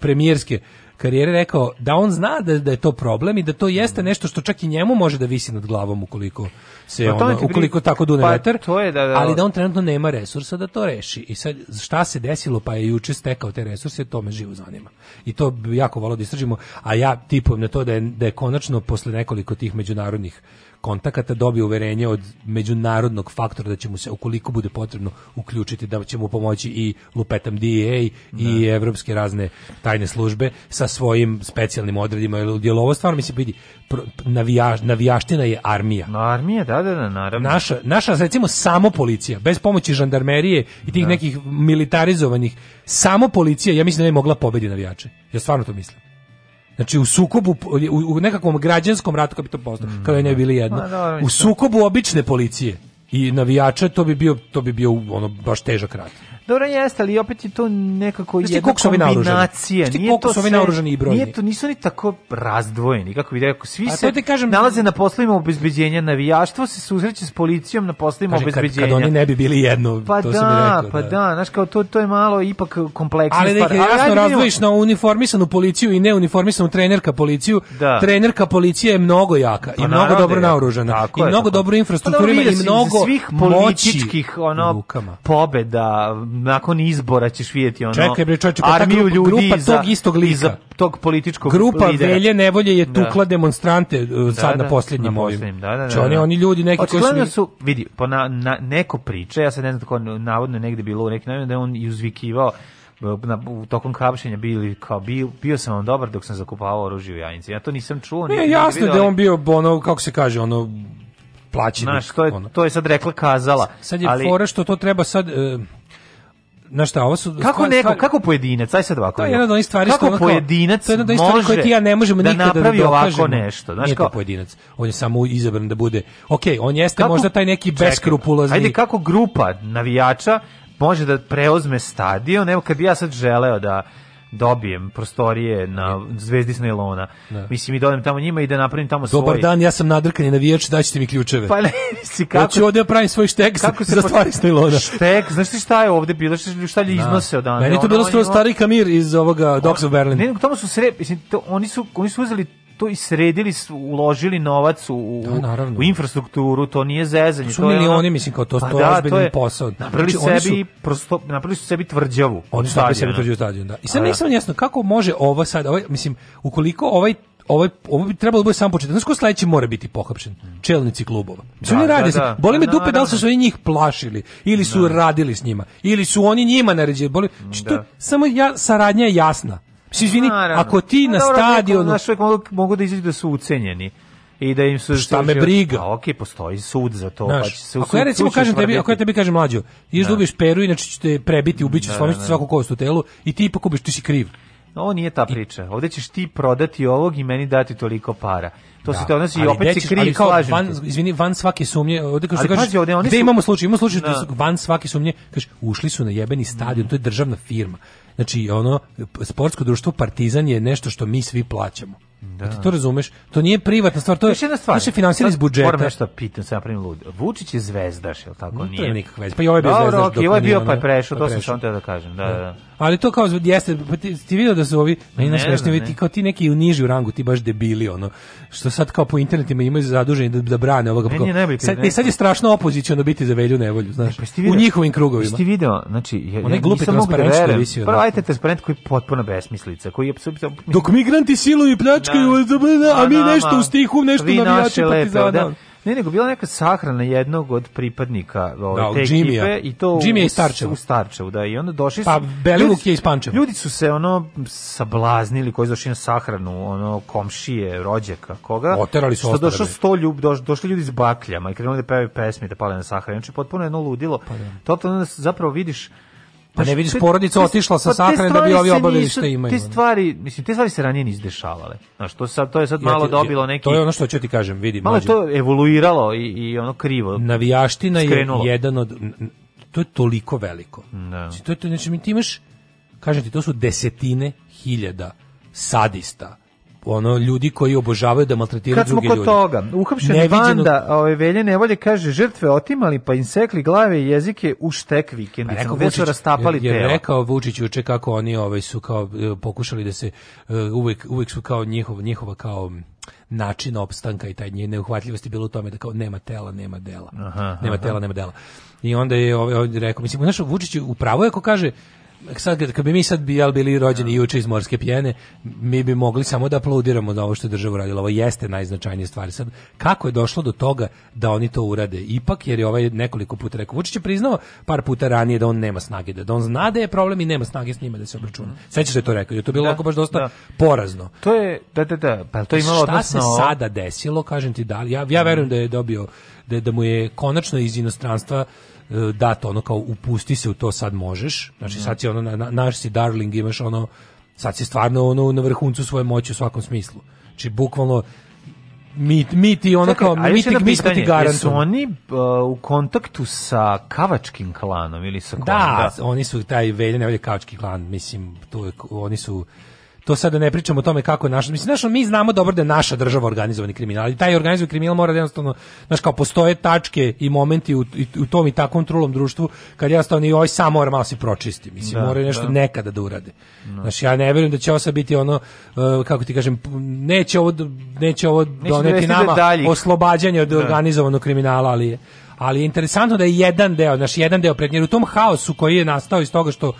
premijerske karijere rekao da on zna da, da je to problem i da to jeste mhm. nešto što čak i njemu može da visi nad glavom ukoliko se pa ono, ukoliko tako dune pa, vetar, to je da, da, ali da on trenutno nema resursa da to reši. I sad šta se desilo pa je juče stekao te resurse, to me živo zanima. I to jako valo da istražimo, a ja tipujem na to da je, da je konačno posle nekoliko tih međunarodnih kontakata dobije uverenje od međunarodnog faktora da će mu se ukoliko bude potrebno uključiti da će mu pomoći i lupetam DEA da. i evropske razne tajne službe sa svojim specijalnim odredima ili ovo stvarno mi se vidi navijaš, navijaština je armija. Na armija, da, da, da, naravno. Naša, naša recimo samo policija, bez pomoći žandarmerije i tih da. nekih militarizovanih, samo policija, ja mislim da ne mogla pobedi navijače. Ja stvarno to mislim. Znači u sukobu u, u nekakvom građanskom ratu kao bi to postao, mm, kao je ne bili jedno. Pa, u sukobu obične policije i navijača, to bi bio to bi bio ono baš težak rat. Dobro jeste, ali opet je to nekako je jedna kombinacija. Znaš ti koliko su ovi naoružani i brojni? Nije to, nisu oni tako razdvojeni, kako vidite, rekao. Svi pa, se kažem, nalaze na poslovima obezbeđenja, navijaštvo se susreće s policijom na poslovima kažem, obezbeđenja. Kad, kad oni ne bi bili jedno, pa to da, sam rekao. Pa da, pa da, znaš kao to, to je malo ipak kompleksno. Ali neke jasno razdvojiš na uniformisanu policiju i neuniformisanu trenerka policiju. Da. Trenerka policija je mnogo jaka pa da i mnogo dobro pa naoružana i mnogo dobro infrastrukturima i mnogo svih političkih ono rukama. pobeda nakon izbora ćeš vidjeti ono Čekaj bre čoveče, pa armiju grupa, ljudi grupa za, tog istog lika, za tog političkog grupa lidera. velje nevolje je da. tukla da. demonstrante e, da, sad da, na posljednjim na ovim. Da, da, da, znači, oni da. oni ljudi neki koji su su vidi po na, na, neko priče ja se ne znam tako navodno negde bilo neki navodno da je on izvikivao e, na, u tokom hapšenja bili kao bio, bio sam on dobar dok sam zakupavao oružje u Jajinci. Ja to nisam čuo. Ne, jasno da je on bio ono kako se kaže ono plaćenik. Znaš, to je, to je sad rekla kazala. Sad je ali... fora što to treba sad... E, na šta, ovo su kako neko, stvari, kako pojedinac, aj sad ovako. To je jedna od onih stvari kako što kako pojedinac to je jedna od stvari ja ne možemo da nikada da napravi ovako nešto, znači kao pojedinac. On je samo izabran da bude. Okej, okay, on jeste kako, možda taj neki beskrupulozni. Ajde kako grupa navijača može da preozme stadion, evo kad bi ja sad želeo da dobijem prostorije na Zvezdi Snelona. Da. Mislim i dođem tamo njima i da napravim tamo svoj. Dobar dan, ja sam nadrkani navijač, daćete mi ključeve. Pa ne, si kako. Hoću ovde ja da pravim svoj štek kako se za stvari Snelona. Štek, znaš ti šta je ovde bilo, šta je da. iznose od Meni je to bilo stari Kamir iz ovoga Dogs of Berlin. Ne, tamo su sre, mislim, to, oni su oni su uzeli to i sredili, uložili novac u, da, u infrastrukturu, to nije zezanje. To su to milioni, ono... mislim, kao to, pa to, da, to je posao. Napravili, znači, sebi, su... prosto, napravili su sebi tvrđavu. Oni su napravili sebi tvrđavu stadion, da. I sad nisam da. jasno kako može ovo sad, ovaj, mislim, ukoliko ovaj ovaj ovo bi trebalo da bude samo početak. Znači ko sledeći mora biti pohapšen. Čelnici klubova. Mislim da, rade da, da. Boli me da, dupe da, li su se oni njih plašili ili su da. radili s njima ili su oni njima naređili. Boli, mm, znači, to, samo ja saradnja je jasna. Mislim, izvini, ako ti na dobro, stadionu... Naš uvijek mogu, mogu da izađu da su ucenjeni i da im su šta me briga. A okej, okay, postoji sud za to, Znaš, pa će se Ako ja recimo kažem tebi, ako ja tebi kažem mlađu, ideš da. da ubiš peru, inače ću te prebiti, ubićeš, da, slomiš da, da. svaku kost u telu i ti ipak ubiš, ti si kriv. Ovo nije ta priča. Ovde ćeš ti prodati ovog i meni dati toliko para. To da, se te odnosi i opet si kriv, slažem van, te. Izvini, van svake sumnje, Ovde kao što kažeš, pazi, ovdje, oni gde su... imamo slučaj, imamo slučaj, da. da van svake sumnje, kažeš, ušli su na jebeni stadion, to je državna firma. Znači, ono, sportsko društvo Partizan je nešto što mi svi plaćamo. Da. Ti to razumeš? To nije privatna stvar, to je jedna stvar. To se finansira iz budžeta. Moram nešto da pitam, se napravim lud. Vučić je zvezdaš, je tako? No, nije. To je nikakva vez. Pa i ovaj je bio zvezdaš. Dobro, ovaj je bio pa je prešao, pa to sam samo da kažem. Da, da, da. Ali to kao jeste, pa ti, ti video da su ovi, meni ne, ne, ne. ti kao ti neki u niži rangu, ti baš debili, ono, što sad kao po internetima imaju zaduženi da, da brane ovoga. Ne, ne, ne, sad, ne, sad je strašno opoziciono biti za velju nevolju, e, znaš, pa u njihovim krugovima. Ti video, znači, ja, Onaj glupi da transparent što visio. Pa ajte transparent koji je potpuno besmislica, koji je... Dok migranti siluju i pljačkaju a mi nešto u stihu, nešto navijači partizana. Da. Ne, nego bila neka sahrana jednog od pripadnika ove, ovaj, da, te ekipe i to Jimmy u, je Starčevu. u Starčevu, da, i onda došli su... Pa Belivuk je iz Pančeva. Ljudi su se ono sablaznili koji su došli na sahranu, ono komšije, rođaka, koga. Oterali su što došlo sto ljub, doš, došli ljudi s bakljama i krenuli da pevaju pesmi da pale na sahranu. Znači potpuno jedno ludilo. Pa, da. Totalno zapravo vidiš Pa ne vidiš porodica te, otišla sa pa sahrane da bi ovi obavili što imaju. Te stvari, mislim, te stvari se ranije nisu dešavale. Znaš, to, sad, to je sad malo ja ti, dobilo neki... To je ono što ću ti kažem, vidi. Malo mlađe. to evoluiralo i, i ono krivo. Navijaština skrenulo. je jedan od... To je toliko veliko. No. Da. Znači, to je, to, znači, ti imaš, kažem ti, to su desetine hiljada sadista, ono ljudi koji obožavaju da maltretiraju druge ljude. Kad smo kod ljudi. toga, uhapšeni Neviđeno... banda ove ovaj, velje nevolje kaže žrtve otimali pa im sekli glave i jezike u štek vikendicama. Pa rekao Vučić, su rastapali je, je rekao Vučić uče kako oni ovaj su kao e, pokušali da se e, uvek, uvek su kao njihov, njihova kao način opstanka i taj njene neuhvatljivosti bilo u tome da kao nema tela, nema dela. Aha, nema tela, nema dela. I onda je ovaj, ovaj rekao, mislim, znaš, Vučić upravo je ako kaže sad kad, kad bi mi sad bijal bili rođeni da. juče iz morske pjene, mi bi mogli samo da aplaudiramo za ovo što država uradila. Ovo jeste najznačajnije stvari. Sad, kako je došlo do toga da oni to urade? Ipak, jer je ovaj nekoliko puta rekao, Vučić je priznao par puta ranije da on nema snage, da, da on zna da je problem i nema snage s njima da se obračuna. Mhm. Sećaš se da to rekao, je to bilo da, baš dosta da. porazno. To je, da, da, da, pa to je imalo Šta odnosno... se sada desilo, kažem ti da, ja, ja verujem da je dobio, da, da mu je konačno iz inostranstva E, dato ono kao upusti se u to sad možeš znači da. sad si ono na, naš si darling imaš ono sad si stvarno ono na vrhuncu svoje moći u svakom smislu znači bukvalno mi, mi ti ono kao, mi, ti, mi smo ti garantom. oni uh, u kontaktu sa kavačkim klanom ili sa Da, da. oni su taj veljen, ovdje kavački klan, mislim, to je, oni su to sada da ne pričamo o tome kako je naša, mislim, znaš, mi znamo dobro da je naša država organizovani kriminal, ali taj organizovani kriminal mora da jednostavno, znaš, kao postoje tačke i momenti u, i, u tom i takvom trulom društvu, kad ja stavni ovaj samo mora malo se pročisti, mislim, da, mora nešto da. nekada da urade. No. Da. Znaš, ja ne verujem da će ovo sad biti ono, uh, kako ti kažem, neće ovo, neće ovo neće doneti nama da oslobađanje od da. organizovanog kriminala, ali je ali je interesantno da je jedan deo, naš jedan deo prednjer u tom haosu koji je nastao iz toga što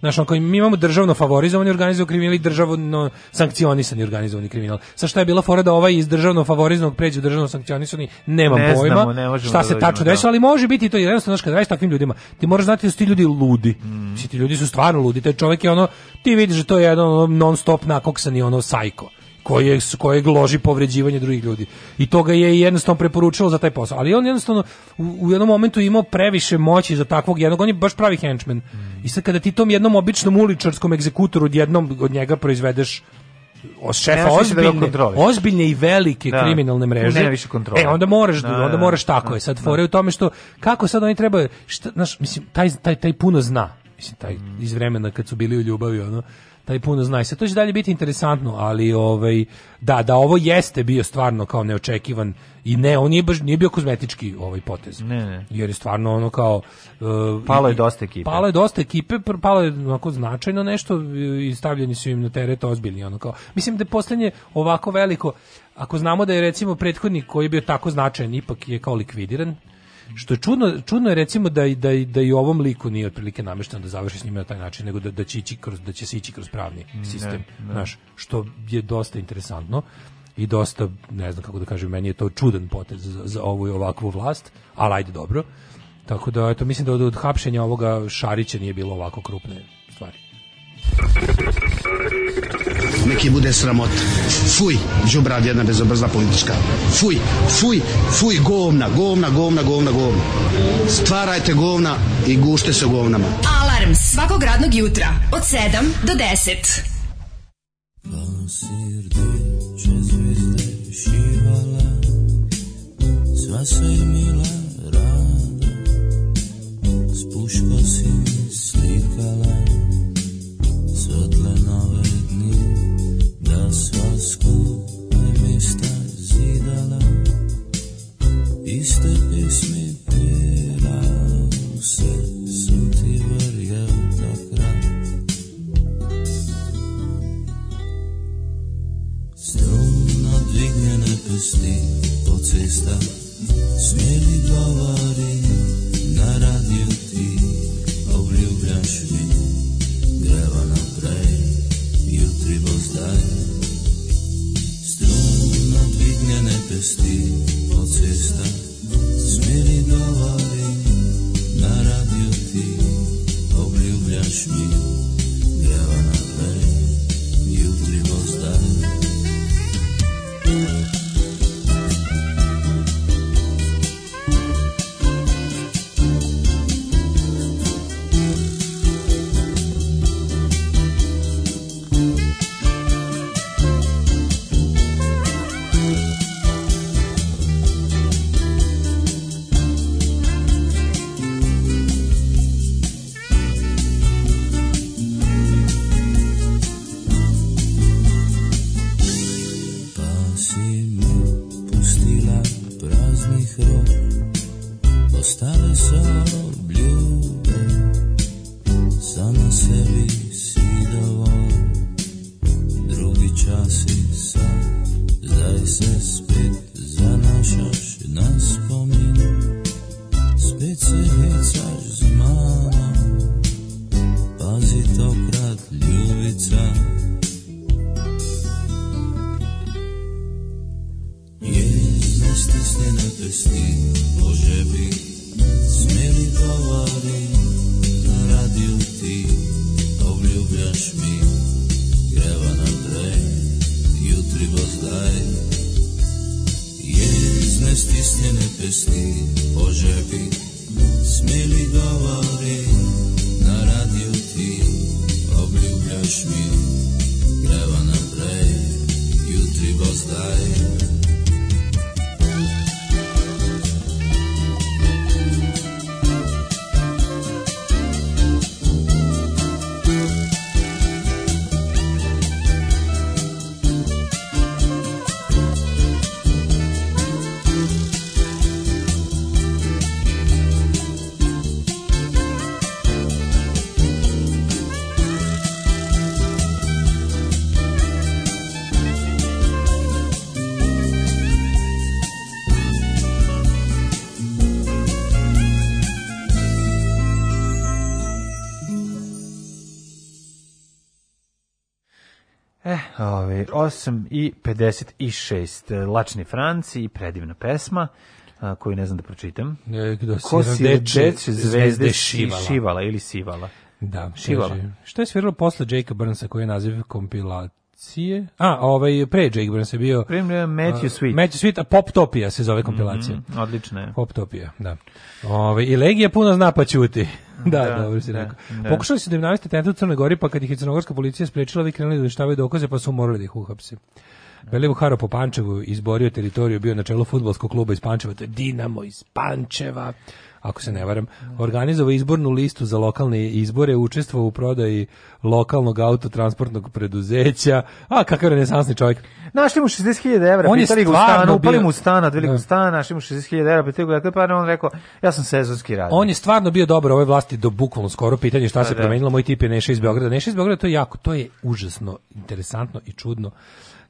Znaš, ako mi imamo državno favorizovani organizovani kriminal i državno sankcionisani organizovani kriminal. Sa šta je bila fora da ovaj iz državno favorizovanog pređe u državno sankcionisani, nemam ne pojma. Znamo, ne šta da se tačno desilo, ali može biti to jednostavno znaš kad radiš takvim ljudima. Ti moraš znati da su ti ljudi ludi. Mm. Svi ti ljudi su stvarno ludi. Taj čovjek je ono, ti vidiš da to je jedno non stop nakoksani ono sajko koje, kojeg loži povređivanje drugih ljudi. I to ga je jednostavno preporučilo za taj posao. Ali on jednostavno u, u jednom momentu imao previše moći za takvog jednog, on je baš pravi henchman. Mm. I sad kada ti tom jednom običnom uličarskom egzekutoru odjednom od njega proizvedeš od šefa da ozbiljne, da ozbiljne i velike da. kriminalne mreže. Ne više kontrole. E, onda moraš, da, onda da, moraš da. tako je. Sad fore u tome što, kako sad oni trebaju, šta, znaš, mislim, taj, taj, taj puno zna. Mislim, taj iz vremena kad su bili u ljubavi, ono, taj puno znaš. I sad to će dalje biti interesantno, ali ovaj, da, da ovo jeste bio stvarno kao neočekivan i ne, on nije, baš, nije bio kozmetički ovaj potez. Ne, ne. Jer je stvarno ono kao... Uh, palo je dosta ekipe. Palo je dosta ekipe, palo je onako značajno nešto i stavljeni su im na teret ozbiljni. Ono kao. Mislim da je posljednje ovako veliko, ako znamo da je recimo prethodnik koji je bio tako značajan ipak je kao likvidiran, Što je čudno, čudno je recimo da i da i da i ovom liku nije otprilike namešteno da završi s njima na taj način, nego da da će ići kroz da će se ići kroz pravni sistem, znaš, što je dosta interesantno i dosta, ne znam kako da kažem, meni je to čudan potez za, za ovu i ovakvu vlast, ali ajde dobro. Tako da, eto, mislim da od, od hapšenja ovoga Šarića nije bilo ovako krupne stvari nek bude sramota. Fuj, džubrad jedna bezobrzna politička. Fuj, fuj, fuj, govna, govna, govna, govna, govna. Stvarajte govna i gušte se govnama. Alarm svakog radnog jutra od 7 do 10. Sva se mila rada S puško si slikala Svetle nove na da sva skupa mjesta zidala Iste pesme pjevao se Suti vrjav na kraj Strumno dvignjene pesti po cesta Smjeli glavari na radiju ti Obljubljaš mi Greva naprej Jutri bo zdaj protesti po cesta Smiri dolari na radio ti Obljubljaš mi Ljeva na jutri vozdaj ovaj, 8 i 56. Lačni Franci, i predivna pesma koju ne znam da pročitam. E, Ko si zvezde, zvezde šivala. šivala ili sivala? Da, šivala. Kaže, što je sviralo posle Jake Burnsa koji je naziv kompilat kompilacije. A, ovaj pre Jake Burns je bio pre Matthew Sweet. Matthew Sweet, a Poptopija se zove kompilacija. Mm, odlična je. Poptopija, da. Ovaj i Legija puno zna pa ćuti. da, da, dobro si da, rekao. Da, Pokušali su da im navesti tentat Crnoj Gori, pa kad ih je crnogorska policija sprečila, vi krenuli da uništavaju dokaze, pa su morali da ih uhapse. Belivu Haro po Pančevu izborio teritoriju, bio na čelu futbolskog kluba iz Pančeva, to je Dinamo iz Pančeva ako se ne varam, organizovao izbornu listu za lokalne izbore, učestvovao u prodaji lokalnog autotransportnog preduzeća. A kakav renesansni čovjek. Našli mu 60.000 €, on pitali ga stan, stanu, upali mu stan, odveli ga u da. stan, našli mu 60.000 evra, pitali ga pa on rekao, ja sam sezonski radnik. On je stvarno bio dobar ovoj vlasti do bukvalno skoro pitanje šta pa se da. promenilo, moj tip je Neša iz Beograda. Neša iz Beograda to je jako, to je užasno interesantno i čudno.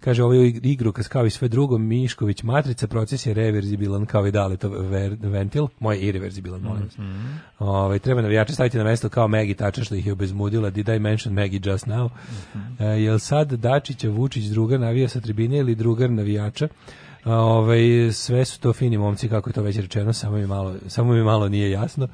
Kaže, ovaj igru igrokaz kao i sve drugo, Mišković matrica, proces je reverzibilan kao i Daletov ver, ventil, moj je irreverzibilan, molim mm -hmm. Ove, ovaj, treba navijače staviti na mesto kao Megi Tača što ih je obezmudila, did I mention Megi just now? Mm -hmm. e, jel sad Dačića Vučić druga navija sa tribine ili drugar navijača? ovaj sve su to fini momci, kako je to već rečeno, samo mi malo, samo mi malo nije jasno.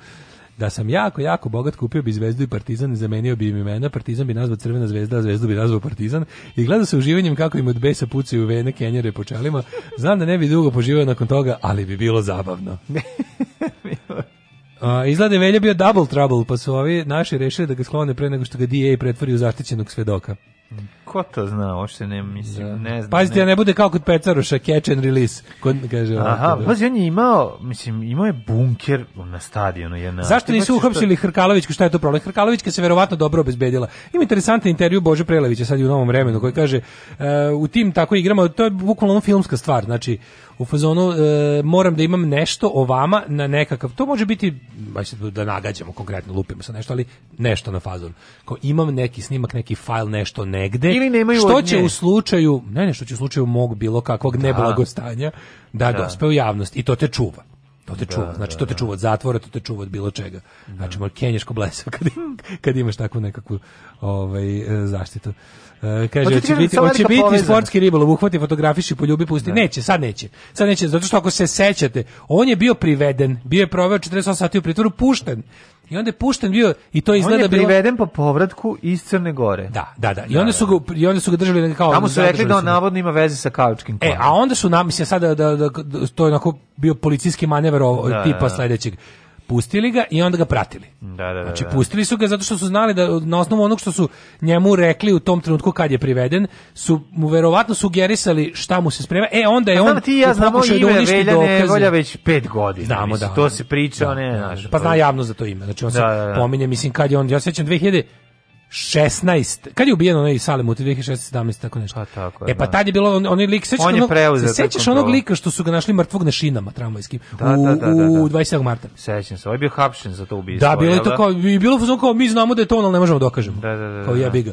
Da sam jako, jako bogat, kupio bi Zvezdu i Partizan i zamenio bi im imena. Partizan bi nazvao Crvena zvezda, a Zvezdu bi nazvao Partizan. I gledao se uživanjem kako im od besa pucaju vene kenjere po čelima. Znam da ne bi dugo poživao nakon toga, ali bi bilo zabavno. Uh, izgleda je Velja bio double trouble, pa su ovi naši rešili da ga sklone pre nego što ga DA pretvori u zaštićenog svedoka. Ko to zna, uopšte ne mislim, da. ne znam. Pazite, ne... ne bude kao kod Pecaruša, catch and release. Kod, kaže, Aha, ovako, da. pazi, on je imao, mislim, imao je bunker na stadionu. Je na... Zašto nisu da- uhapsili što... Hrkalovićku, šta je to problem? Hrkalovićka se verovatno dobro obezbedila. Ima interesantan intervju Bože Prelevića sad i u novom vremenu, koji kaže, uh, u tim tako igramo, to je bukvalno filmska stvar, znači, u fazonu e, moram da imam nešto o vama na nekakav, to može biti, baš da nagađamo konkretno, lupimo sa nešto, ali nešto na fazon. Kao imam neki snimak, neki fajl, nešto negde. Ili nemaju što će u slučaju, ne, ne, što će u slučaju mog bilo kakvog da. neblagostanja da, da. dospe u javnost i to te čuva. To te da, čuva, da, znači to te da. čuva od zatvora, to te čuva od bilo čega. Znači, moj kenješko blesav kad, kad imaš takvu nekakvu ovaj, e, zaštitu. E, kaže pa da hoće biti hoće biti sportski ribolov uhvati fotografiši poljubi pusti ne. Da. neće sad neće sad neće zato što ako se sećate on je bio priveden bio je proveo 48 sati u pritvoru pušten i onda je pušten bio i to izgleda bilo... On je priveden bilo... po povratku iz Crne Gore. Da, da, da. I da, onda su da, ga, i onda su ga držali kao... Tamo su rekli da on navodno ima veze sa kaučkim E, a onda su nam, mislim, sada da, da, da, to je onako bio policijski manevar manever tipa sledećeg pustili ga i onda ga pratili. Da, da, da, znači, da. pustili su ga zato što su znali da na osnovu onog što su njemu rekli u tom trenutku kad je priveden, su mu verovatno sugerisali šta mu se sprema. E, onda je pa, on... Znam, ti ja znamo da ime Velja već pet godina. Znamo, mislim, da. To da. se priča, ne, znaš. Pa zna javno za to ime. Znači, on se pominje, mislim, kad je on... Ja sećam 2000 16. Kad je ubijen onaj Salem u 2016 tako nešto. Pa tako je, E pa da. tad je bilo onaj lik sećaš on se sećaš onog lika što su ga našli mrtvog na šinama tramvajskim da, u, da, da, da, u 27. Da. marta. Sećam se, on je bio hapšen za to ubistvo. Da, bilo je to da? kao i bilo fuzon kao mi znamo da je to, on, al ne možemo da dokažemo. Da, da, da. Kao ja biga.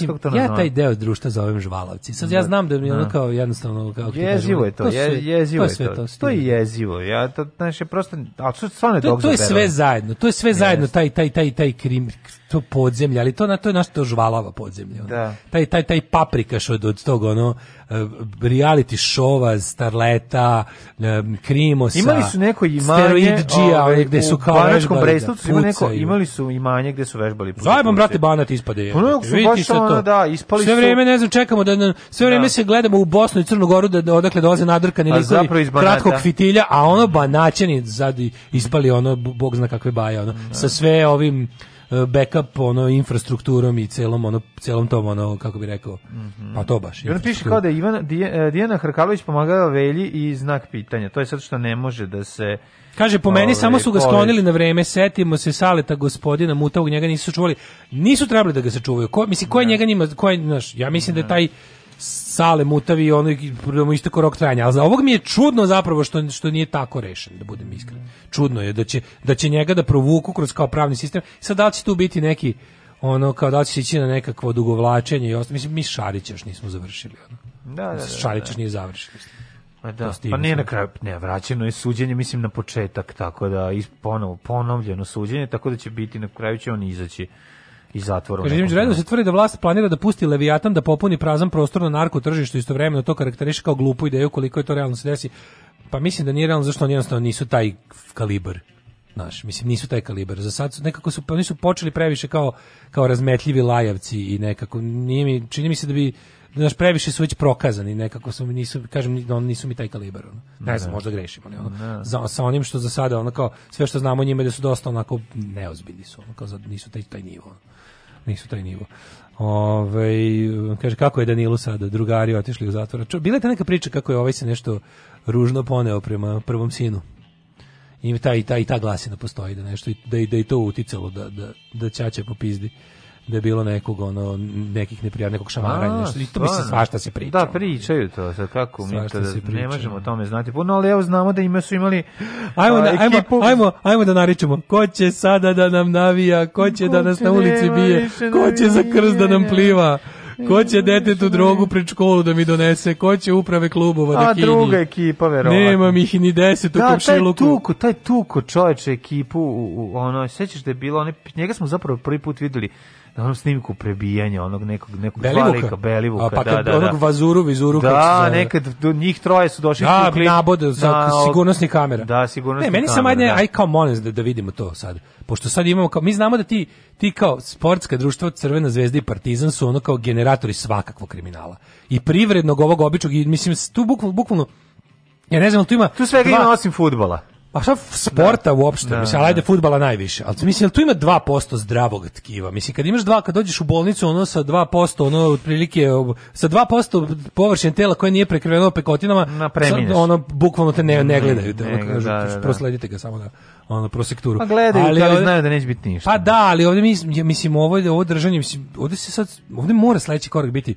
mislim, to ja taj deo društva zovem žvalavci. Sad ja da. znam da mi je ono da. kao jednostavno... Kao jezivo je to, je, jezivo je to. To, je jezivo, ja to, znaš, je prosto, ali to stvarno je to, to je sve zajedno, to je sve zajedno, taj, taj, taj, taj krim, to podzemlje, ali to na to je naš to žvalava podzemlje. Da. Taj, taj, taj paprikaš od, od tog ono Eh, reality showa, starleta, eh, krimosa. Imali su neko imanje ovaj, gde su kao vežbali. Da Brestovcu ima neko, imali su imanje gde su vežbali. Zajbom, brate, banat ispade. Pa Je. Ono su baš ono, to. da, ispali sve vreme, ne znam, čekamo da, sve vreme da. se gledamo u Bosnu i Crnu Goru da odakle dolaze pa nadrkani likovi kratkog fitilja, a ono banaćani zadi ispali ono, bog zna kakve baje, ono, mm. sa sve ovim E, backup ono infrastrukturom i celom ono celom tom ono kako bih rekao mm -hmm. pa to baš. I piše kao da Ivan e, Dijana Hrkalović pomagala Velji i znak pitanja. To je sad što ne može da se Kaže, po meni Ove, ovaj, samo su ga sklonili na vreme, setimo se saleta gospodina Mutavog, njega nisu čuvali, nisu trebali da ga sačuvaju. Ko, misli, ko je njega njima, ko je, znaš, ja mislim ne. da je taj Sale Mutavi ono da isto isteko rok trajanja. Ali za ovog mi je čudno zapravo što što nije tako rešen, da budem iskren. Čudno je da će da će njega da provuku kroz kao pravni sistem. Sad da li će tu biti neki ono kao da li će ići na nekakvo dugovlačenje i ostalo. Mislim mi Šarić još nismo završili ono. Da, da, da, Šarić da. još nije završili. Pa da, pa nije na kraju, ne, vraćeno je suđenje, mislim, na početak, tako da, ponovo, ponovljeno suđenje, tako da će biti, na kraju će on izaći i zatvoru. Kaže, između redom se tvrdi da vlast planira da pusti Leviatan da popuni prazan prostor na narko tržištu istovremeno to karakteriše kao glupu ideju koliko je to realno se desi. Pa mislim da nije realno zašto oni jednostavno nisu taj kalibar. Naš, mislim nisu taj kalibar. Za sad nekako su oni su počeli previše kao kao razmetljivi lajavci i nekako nije mi čini mi se da bi znaš, previše su već prokazani, nekako su mi nisu, kažem, da oni nisu mi taj kalibar, ono. ne da. znam, možda grešim, ali ono, da. za, sa onim što za sada, ono kao, sve što znamo o njima da su dosta onako neozbiljni su, ono, kao za, nisu taj, taj nivo, ono nisu taj nivo. Ove, ovaj, kaže, kako je Danilo sada, drugari otišli u zatvor. Bila je ta neka priča kako je ovaj se nešto ružno poneo prema prvom sinu. I ta, i ta, i ta glasina postoji da nešto, da, da i to uticalo da, da, da po pizdi da je bilo nekog ono nekih neprijatnih nekog šamaranja nešto i to bi se svašta se priča. Da pričaju to, sad kako mi to da ne možemo o tome znati puno, ali evo znamo da ima su imali ajmo da, ajmo, ajmo, ajmo da naričemo. Ko će sada da nam navija, ko će ko da nas na ulici bije, ko će za krst da nam pliva. Ko će dete tu drogu pred školu da mi donese? Ko će uprave klubova da kini? A druga ekipa, verovatno. Nemam ih ni deset u da, komšiluku. Da, taj tuko, taj tuko čoveče ekipu, u, u, ono, sećaš da je bilo, one, njega smo zapravo prvi put videli na onom snimku prebijanja onog nekog nekog Belivuka, valika, Belivuka, pa da, kad da, da, onog Vazuru, Vizuru, da, nekad do njih troje su došli da, kukli, nabod za na, sigurnosni kamera. Da, sigurnosni Ne, meni kamera, sam ajde, da. aj kao molim da, da vidimo to sad. Pošto sad imamo kao, mi znamo da ti, ti kao sportska društva Crvena zvezda i Partizan su ono kao generatori svakakvog kriminala. I privrednog ovog običnog, i mislim, tu bukvalno, bukvalno ja ne znam, tu ima... Tu svega dva, ima osim futbola. Pa šta sporta da. uopšte, da, mislim, ali da. ajde futbala najviše, ali mislim, tu ima 2% zdravog tkiva, mislim, kad imaš dva, kad dođeš u bolnicu, ono sa 2%, ono, otprilike, sa 2% površine tela koje nije prekriveno pekotinama, Na sa, ono, bukvalno te ne, ne gledaju, te, da, ono, kažu, da, da, da. prosledite ga samo da ono prosekturu. Pa gledaju, ali, ali znaju da neće biti ništa. Pa da, ali ovde, mislim, mislim ovo, ovo držanje, mislim, ovde se sad, ovde mora sledeći korak biti,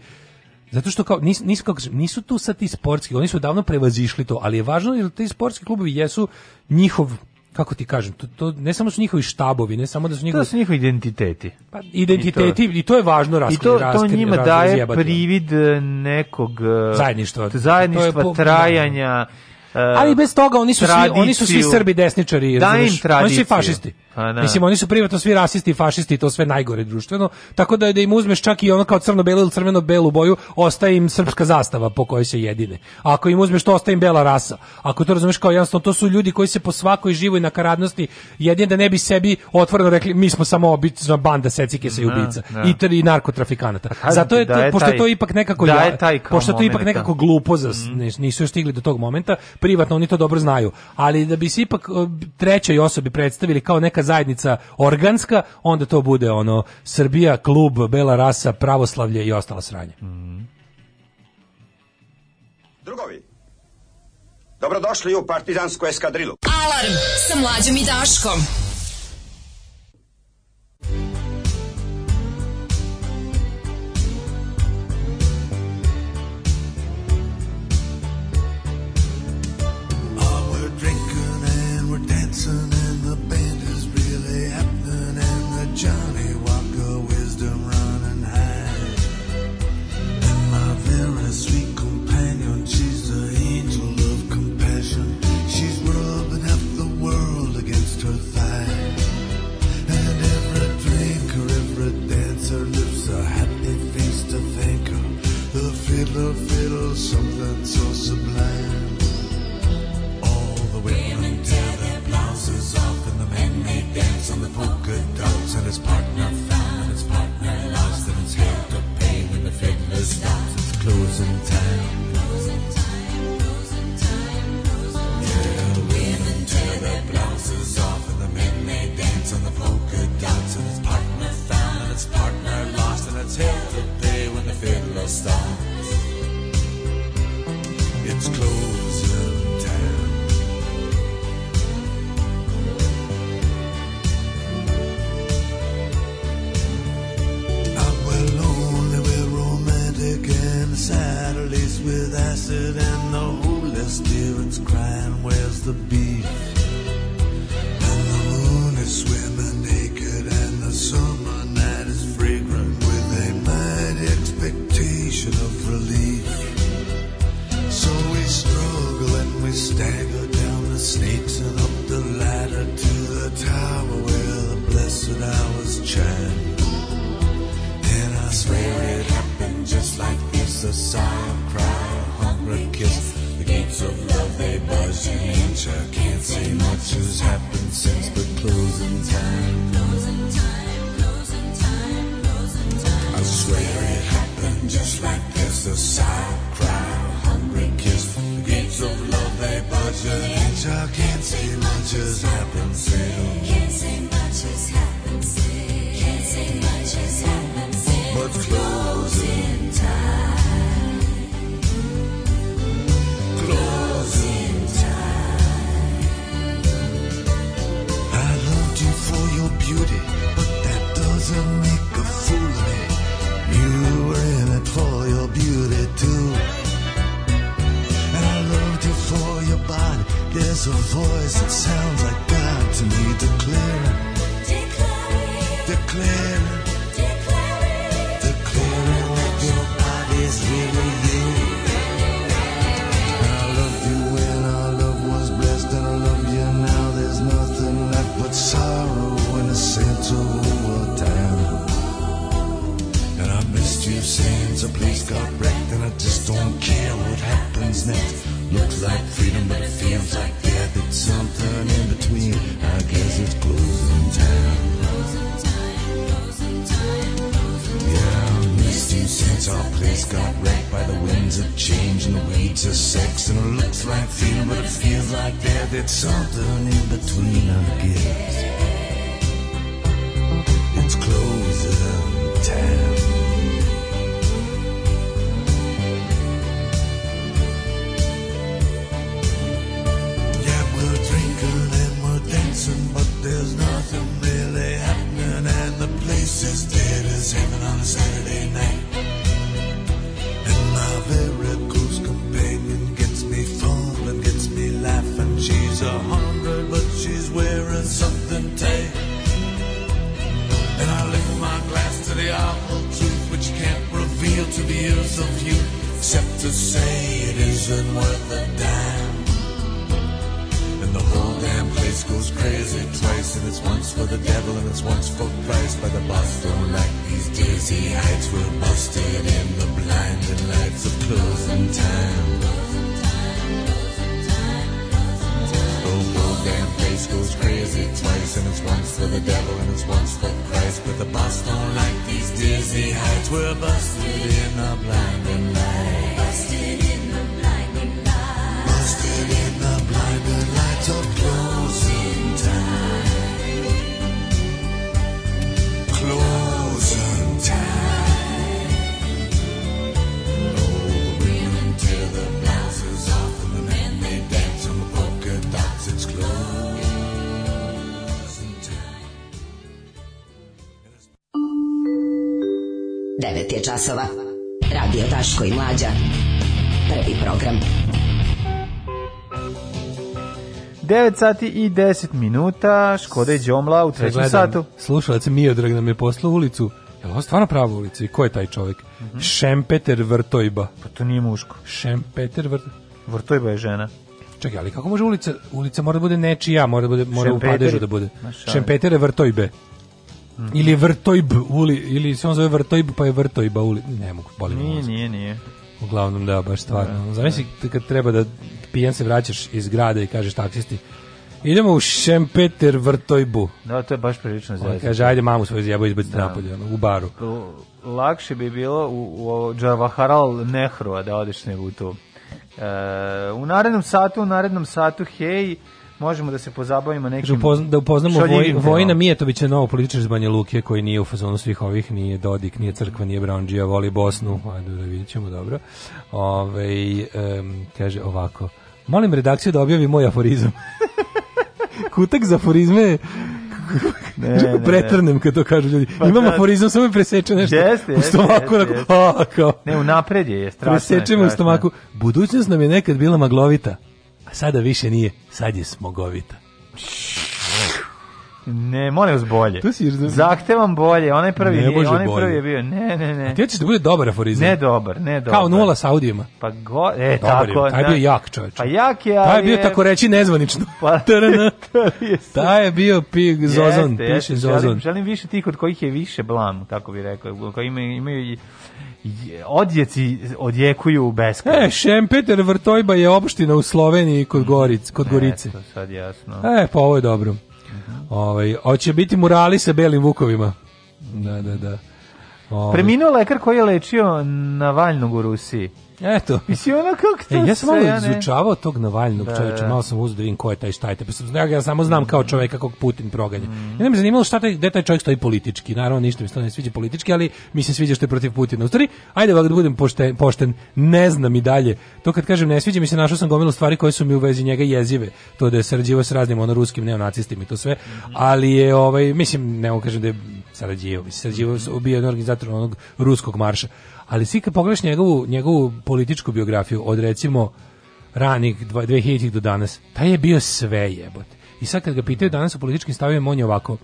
Zato što kao nisu, nisu, kako, nisu tu sa ti sportski, oni su davno prevazišli to, ali je važno jer ti sportski klubovi jesu njihov kako ti kažem, to, to ne samo su njihovi štabovi, ne samo da su njihovi... To su njihovi identiteti. Pa, identiteti, i to, i to je važno raskri, I to, raskri, da. e, e, to njima raskri, daje zjebati. privid nekog... Zajedništva. Zajedništva, po, trajanja... Da. Ali bez toga oni su, tradiciju, svi, oni su svi Srbi desničari. Da im tradiciju. Oni su fašisti. Pa, na. Da. Mislim, oni su privatno svi rasisti i fašisti to sve najgore društveno, tako da da im uzmeš čak i ono kao crno belo ili crveno-belu boju, ostaje im srpska zastava po kojoj se jedine. Ako im uzmeš to, ostaje im bela rasa. Ako to razumeš kao jednostavno, to su ljudi koji se po svakoj živoj nakaradnosti jedin da ne bi sebi otvoreno rekli mi smo samo obična banda secike sa da, ubica da. i, i narkotrafikanata. Pa Zato je, to, je pošto taj, to ipak nekako da je taj pošto to ipak nekako glupo za, mhm. nisu još stigli do tog momenta, privatno oni to dobro znaju, ali da bi se ipak trećoj osobi predstavili kao neka zajednica organska, onda to bude ono Srbija, klub, bela rasa, pravoslavlje i ostala sranja. Mm. Drugovi, dobrodošli u partizansku eskadrilu. Alarm sa mlađom i Daškom. je časova. Radio Taško i Mlađa. Prvi program. 9 sati i 10 minuta, Škoda i Đomla u trećem Gledam, satu. Slušalac Miodrag nam je poslao ulicu. Je li on stvarno prava ulica i ko je taj čovjek? Mm -hmm. Šempeter Vrtojba. Pa to nije muško. Šempeter Vrtojba. Vrtojba je žena. Čekaj, ali kako može ulica? Ulica mora da bude nečija, mora da bude mora Šempeter. u padežu da bude. Šempeter vrtojbe. Ili Vrtojb uli, ili se on zove Vrtojb, pa je Vrtojba uli. Ne mogu, boli me. Nije, nije, nije. Uglavnom da, baš stvarno. Da, Zamisli da. kad treba da pijan se vraćaš iz grada i kažeš taksisti Idemo u Šempeter Vrtojbu. Da, to je baš prilično ovaj, zezno. Kaže, ajde mamu svoju zjebu izbaciti da. napolje, ono, u baru. Lakše bi bilo u, u Džavaharal Nehrua da odeš nego u to. E, u narednom satu, u narednom satu, hej, možemo da se pozabavimo nekim da upoznamo voj, Vojna Mijetovića novo političar iz Banja Luke koji nije u fazonu svih ovih nije Dodik, nije Crkva, nije Branđija voli Bosnu, ajde da vidjet ćemo dobro Ove, um, kaže ovako molim redakciju da objavi moj aforizam kutak za aforizme ne, ne, pretrnem kad to kažu ljudi. Pa, Imamo da. aforizam, samo mi preseče nešto. Jeste, u stomaku, jeste, jeste. A, kao. Ne, u napred je, je strašno. Presečemo u stomaku. Budućnost nam je nekad bila maglovita, Sada više nije, sad je smogovita. Ne, molim vas bolje. Tu si Zahtevam bolje. Onaj prvi, ne je, onaj prvi je bio. Ne, ne, ne. A ti hoćeš da bude dobar aforizam. Ne dobar, ne dobar. Kao nula sa audijima. Pa go, e dobar tako. Da- pa je, taj je bio jak čovjek. Pa jak je, ali Taj je bio tako reći nezvanično. Pa taj je bio pig Zozon, jeste, piše jeste, Zozon. Želim, želim više tih od kojih je više blam, kako bi rekao. Koji imaju, imaju odjeci odjekuju u beskraj. E, Šempeter Vrtojba je opština u Sloveniji kod, Goric, kod Gorice. Eto, sad jasno. E, pa ovo je dobro. Ovaj hoće biti murali sa belim vukovima. Da, da, da. Ove. Ovaj. Preminuo lekar koji je lečio na Navalnog u Rusiji. Eto. Mislim, ono kako e, to e, Ja sam malo izučavao tog Navalnog da, čovječa, da. malo sam uzeo da vidim ko je taj šta je. sam, ja ga samo znam kao čovjeka kog Putin proganja. Mm. Ja me zanimalo šta taj, gde taj čovjek stoji politički. Naravno, ništa mi se to ne sviđa politički, ali mi se sviđa što je protiv Putina. U stvari, ajde da budem pošten, pošten, ne znam i dalje. To kad kažem ne sviđa mi se, našao sam gomilu stvari koje su mi u vezi njega jezive. To da je sarađivao s raznim ono ruskim neonacistima i to sve. Mm. Ali je, ovaj, mislim, ne mogu kažem da je sarađivao, mislim, sarađivao, bio organizator onog ruskog marša ali svi kad pogledaš njegovu, njegovu političku biografiju od recimo ranih 2000 do danas, taj je bio sve jebot. I sad kad ga pitaju danas o političkim stavima, on je ovako,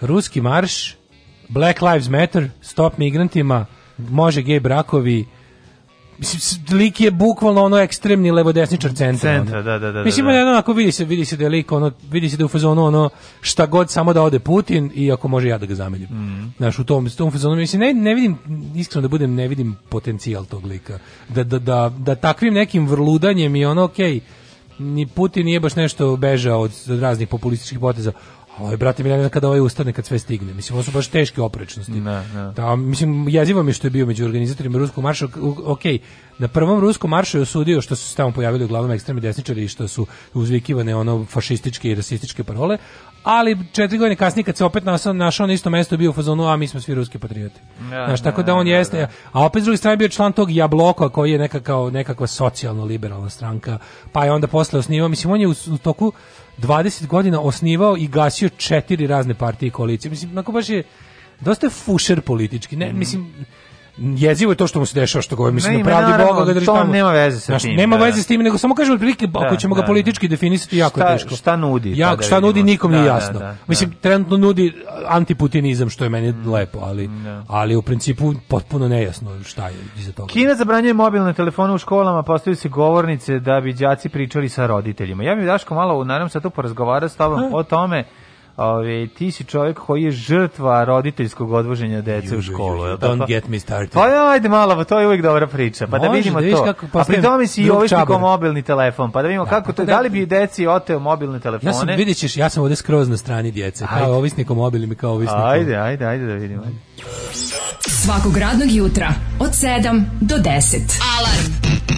ruski marš, Black Lives Matter, stop migrantima, može gej brakovi, mislim lik je bukvalno ono ekstremni levo desničar centra. Centra, da, da, da, da. Mislim da, da. onako vidi se, vidi se da je lik ono, vidi se da je u fazonu ono šta god samo da ode Putin i ako može ja da ga zamenim. Mm. Znaš, u tom, tom fazonu mislim ne, ne vidim iskreno da budem ne vidim potencijal tog lika. Da, da, da, da takvim nekim vrludanjem i ono okej okay, ni Putin nije baš nešto bežao od, od raznih populističkih poteza. Ovaj brate mi ne kada ovaj ustane kad sve stigne. Mislim ovo su baš teške oprečnosti. Ne, ne. Da, mislim jezivo mi što je bio među organizatorima ruskog marša. ok, na prvom ruskom maršu je osudio što su se tamo pojavili uglavnom ekstremni desničari i što su uzvikivane ono fašističke i rasističke parole, ali četiri godine kasnije kad se opet našao, našao na isto mesto bio u fazonu, a mi smo svi ruski patrioti. Ja, Znaš, tako da on jeste. A opet s druge strane bio član tog Jabloka koji je neka kao nekakva socijalno liberalna stranka, pa je onda posle osnivao, mislim on je u, u toku 20 godina osnivao i gasio četiri razne partije i koalicije. Mislim, onako baš je dosta fušer politički. Ne, mm. mislim, jezivo je to što mu se dešava što govori mislim ne, pravdi naravno, boga da drži tamo. nema veze sa Znaš, tim. Nema da. veze da. s tim, nego samo kažem otprilike da, ako ćemo da, ga da. politički definisati jako šta, je teško. Šta nudi? Ja, šta vidimo. nudi nikom nije da, jasno. Mislim trenutno nudi antiputinizam što je meni mm. lepo, ali mm, ali u principu potpuno nejasno šta je iza toga. Kina zabranjuje mobilne telefone u školama, postavljaju se govornice da bi đaci pričali sa roditeljima. Ja mi Daško malo u naravno sa to porazgovarao s tobom o tome Ove, ti si čovjek koji je žrtva roditeljskog odvoženja dece u školu. You, you, you. Don't get me started. Pa ajde malo, pa to je uvijek dobra priča. Pa da Može, da vidimo da to. Kako, pa A pri si i ovisniko mobilni telefon. Pa da vidimo da, kako pa to, da, da li bi deci oteo mobilne telefone? Ja sam, vidjet ćeš, ja sam ovdje skroz na strani djece. Ajde. Kao ovisnik o mobilnim kao ovisnik Ajde, ajde, ajde da vidimo. Svakog radnog jutra od 7 do 10. Alarm!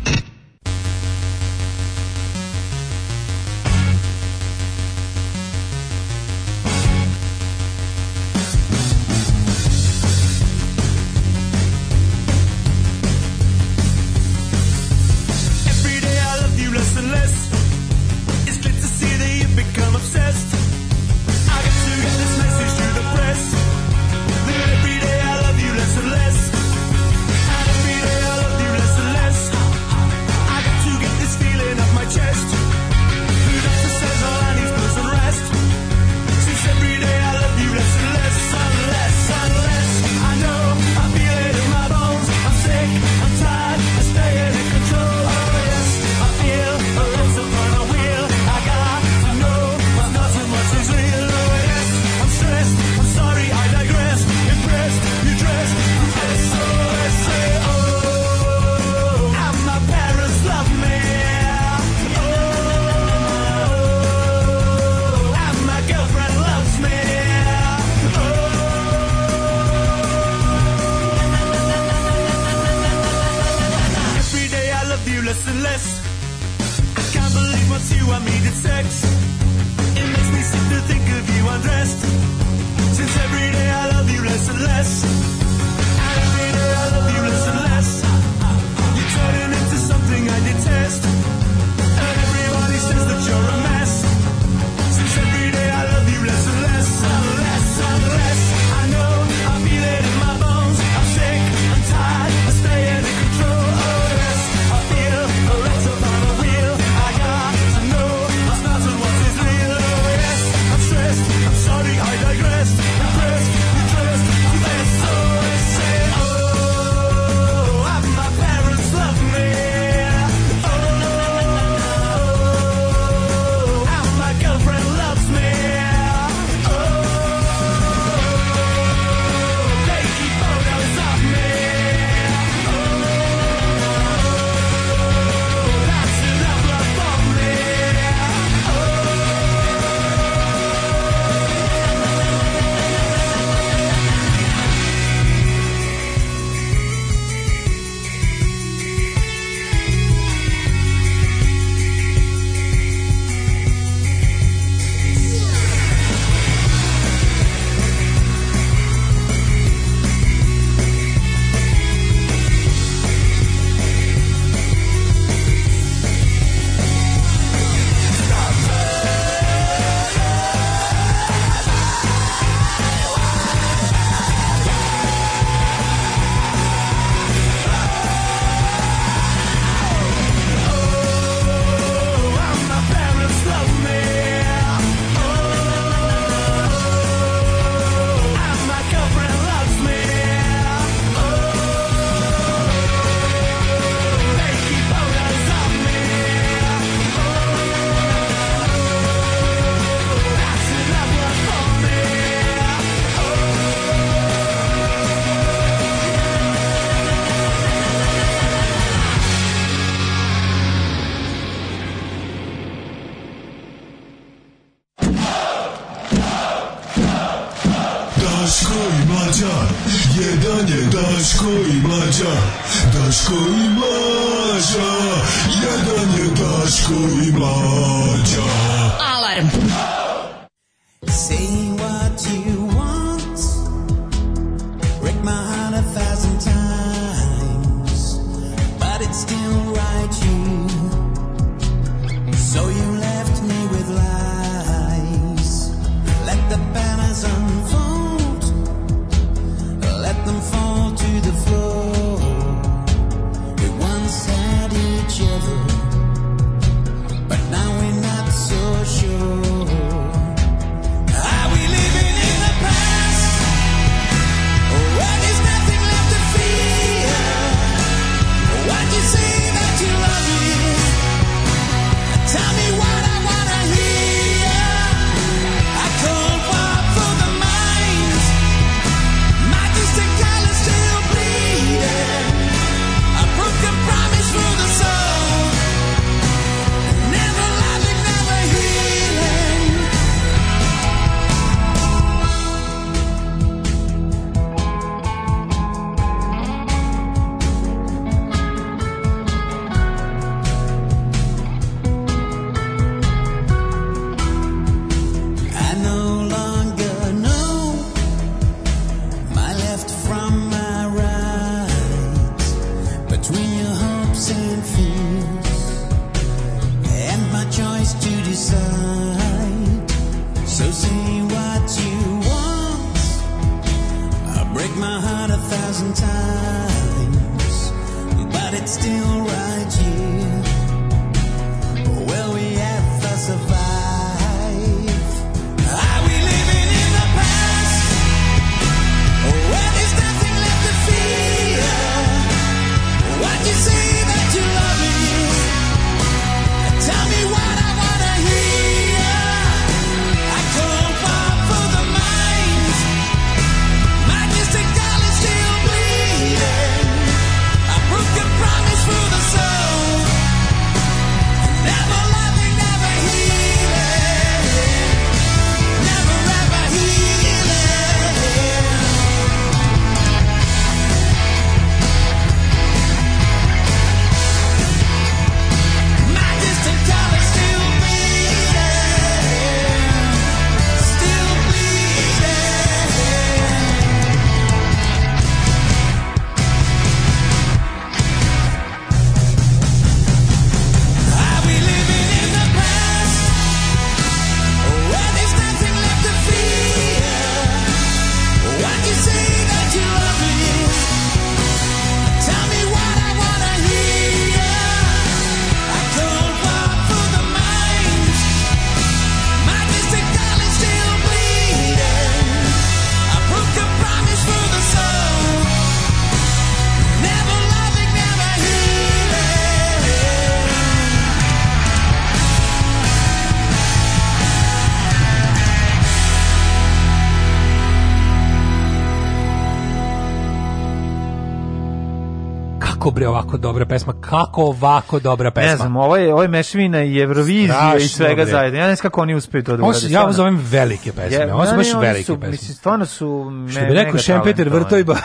ovako dobra pesma, kako ovako dobra pesma. Ne znam, ovo je, ovo ovaj je mešavina i Eurovizije i svega bre. zajedno. Ja ne znam kako oni uspeju to da urade. Ja ovo zovem velike pesme, je, ovo su da, baš velike su, pesme. Mislim, stvarno su... Me, Što bi rekao Šempeter Vrtojba...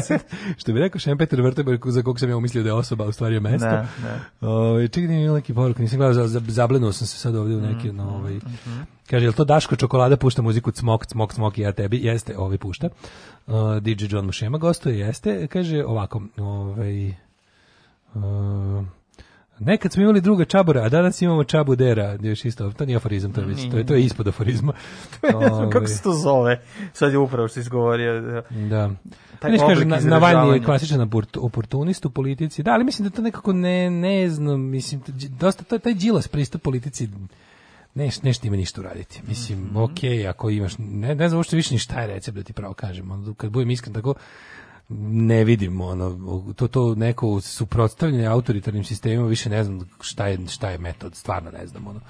što bi rekao Šempeter Vrtojba, za kog sam ja umislio da je osoba, u stvari je mesto. Ne, ne. Ovaj čekaj, da neki poruk, nisam gledao, zablenuo sam se sad ovde u neki mm, no, ovaj. Mm -hmm. Kaže, jel to Daško Čokolada pušta muziku Cmok, Cmok, Cmok i ja tebi? Jeste, ovaj pušta. Uh, DJ John Mušema gostuje, jeste. Kaže, ovako, ovaj... Uh, Nekad smo imali druga čabura, a danas imamo čabudera. Još isto, to nije aforizam, to je, već, to je, to je ispod aforizma. Kako ovaj. se to zove? Sad je upravo što izgovorio. Da. da. Taj Neš, kaže, Navalni je klasičan oportunist u politici. Da, ali mislim da to nekako ne, ne znam. Mislim, dosta, to je taj džilas pristup politici neš, nešto ima ništa uraditi. Mislim, mm -hmm. okej, ako imaš, ne, ne znam uopšte više ni šta je recept, da ti pravo kažem. Onda, kad budem iskren tako, ne vidim ono to to neko suprotstavljanje autoritarnim sistemima više ne znam šta je šta je metod stvarno ne znam ono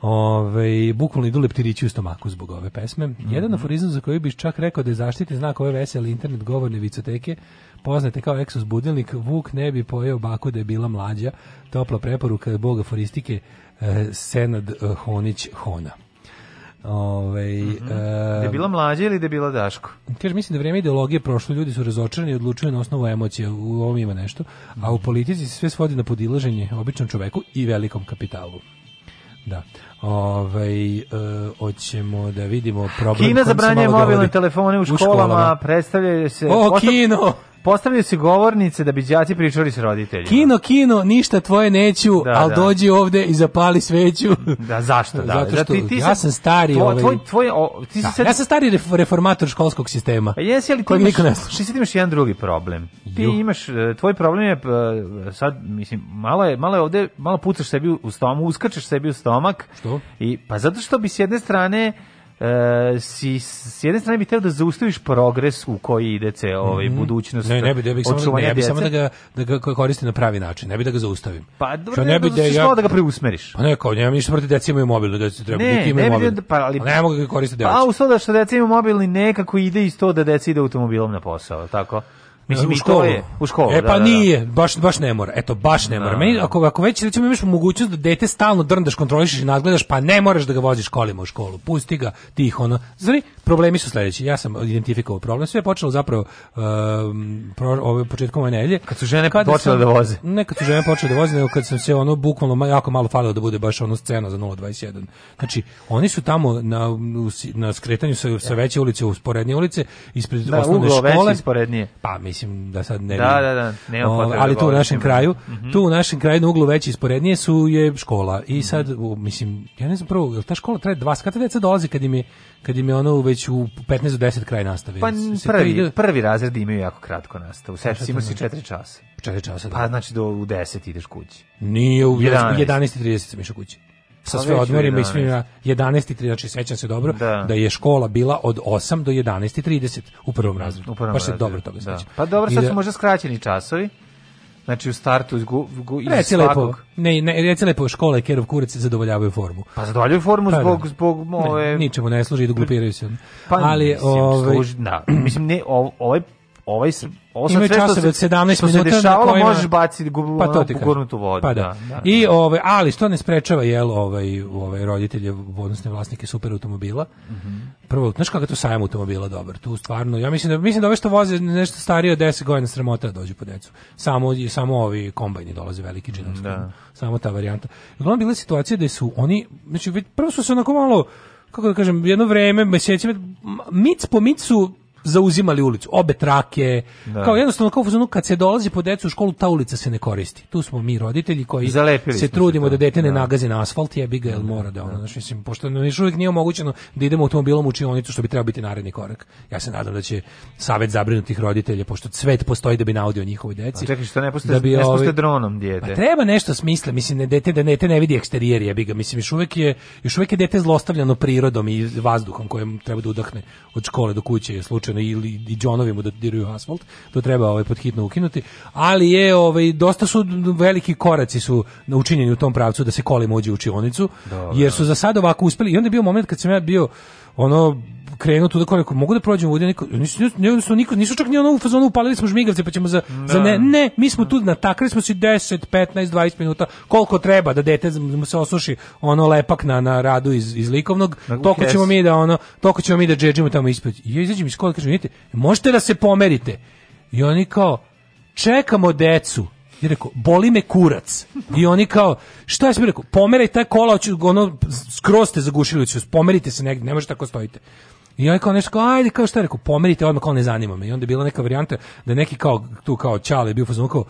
Ove, bukvalno idu leptirići u stomaku zbog ove pesme. Mm -hmm. Jedan aforizam za koji bih čak rekao da je zaštiti znak ove vesele internet govorne vicoteke, poznate kao Exos budilnik, Vuk ne bi pojeo baku da je bila mlađa, topla preporuka je boga foristike, Eh, Senad eh, Honić Hona. Ove, mm -hmm. e, da je bila mlađa ili da je bila Daško? Kaže, mislim da vrijeme ideologije prošlo, ljudi su razočarani i odlučuju na osnovu emocija, u ovom ima nešto, a u mhm. politici se sve svodi na podilaženje običnom čoveku i velikom kapitalu. Da. Ovaj e, hoćemo da vidimo problem. Kina zabranjuje mobilne telefone u školama, u školama. predstavljaju se. O, postav... kino! Postavljaju se govornice da bi đaci pričali s roditeljima. Kino, kino, ništa tvoje neću, da, ali da. dođi ovde i zapali sveću. Da, zašto? Da, Zato da što da, ti, ti ja sam stari. To, ovaj... tvoj, tvoj, o, ti si da, sad... Ja sam stari reformator školskog sistema. A pa jesi, ali ti imaš, niko ne Ti imaš jedan drugi problem. Ti Ju. imaš, e, tvoj problem je, e, sad, mislim, malo je, malo je ovde, malo pucaš sebi u stomak, uskačeš sebi u stomak. Što? I, pa zato što bi s jedne strane e, si s jedne strane bi teo da zaustaviš progres u koji ide ce ovaj mm -hmm. budućnost. Ne, ne bi, ne bi, samo, da- ne, ne bi samo da ga da ga koristim na pravi način, ne bi da ga zaustavim. Pa dobro, ne, ne bi da, da ja da ga preusmeriš. Pa ne, kao nemam ništa protiv deca imaju mobilno, deca treba ne, ne imaju mobilno. Pa, ali, ne mogu da ga koristiti deca. Pa u da što deca imaju mobilni nekako ide isto da deca ide automobilom na posao, tako? Mislim, u školu. je, u školu, E pa da, da, da. nije, baš, baš ne mora. Eto, baš ne mora. Da, Meni, da. ako, ako već recimo imaš mogućnost da dete stalno drndaš, kontrolišeš i nadgledaš, pa ne moraš da ga voziš kolima u školu. Pusti ga, tih ono. Znači, problemi su sledeći. Ja sam identifikovao problem. Sve je počelo zapravo um, pro, ove, početkom ove nedelje. Kad su žene kada počele sam, da voze. Ne, kad su žene počele da voze, nego kad sam se ono bukvalno jako malo falilo da bude baš ono scena za 021. Znači, oni su tamo na, na skretanju sa, sa veće ulice u sporednje ulice, ispred da, osnovne škole. Da, ugo veće isporednije. Pa, mislim, mislim da sad ne da, vidim. Da, da, nema o, ali tu u našem kraju, mm -hmm. tu u našem kraju na uglu veći isporednije su je škola. I mhm. sad, mm -hmm. mislim, ja ne znam prvo, jel ta škola traje dva, kada deca dolaze kad im je, kad im je ono već u 15 do 10 kraj nastave. Pa se prvi, ide... prvi razred imaju jako kratko nastavu. se ima si 4 časa. 4 časa. Da. Pa znači do u 10 ideš kući. Nije u 11.30 11, 11 sam išao kući sa pa sve odmorima i svima 11:30 znači sećam se dobro da. da. je škola bila od 8 do 11:30 u prvom razredu. U prvom Baš se dobro toga da. sećam. Pa dobro, sad da- su možda skraćeni časovi. Znači u startu gu, gu, iz reci Lepo, ne, ne, reci lepo, škole Kerov kurac zadovoljavaju formu. Pa zadovoljavaju formu pa da. zbog... zbog, zbog ove... Ne, ničemu ne služi i glupiraju se. Pa, ali, mislim, ovaj... služi, na, mislim ne, ovaj ovaj ovo sve časove od 17 minuta se dešavalo kojima... možeš baciti gubu pa to gurnutu vodu pa da. Da, da. i da. ovaj ali što ne sprečava jel ovaj ovaj roditelje odnosno vlasnike super automobila mm -hmm. prvo znaš kako to sajam automobila dobar tu stvarno ja mislim da mislim da ove što voze nešto starije od 10 godina sramota da dođu po decu samo samo ovi kombajni dolaze veliki mhm, džinom da. samo ta varijanta uglavnom bila situacija da su oni znači prvo su se onako malo kako da kažem, jedno vreme, mesecima, mic po micu zauzimali ulicu, obe trake. Da. Kao jednostavno kao fuzonu kad se dolazi po decu u školu ta ulica se ne koristi. Tu smo mi roditelji koji Zalepili se trudimo se da dete ne da. nagazi na asfalt, jebi ga, jel da, mora da, da. ono, znači mislim pošto još uvijek nije omogućeno da idemo automobilom u učionicu što bi trebalo biti naredni korak. Ja se nadam da će savet zabrinutih roditelja pošto svet postoji da bi naudio njihovoj deci. A čekaj što ne postoji, da bi, ne ovi, dronom dijete. Pa treba nešto smisla, mislim ne dete da dete ne vidi eksterijer, jebi ga, mislim još uvijek je još uvijek je dete zlostavljano prirodom i vazduhom kojem treba da udahne od škole do kuće, je slučaj slučajno ili i džonovi mu da diraju asfalt, to treba ovaj podhitno ukinuti, ali je ovaj dosta su veliki koraci su učinjeni u tom pravcu da se kolima uđe u učionicu, jer su da. za sad ovako uspeli i onda je bio moment kad sam ja bio ono krenu tu da kao mogu da prođem ovdje, niko, nisu, nisu, niko, nisu čak ni ono u fazonu, upalili smo žmigavce, pa ćemo za, da. za ne, ne, mi smo tu, na natakli smo si 10, 15, 20 minuta, koliko treba da dete se osuši ono lepak na, na radu iz, iz likovnog, toko ćemo mi da ono, toko ćemo mi da džedžimo tamo ispred. I ja izađem iz kola, kažem, vidite, možete da se pomerite. I oni kao, čekamo decu, I rekao, boli me kurac. I oni kao, šta je sam rekao, pomeraj taj kola, ću, ono, skroz ste zagušili, ću, pomerite se negdje, ne možete tako stojite. I ja kao nešto, ajde, kao šta, rekao, pomerite, odmah kao ne zanima me. I onda je bila neka varijanta da neki kao, tu kao Čale je bio fazon, kao,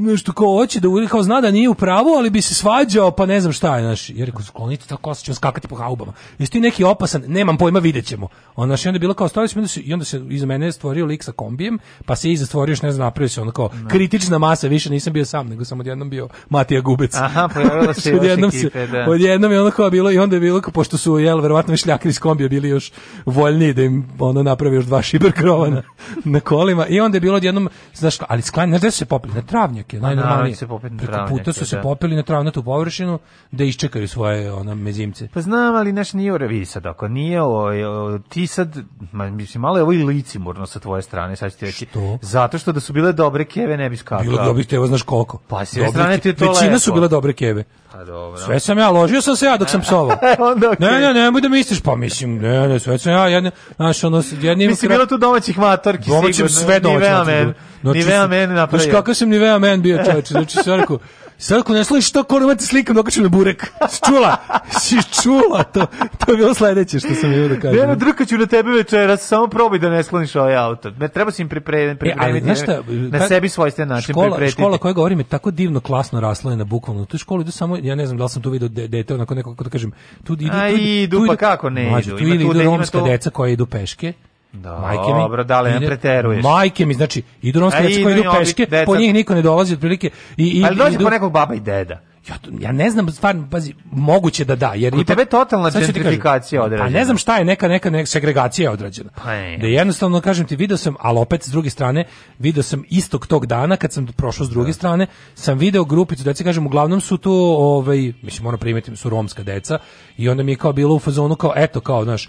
nešto kao hoće da uredi, kao zna da nije u pravu, ali bi se svađao, pa ne znam šta je, znaš, jer rekao, sklonite tako, osjećam skakati po haubama. Jesi ti neki opasan, nemam pojma, videćemo. ćemo. On, onda je bilo kao stojić, smo i onda se iz mene stvorio lik sa kombijem, pa se iza stvorio, ne znam, napravio se ono kao, kritična masa, više nisam bio sam, nego sam odjednom bio Matija Gubec. Aha, pojavila se odjednom ekipe, da. Odjednom je ono kao bilo, i onda je bilo, kao, pošto su, jel, verovatno šljakri iz kombija bili još voljni da im ono napravi još dva šiber krova na, na kolima, i onda je bilo odjednom, znaš, ali sklan, znaš, da se pop popeli na travnjake, pa najnormalnije. Da na, Preko puta su se da. popeli na travnatu površinu da iščekaju svoje ona mezimce. Pa znam, ali naš nije u reviji sad, ako nije, o, o, ti sad, ma, mislim, malo je ovo i licimurno sa tvoje strane, sad ću ti reći. Što? Zato što da su bile dobre keve ne bi skakao. Bilo dobrih teva, znaš koliko. Pa s jedne strane ti je to Većina lepo. su bile dobre keve. Pa dobro. Sve sam ja, ložio sam se ja dok sam psovao. E, onda okay. Ne, ne, nemoj da misliš, pa mislim, ne, ne, sve sam ja, jedne, znaš, ono, jednim... Mislim, krat... bilo tu domaćih matorki, domaćim, sigurno. Sve domaćih matorki. Znači, Nivea men napravio. Znači, kako sam Nivea men bio čovječe. Znači, sve rekao, sad ako ne slušaš to, kolim, imate slikam dokačem na burek. Si čula? Si čula to. To je bilo sledeće što sam joj da kažem. Vjerno, ću na tebe večeras, samo probaj da ne sloniš ovaj auto. Me treba si im e, pripremiti, pripremiti e, šta, na ta, sebi svojstven način škola, pripretiti. Škola koja govori je tako divno, klasno rasla je na bukvalno. Tu školu idu samo, ja ne znam da li sam tu vidio dete, onako neko, kako da kažem, tu pa idu, tu idu, tu idu, pa kako ne idu. Tu idu, idu romska deca koja idu peške, Da, majke mi, dobro, da ne preteruješ. Majke mi, znači, idu romske deca koji idu peške, deca... po njih niko ne dolazi otprilike. I, i, Ali dođe idu... po nekog baba i deda. Ja, ja ne znam, stvarno, pazi, moguće da da. Jer ipak, tebe je totalna centrifikacija odrađena. Pa A ne znam šta je neka, neka, neka segregacija odrađena. Pa Da jednostavno, kažem ti, video sam, ali opet s druge strane, video sam istog tog dana, kad sam prošao s druge da. strane, sam video grupicu dece, kažem, uglavnom su tu, ovaj, mislim, moram primetiti, su romska deca, i onda mi je kao bilo u fazonu, kao, eto, kao, znaš,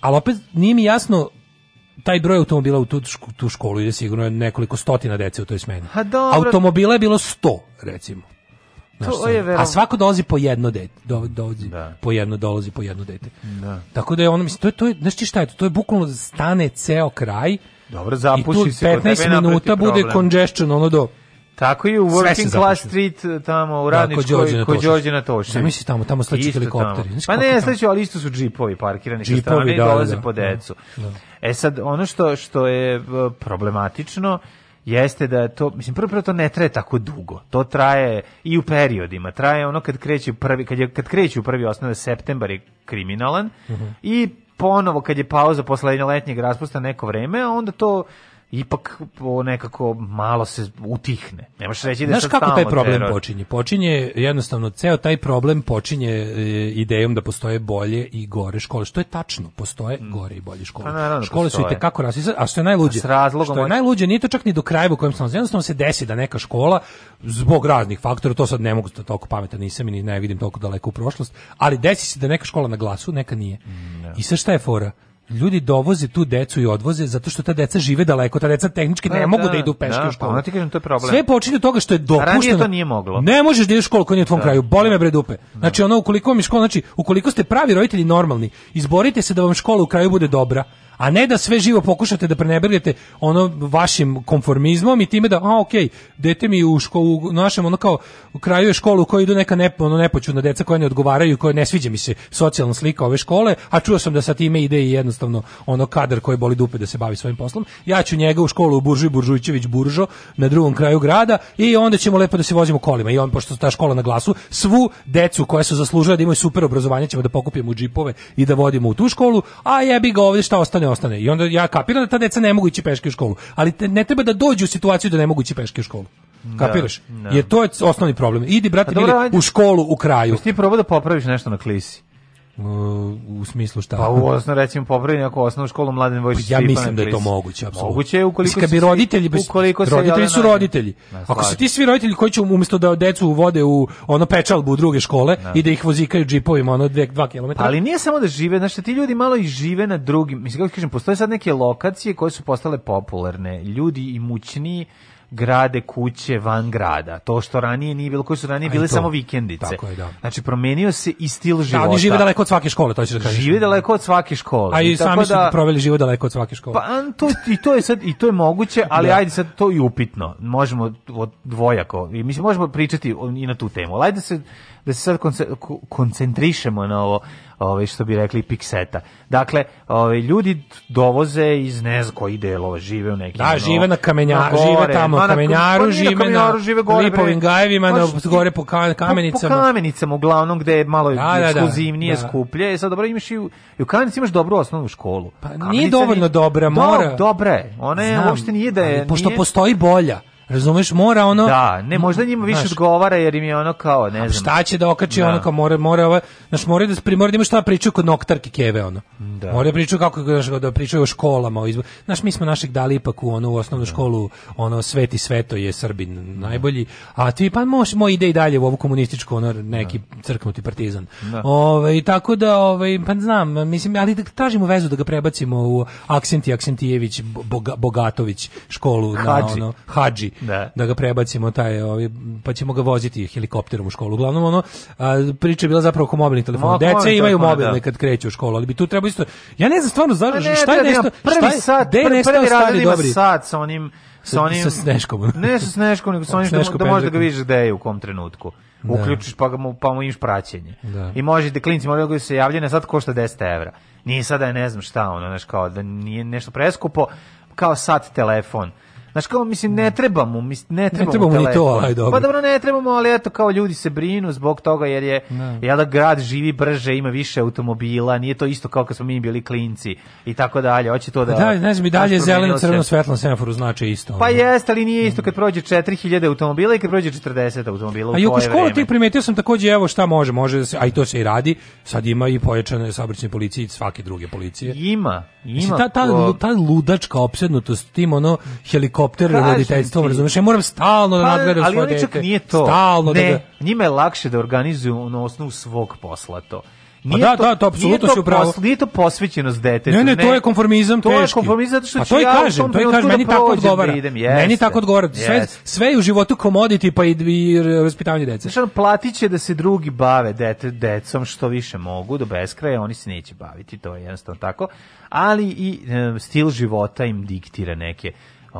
ali opet nije mi jasno taj broj automobila u tu, tu školu ide sigurno nekoliko stotina dece u toj smeni. Ha, dobro. Automobila je bilo 100, recimo. To je vero... A svako dolazi po jedno dete, do, dolazi da. po jedno dolazi po jedno dete. Da. Tako da je ono mislim to je to je znači ti šta je to? To je bukvalno stane ceo kraj. Dobro, zapuši i tu se 15 minuta bude problem. congestion ono do tako je u Working Class Street e, tamo u da, Radničkoj kod Đorđe na Toši. Ne misli tamo, tamo sleću helikopteri. Pa ne, sleću, ali isto su džipovi parkirani sa strane i da, da, dolaze da, po decu. Da. E sad, ono što, što je e, problematično jeste da to, mislim, prvo, prvo to ne traje tako dugo. To traje i u periodima. Traje ono kad kreće prvi, kad, je, kad kreće u prvi osnovi septembar je kriminalan uh mhm. -huh. i ponovo kad je pauza posle letnjeg raspusta neko vreme, onda to ipak po nekako malo se utihne. Ne možeš reći da Znaš kako taj problem teror. počinje? Počinje jednostavno ceo taj problem počinje e, idejom da postoje bolje i gore škole. Što je tačno, postoje mm. gore i bolje škole. A, pa da škole postoje. su i kako rasisane, a što je najluđe? A s razlogom što je najluđe, nije to čak ni do kraja u kojem sam jednostavno se desi da neka škola zbog raznih faktora, to sad ne mogu to toliko pameta nisam i ne vidim toliko daleko u prošlost, ali desi se da neka škola na glasu, neka nije. Mm, no. Da. I sve šta je fora? ljudi dovoze tu decu i odvoze zato što ta deca žive daleko, ta deca tehnički ne da, mogu da, da. idu peške da, u školu. Pa, ti kažem, to je problem. Sve počinje od toga što je dopušteno. Ranije to nije moglo. Ne možeš da ideš u školu kod nje u tvom da. kraju. Boli me bre dupe. Da. Znači ono ukoliko vam škola, znači ukoliko ste pravi roditelji normalni, izborite se da vam škola u kraju bude dobra a ne da sve živo pokušate da preneberete ono vašim konformizmom i time da a okej, okay, dete mi u školu u našem ono kao u kraju je školu u kojoj idu neka ne, ono nepoćudna deca koja ne odgovaraju, koja ne sviđa mi se socijalna slika ove škole, a čuo sam da sa time ide i jednostavno ono kadar koji boli dupe da se bavi svojim poslom. Ja ću njega u školu u Buržuj Buržujićević Buržo na drugom kraju grada i onda ćemo lepo da se vozimo kolima i on pošto ta škola na glasu svu decu koja su zaslužila da imaju super obrazovanje ćemo da pokupimo džipove i da vodimo u tu školu, a jebi ga ovde šta ostane ostane. I onda ja kapiram da ta deca ne mogu ići peške u školu, ali te, ne treba da dođu u situaciju da ne mogu ići peške u školu. Da, Kapiraš? Da, da. Jer to je osnovni problem. Idi, brate, pa dobro, u školu, u kraju. Ti probao da popraviš nešto na klisi. Uh, u, smislu šta? Pa u osnovu recimo popravi ako osnovnu školu Mladen Vojčić. Pa ja mislim da je to moguće, apsolutno. Moguće je ukoliko Mislim, su roditelji bez ukoliko roditelji, su roditelji. Ako su ti svi roditelji koji će umesto da decu vode u ono pečalbu druge škole ne. i da ih vozikaju džipovima ono 2 2 km. Pa, ali nije samo da žive, znači da ti ljudi malo i žive na drugim. Mislim kako kažem, postoje sad neke lokacije koje su postale popularne. Ljudi imućniji grade kuće van grada. To što ranije nije bilo, koje su ranije bile samo vikendice. Tako je, da. Znači promenio se i stil da, života. Da, oni žive daleko od svake škole, to ćeš da kažeš. Žive daleko od svake škole. A i, I sami su da, proveli život daleko od svake škole. Pa to, i to je sad i to je moguće, ali da. ajde sad to i upitno. Možemo od dvojako. I mislim možemo pričati i na tu temu. Ajde se da se sad koncentrišemo na ovo ovaj što bi rekli pikseta. Dakle, ovaj ljudi dovoze iz ne znam koji ovaj, žive u nekim Da, žive na kamenjaru, žive tamo pa na kamenjaru, žive na, kamenjaru, žive gore, Lipovim gajevima, na gore po kamenicama. Po, kamenicama uglavnom gde je malo da, da, da, ekskluzivnije, da, skuplje. E sad dobro imaš i u, i u Kamenici imaš dobru osnovnu školu. Pa Kamenica nije dovoljno dobra, mora. Do, dobra je. Ona je uopšte nije da je. Pošto nije, postoji bolja. Razumeš, mora ono... Da, ne, možda njima više znaš, odgovara jer im je ono kao, ne znam... Šta će da okači da. ono kao, mora, mora, ova... znaš, mora da, mora da ima šta da priču kod noktarke keve, ono. Da. Mora da pričaju kako da pričaju o školama, o izboru. Znaš, mi smo našeg dali ipak u, ono, u osnovnu da. školu, ono, sveti sveto je Srbin najbolji, a ti pa moš, moj ide i dalje u ovu komunističku, ono, neki da. crknuti partizan. Da. Ove, ovaj, tako da, ove, ovaj, pa znam, mislim, ali da tražimo vezu da ga prebacimo u Aksenti Aksentijević, Boga, Bogatović školu, na, ono, Hadži da. da ga prebacimo taj ovaj pa ćemo ga voziti helikopterom u školu. Uglavnom ono a, priča je bila zapravo oko mobilnih telefona. Deca imaju mobilne da. kad kreću u školu, ali bi tu trebalo isto. Ja ne znam stvarno zašto pa šta je nešto, prvi sat, prvi, prvi, prvi stari dobri sat sa onim sa onim sa sneškom. Ne sa sneškom, nego sa onim da, da možeš da ga vidiš gde je u kom trenutku. Da. Uključiš pa ga mu pa mu imaš praćenje. Da. I možete da klinci moraju da se javljene, sad košta 10 evra. Nije sada ne znam šta ono, znači kao da nije nešto preskupo, kao sat telefon Znaš kao, mislim, ne da. trebamo, mislim, ne trebamo, ne trebamo telefon. ni to, aj dobro. Pa dobro, ne trebamo, ali eto, kao ljudi se brinu zbog toga, jer je, ne. Da. jel da grad živi brže, ima više automobila, nije to isto kao kad smo mi bili klinci i tako dalje, hoće to da... Da, ne znam, i dalje zeleno, crveno, svetlo semaforu znači isto. Pa jeste, ali nije isto mm. kad prođe 4000 automobila i kad prođe 40 automobila u A i oko škola ti primetio sam takođe, evo šta može, može, da se, a i to se i radi, sad ima i pojačane saobraćajne policije i svake druge policije. Ima, ima. Mislim, ta, ta, ta ludačka opsednutost tim ono helikopter helikopter roditeljstvom, razumeš? Ja moram stalno da pa, da nadgledam svoje dete. Ali čak nije to. Stalno da ne, da ga... njima je lakše da organizuju na osnovu svog posla to. Pa nije pa da, to, da, to apsolutno se upravo. Nije to posvećenost detetu. Ne, ne, to je konformizam to teški. To je konformizam zato što pa to i ja kažem, to i kažem, da meni tako odgovara. Da idem, jeste, meni tako odgovara. Sve, sve je u životu komoditi pa i, i raspitavanje dece. Znači, platit će da se drugi bave dete, decom što više mogu, do beskraja oni se neće baviti, to je jednostavno tako. Ali i e, stil života im diktira neke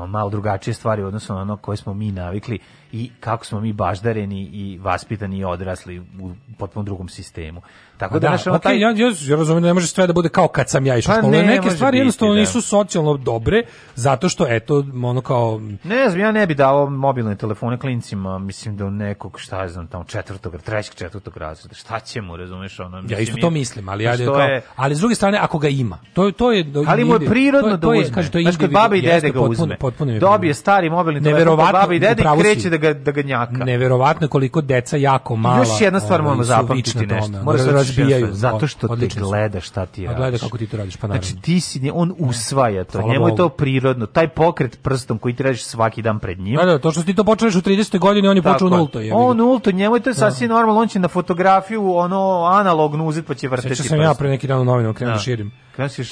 malo drugačije stvari odnosno na ono koje smo mi navikli i kako smo mi baždareni i vaspitani i odrasli u potpuno drugom sistemu. Tako da, da okay, taj... ja, ja, ja razumijem da ne može sve da bude kao kad sam ja išao pa, školu. Ne, Neke stvari biti, jednostavno da. nisu socijalno dobre, zato što, eto, ono kao... Ne znam, ja ne bi dao mobilne telefone klincima, mislim da nekog, šta ja znam, tamo četvrtog, trećeg, četvrtog razreda. Šta će mu, razumeš? Ono, mislim, ja isto to mislim, ali, ja, kao, je... ali s druge strane, ako ga ima, to, to je... Ali mu je prirodno to da uzme. Kaže, to je, znači, kod baba i dede ga uzme. Potpuno, potpuno Dobije stari mobilni telefon, baba i dede kreće da ga, da ga njaka. Neverovatno koliko deca jako mala. Još jedna stvar ovaj, moramo zapamtiti nešto. se da razbijaju. Zato što ti gledaš šta ti pa radiš. gleda kako ti to radiš, pa znači, naravno. Znači ti si, on usvaja to, Hvala njemu je to prirodno. Taj pokret prstom koji ti radiš svaki dan pred njim. Da, da, to što ti to počneš u 30. godini, on je počeo nulto. Je. On nulto, njemu je to da. sasvim normalno, on će na fotografiju ono analogno uzeti pa će vrteti. Sećam se ja pre neki dan u novinama krenuo da. da širim.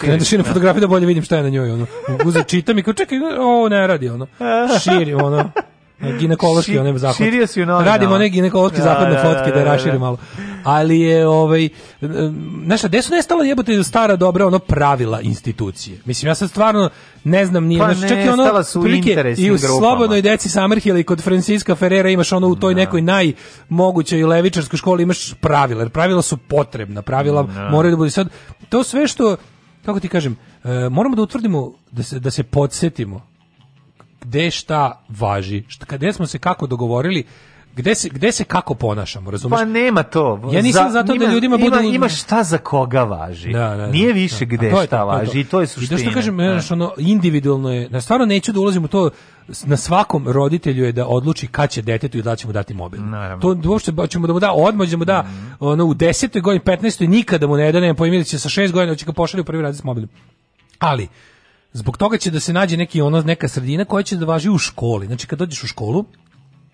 Krenuo da širim fotografiju da bolje vidim šta je na njoj. Ono. Uze čitam i kao čekaj, ovo ne radi. Ono. Širim, ono ginekološki one zahvat. Sirius you know. Radimo one ginekološki da, zapadne da, fotke da, da rašire malo. Ali je ovaj naša gde su nestala jebote stara dobra ono pravila institucije. Mislim ja sad stvarno ne znam nije pa znači čak i ono su prilike, i u grupama. slobodnoj deci Samerhila i kod Francisca Ferrera imaš ono u toj da. nekoj najmogućoj levičarskoj školi imaš pravila. Jer pravila su potrebna, pravila da. moraju da budu sad to sve što kako ti kažem, e, moramo da utvrdimo da se da se podsjetimo gde šta važi, šta, gde smo se kako dogovorili, Gde se, gde se kako ponašamo, razumeš? Pa nema to. Ja nisam za, zato da ima, da ljudima bude... Ima, ima šta za koga važi. Da, da, da, Nije da. više gde šta to, važi to, i to je suština. I da što kažem, da. ono, individualno je, na stvarno neću da ulazim u to, na svakom roditelju je da odluči kad će detetu i da ćemo dati mobil. Naravno. To uopšte ćemo da mu da odmah, ćemo da mm. ono, u 10. godini, 15. nikada mu ne da, nema pojmi će sa 6 godina, da će ga pošalju prvi razred s mobilom. Ali, Zbog toga će da se nađe neki ono neka sredina koja će da važi u školi. Znači kad dođeš u školu,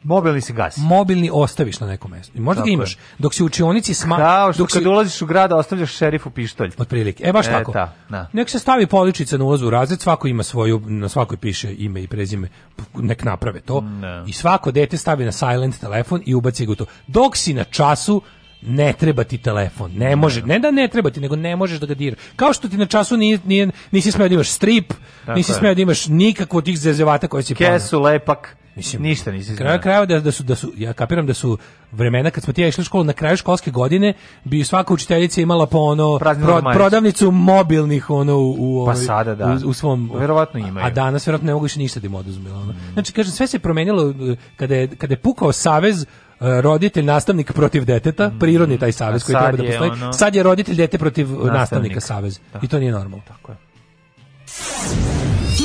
Mobilni se gasi. Mobilni ostaviš na nekom mestu. I možda tako ga imaš. Dok si u učionici sma... Da, dok kad si... ulaziš u grad, ostavljaš šerifu pištolj. Otprilike. E, baš e, tako. Ta, da, na. Da. Nek se stavi poličica na ulazu u razred, svako ima svoju, na svakoj piše ime i prezime, nek naprave to. Ne. I svako dete stavi na silent telefon i ubaci ga u to. Dok si na času, ne treba ti telefon. Ne može, ne da ne treba ti, nego ne možeš da ga dir. Kao što ti na času nije, nije, nisi smeo da imaš strip, Tako nisi smeo da imaš nikakvo tih zezevata koje si Kesu, lepak. Mislim, ništa nisi kraj krajeva da, da, su, da su, ja kapiram da su vremena kad smo ti ja išli u školu na kraju školske godine, bi svaka učiteljica imala po ono pro, prodavnicu mobilnih ono u, u, pa sada, da. u, u svom verovatno imaju. A danas verovatno ne mogu više ništa da im oduzme ono. Mm. Znači kažem sve se promenilo eh, kada je kada je pukao savez E, roditelj nastavnik protiv deteta, mm, prirodni taj savez koji treba da postoji. Ono... Sad je roditelj dete protiv nastavnik. nastavnika savez. Da. I to nije normalno. Tako je.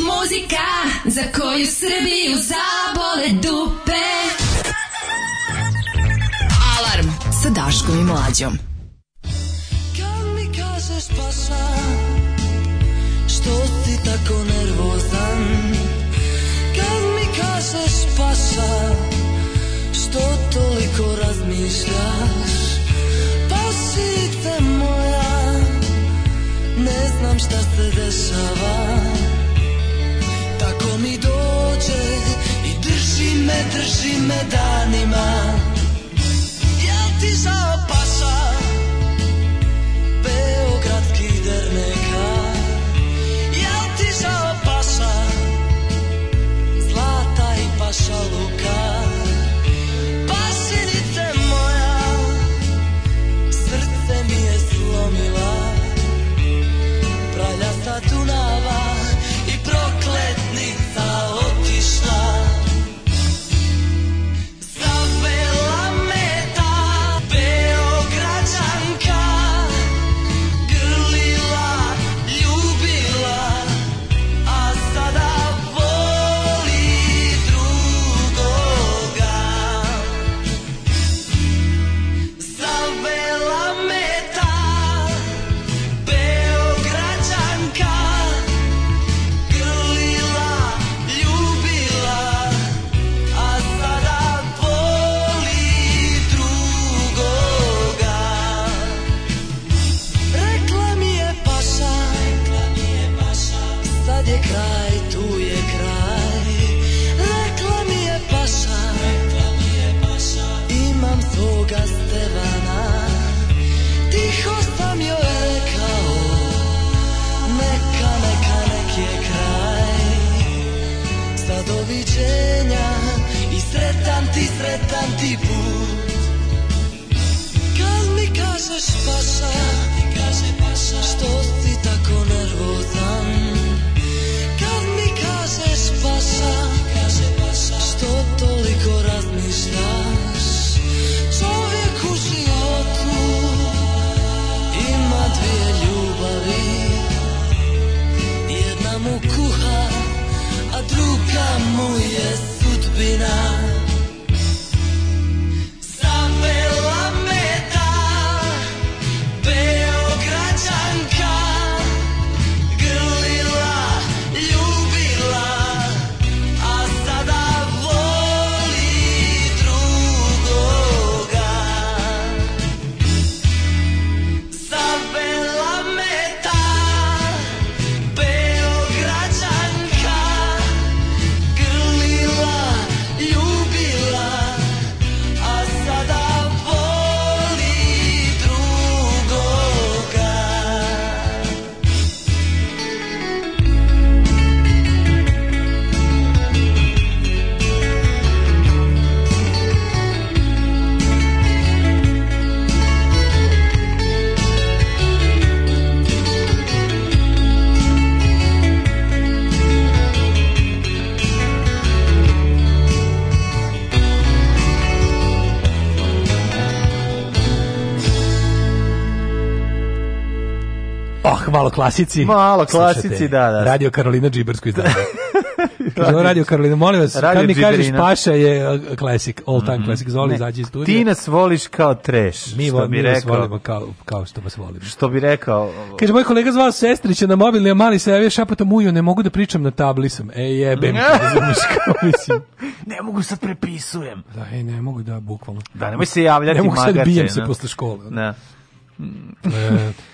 Muzika za koju Srbiju zabole dupe. Alarm sa Daškom i Mlađom. Kad mi kažeš paša, što si tako nervozan? Kad mi kažeš paša, što toliko razmišljaš Pašite moja Ne znam šta se dešava Tako mi dođe I drži me, drži me danima Jel ti žao paša? klasici. Malo klasici, da, da. Radio Karolina Džibersko izdanje. radio, radio Karolina, molim vas, radio kad mi Džiberina. kažeš Paša je klasik, uh, all time mm -hmm. classic, zoli izađi iz studija. Ti nas voliš kao treš, mi, što bi mi rekao. Mi volimo kao, kao što vas volimo. Što bi rekao. Kaže, moj kolega zvao sestrića na mobilni, a mali se javio šapatom mujo, ne mogu da pričam na tabli sam. E, jebem, razumiješ kao mislim. ne mogu sad prepisujem. Da, e, ne mogu da, bukvalno. Da, nemoj se javljati. Ne mogu sad bijem se posle škole. Ne.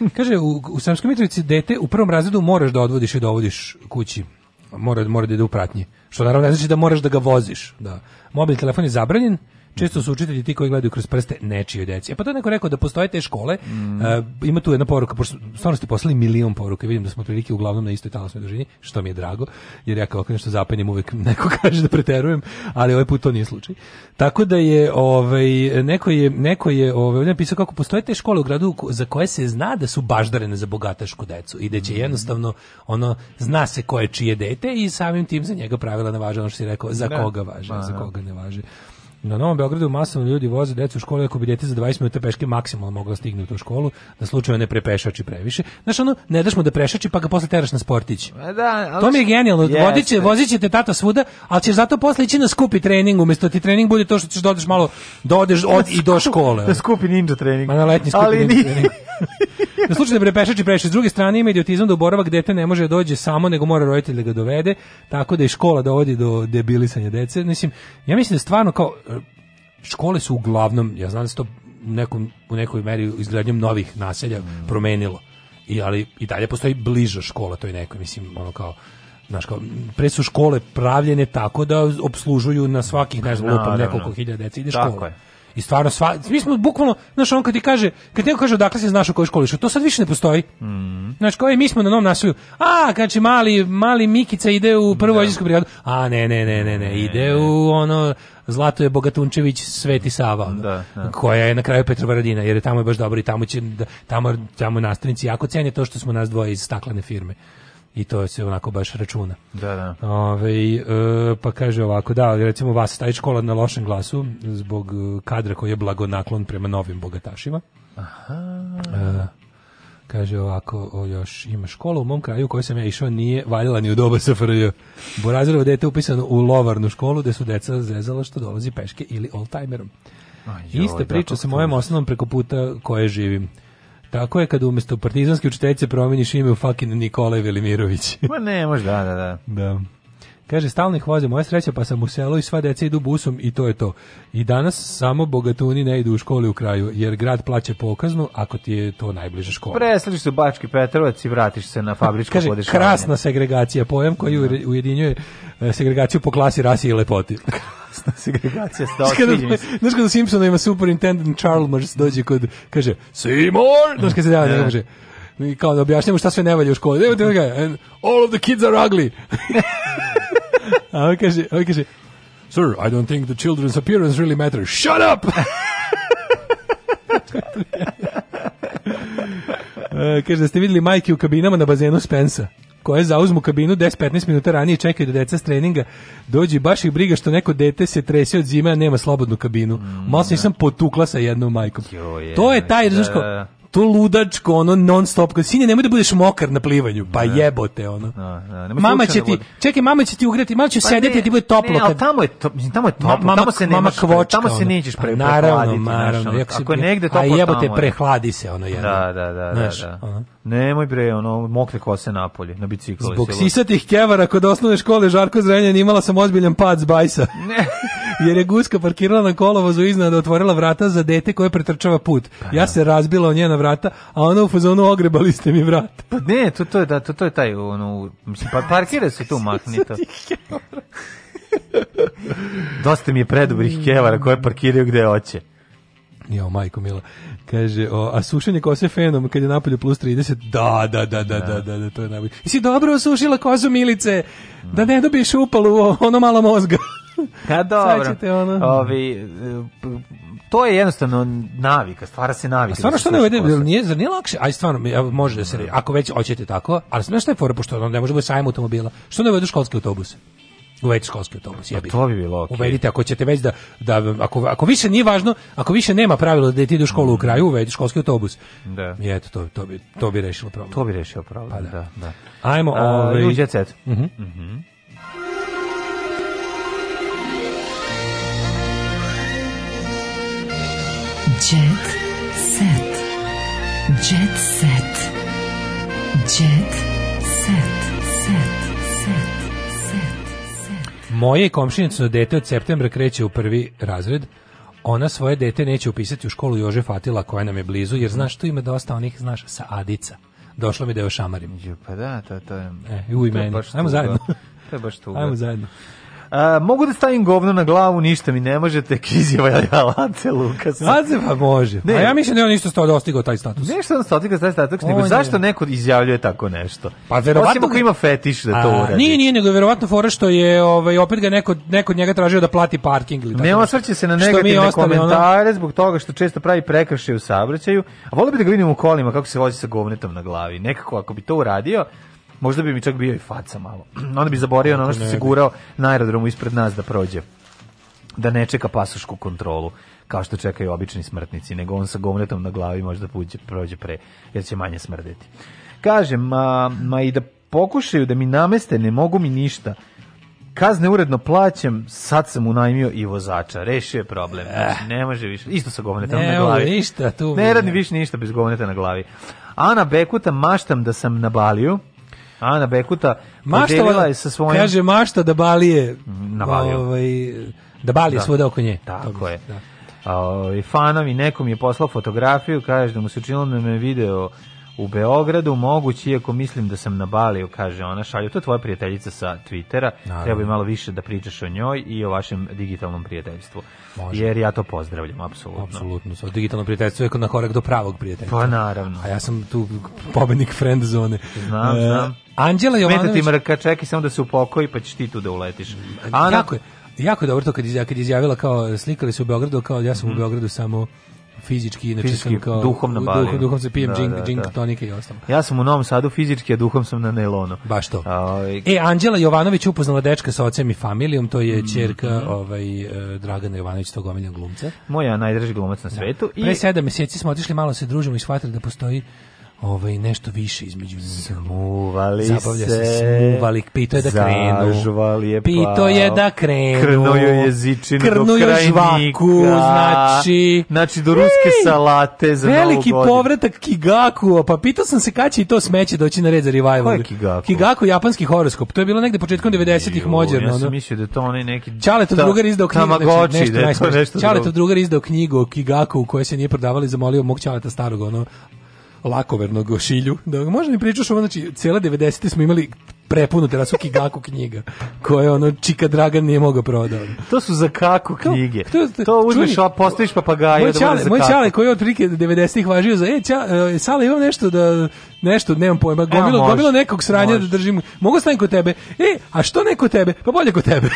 E, kaže, u, u Sremskoj Mitrovici dete u prvom razredu moraš da odvodiš i dovodiš da kući. Mora, mora da ide u pratnji. Što naravno ne znači da moraš da ga voziš. Da. Mobil telefon je zabranjen, često su učitelji ti koji gledaju kroz prste nečije deci. E pa to neko rekao da postoje te škole, mm. uh, ima tu jedna poruka, pošto stvarno ste poslali milion poruka, i vidim da smo prilike uglavnom na istoj talasnoj dužini, što mi je drago, jer ja kao nešto zapenjem uvek neko kaže da preterujem, ali ovaj put to nije slučaj. Tako da je, ovaj, neko je, neko je ovaj, napisao kako postoje te škole u gradu za koje se zna da su baždarene za bogatašku decu i da će mhm. jednostavno, ono, zna se koje čije dete i samim tim za njega pravila ne važe, ono što si rekao, za da. koga važe, za koga ne važe. Na Novom Beogradu masovno ljudi voze decu u školu ako bi dete za 20 minuta peške maksimalno moglo da stignuti u tu školu, da slučajno ne prepešači previše. Znaš, ono, ne daš mu da prešači pa ga posle teraš na sportić. E, da, ali to mi je genijalno. Yes, vozit će te tata svuda, ali ćeš zato posle ići na skupi trening, umjesto da ti trening bude to što ćeš da odeš malo, da odeš od i do škole. Na skupi ninja trening. Ma na letnji skupi ali ninja trening. Na slučaj da pešači preši. S druge strane ima idiotizam da u boravak dete ne može da dođe samo, nego mora roditelj da ga dovede, tako da i škola dovodi do debilisanja dece. Mislim, ja mislim da stvarno kao e, škole su uglavnom, ja znam da se to u, nekom, u nekoj meri izgradnjom novih naselja mm. promenilo. I, ali i dalje postoji bliža škola toj nekoj, mislim, ono kao, znaš, kao, pre su škole pravljene tako da obslužuju na svakih, ne znam, da, lupom nekoliko hiljada deci ide škola. Tako je. I stvarno sva, mi smo bukvalno, znači on kad ti kaže, kad neko kaže odakle se znaš u kojoj školi, što to sad više ne postoji. Mhm. Znači, kao, e, mi smo na novom nasilju. A, znači, mali, mali Mikica ide u prvu vojđarsku da. brigadu. A, ne, ne, ne, ne, ne, ide u ono, Zlato je Bogatunčević Sveti Sava, da, da. koja je na kraju Petrovaradina, jer je tamo je baš dobro i tamo će, da, tamo, tamo nastavnici jako cenje to što smo nas dvoje iz staklene firme i to se onako baš računa. Da, da. Ove, e, pa kaže ovako, da, recimo vas taj škola na lošem glasu zbog e, kadra koji je blagonaklon prema novim bogatašima. Aha. E, kaže ovako, o, još ima škola u mom kraju u kojoj sam ja išao, nije valjala ni u doba SFRJ. Borazirovo dete upisano u lovarnu školu gde su deca zezala što dolazi peške ili oldtimerom. Ista priča da, sa mojom osnovom preko puta koje živim. Tako je kad umesto partizanske učiteljice promeniš ime u fucking Nikolaj Velimirović. Ma ne, možda, da, da. Da. Kaže, stalnih voze, moja sreća, pa sam u selu i sva deca idu busom i to je to. I danas samo bogatuni ne idu u školi u kraju, jer grad plaće pokaznu ako ti je to najbliža škola. Presliš se u Bački Petrovac i vratiš se na fabričko Kaže, podešavanje. krasna segregacija, pojem koji da. ujedinjuje e, segregaciju po klasi, rasi i lepoti. segregacija sta očinjena. Znaš kada u Simpsonovima Superintendent Chalmers dođe kod, kaže, Seymour, znaš kada se dava, kaže, i kao da objašnjamo šta sve ne valja u školi. Evo te ga, all of the kids are ugly. a on kaže, on kaže, Sir, I don't think the children's appearance really matters. Shut up! uh, kaže da ste videli majke u kabinama na bazenu Spensa koje zauzmu kabinu 10-15 minuta ranije i čekaju da deca s treninga dođu baš ih briga što neko dete se trese od zime, a nema slobodnu kabinu. Mm, Malo se da. nisam potukla sa jednom majkom. Jo, je, to je taj, da, to ludačko, ono non stop, kad nemoj da budeš mokar na plivanju, pa ne. jebote ono. Ne, da, da, ne, mama će ti, čekaj, mama će ti ugreti, malo će pa sedeti, da ti bude toplo. Ne, ali tamo je, to, mislim, tamo je toplo, mama, tamo se nemaš, kvočka, tamo se nećeš pre, pa, naravno, naravno, naš, ako je negde toplo tamo. A jebote, prehladi se ono jedno. Da, da, da, znaš, da. da. Nemoj bre, ono, mokre kose napolje, na biciklu. Zbog sisatih kevara kod osnovne škole Žarko Zrenjan imala sam ozbiljan pad s bajsa. Ne. Jer je guska parkirala na kolovozu iznad, otvorila vrata za dete koje pretrčava put. Pa ja se razbila o njena vrata vrata, a ona u fazonu ogrebali ste mi vrata. Pa ne, to, to, je, da, to, to je taj, ono, mislim, pa parkira se tu to. Dosta mi je predobrih kevara koje parkiraju gde hoće. Jo, majko mila. Kaže, o, a sušenje kose fenom kad je napolje plus 30, da, da, da, da, da, da, da to je najbolje. I si dobro osušila kozu milice, da ne dobiješ upalu ono malo mozga. Ka pa dobro. ono... Ovi, to je jednostavno navika, stvara se navika. A da stvarno da što ne uvede, nije, zar nije lakše? Aj stvarno, može da se, da. ako već hoćete tako, ali znaš šta je fora, pošto ne može da biti sajmo automobila, što ne uvedu školski autobus? uvedite školski autobus. Ja to bi bilo okay. Uvedite ako ćete već da, da ako, ako više nije važno, ako više nema pravila da ti ide u školu u kraju, uvedite školski autobus. Da. I eto, to, to, bi, to bi rešilo problem. To bi rešilo problem, pa da. da, da. Ajmo, A, ovaj... Uh -huh. Uh -huh. Jet set. Jet set. Jet set. Set. Set. Moje komšinično dete od septembra kreće u prvi razred ona svoje dete neće upisati u školu Jože Fatila koja nam je blizu, jer znaš što ima dosta onih, znaš, sa Adica. Došlo mi da je ošamarim. Pa da, to, to je... E, u i Ajmo zajedno. To je baš tuga. Ajmo zajedno. A, mogu da stavim govno na glavu, ništa mi ne možete, Kizjeva ja Lance Lukas. Lance pa može. Ne, A ja mislim da je on isto sto dostigao taj status. Nešto on dostigao taj status, nego zašto neko izjavljuje tako nešto? Pa verovatno Osim ako ima fetiš da to uradi. Nije, nije, nego je verovatno fora što je ovaj, opet ga neko, neko njega tražio da plati parking. Ili tako ne osvrće se na negativne komentare ono... zbog toga što često pravi prekršaj u saobraćaju. A volio bi da ga vidim u kolima kako se vozi sa govnetom na glavi. Nekako ako bi to uradio, Možda bi mi čak bio i faca malo. Onda bi zaborio na ono što se gurao na aerodromu ispred nas da prođe. Da ne čeka pasošku kontrolu kao što čekaju obični smrtnici, nego on sa gomletom na glavi možda puđe, prođe pre, jer će manje smrdeti. Kažem, ma, ma i da pokušaju da mi nameste, ne mogu mi ništa. Kazne uredno plaćam, sad sam unajmio i vozača. Rešio je problem. Eh. Znači, ne može više. Isto sa govnetom na glavi. Ne, ništa. Tu ne radi više ništa bez govneta na glavi. Ana Bekuta maštam da sam na Baliju. Ana Bekuta maštala je sa svojim... Kaže, mašta da balije. Navalio. Ovaj, da balije da. svuda oko nje. Tako je. Da. A, ovaj, fanom i nekom je poslao fotografiju, kaže da mu se učinilo da me video u Beogradu, mogući, iako mislim da sam nabalio, kaže ona, šalju, to je tvoja prijateljica sa Twittera, Naravno. treba malo više da pričaš o njoj i o vašem digitalnom prijateljstvu. Može. Jer ja to pozdravljam, apsolutno. Apsolutno, so, digitalno prijateljstvo je na korak do pravog prijateljstva. Pa naravno. A ja sam tu pobednik friend zone. Znam, e, znam. Anđela Jovanović... Smeta ti mrka, čekaj samo da se upokoji, pa ćeš ti tu da uletiš. Ana... Jako je, jako je dobro to kad iz, je izjavila kao, slikali se u Beogradu, kao ja sam mm -hmm. u mhm. Beogradu samo fizički, znači fizički, sam kao duhovno bavim. Duhom, duhom se pijem da, džink, da, da, džink da. tonike i ostalo. Ja sam u Novom Sadu fizički, a duhom sam na nelonu. Baš to. A, ovaj- e, Anđela Jovanović upoznala dečka sa ocem i familijom, to je mm, čerka mm. ovaj, e, Dragana Jovanović, tog omilja glumca. Moja najdraži glumac na da. svetu. Da. Pre sedam meseci smo otišli malo se družimo i shvatili da postoji ovaj nešto više između njih. Smuvali Zabavlja se, se smuvali, pito je da krenu. je pito je da krenu. Krnuo je jezičinu krnuo do žvaku, znači... Znači do ruske ej, salate za Veliki povratak Kigaku, pa pitao sam se kada će i to smeće doći na red za revival. Ko je Kigaku? Kigaku, japanski horoskop. To je bilo negde početkom 90-ih mođerno. Ja sam mislio da to onaj neki... Čaletov drugar izdao knjigu. Tamagoči, znači, nešto, da je to nešto Čaletov drugar izdao knjigu o Kigaku u kojoj se nije prodavali, zamolio mog čaleta starog, ono, lakovernog šilju. Da, može mi pričaš ovo, znači, cijela 90. smo imali prepunu terasu Kigaku knjiga, koje ono Čika Dragan nije mogao prodati. To su za kaku knjige. To, to, to uzmeš, čujem, postaviš papagaja. Moj da čale, moj čale koji je od prilike 90-ih važio za, e, ča, e, sale, imam nešto da, nešto, nemam pojma, gomilo, može, gomilo nekog sranja da može. da držim, mogu stavim kod tebe, e, a što ne kod tebe, pa bolje kod tebe.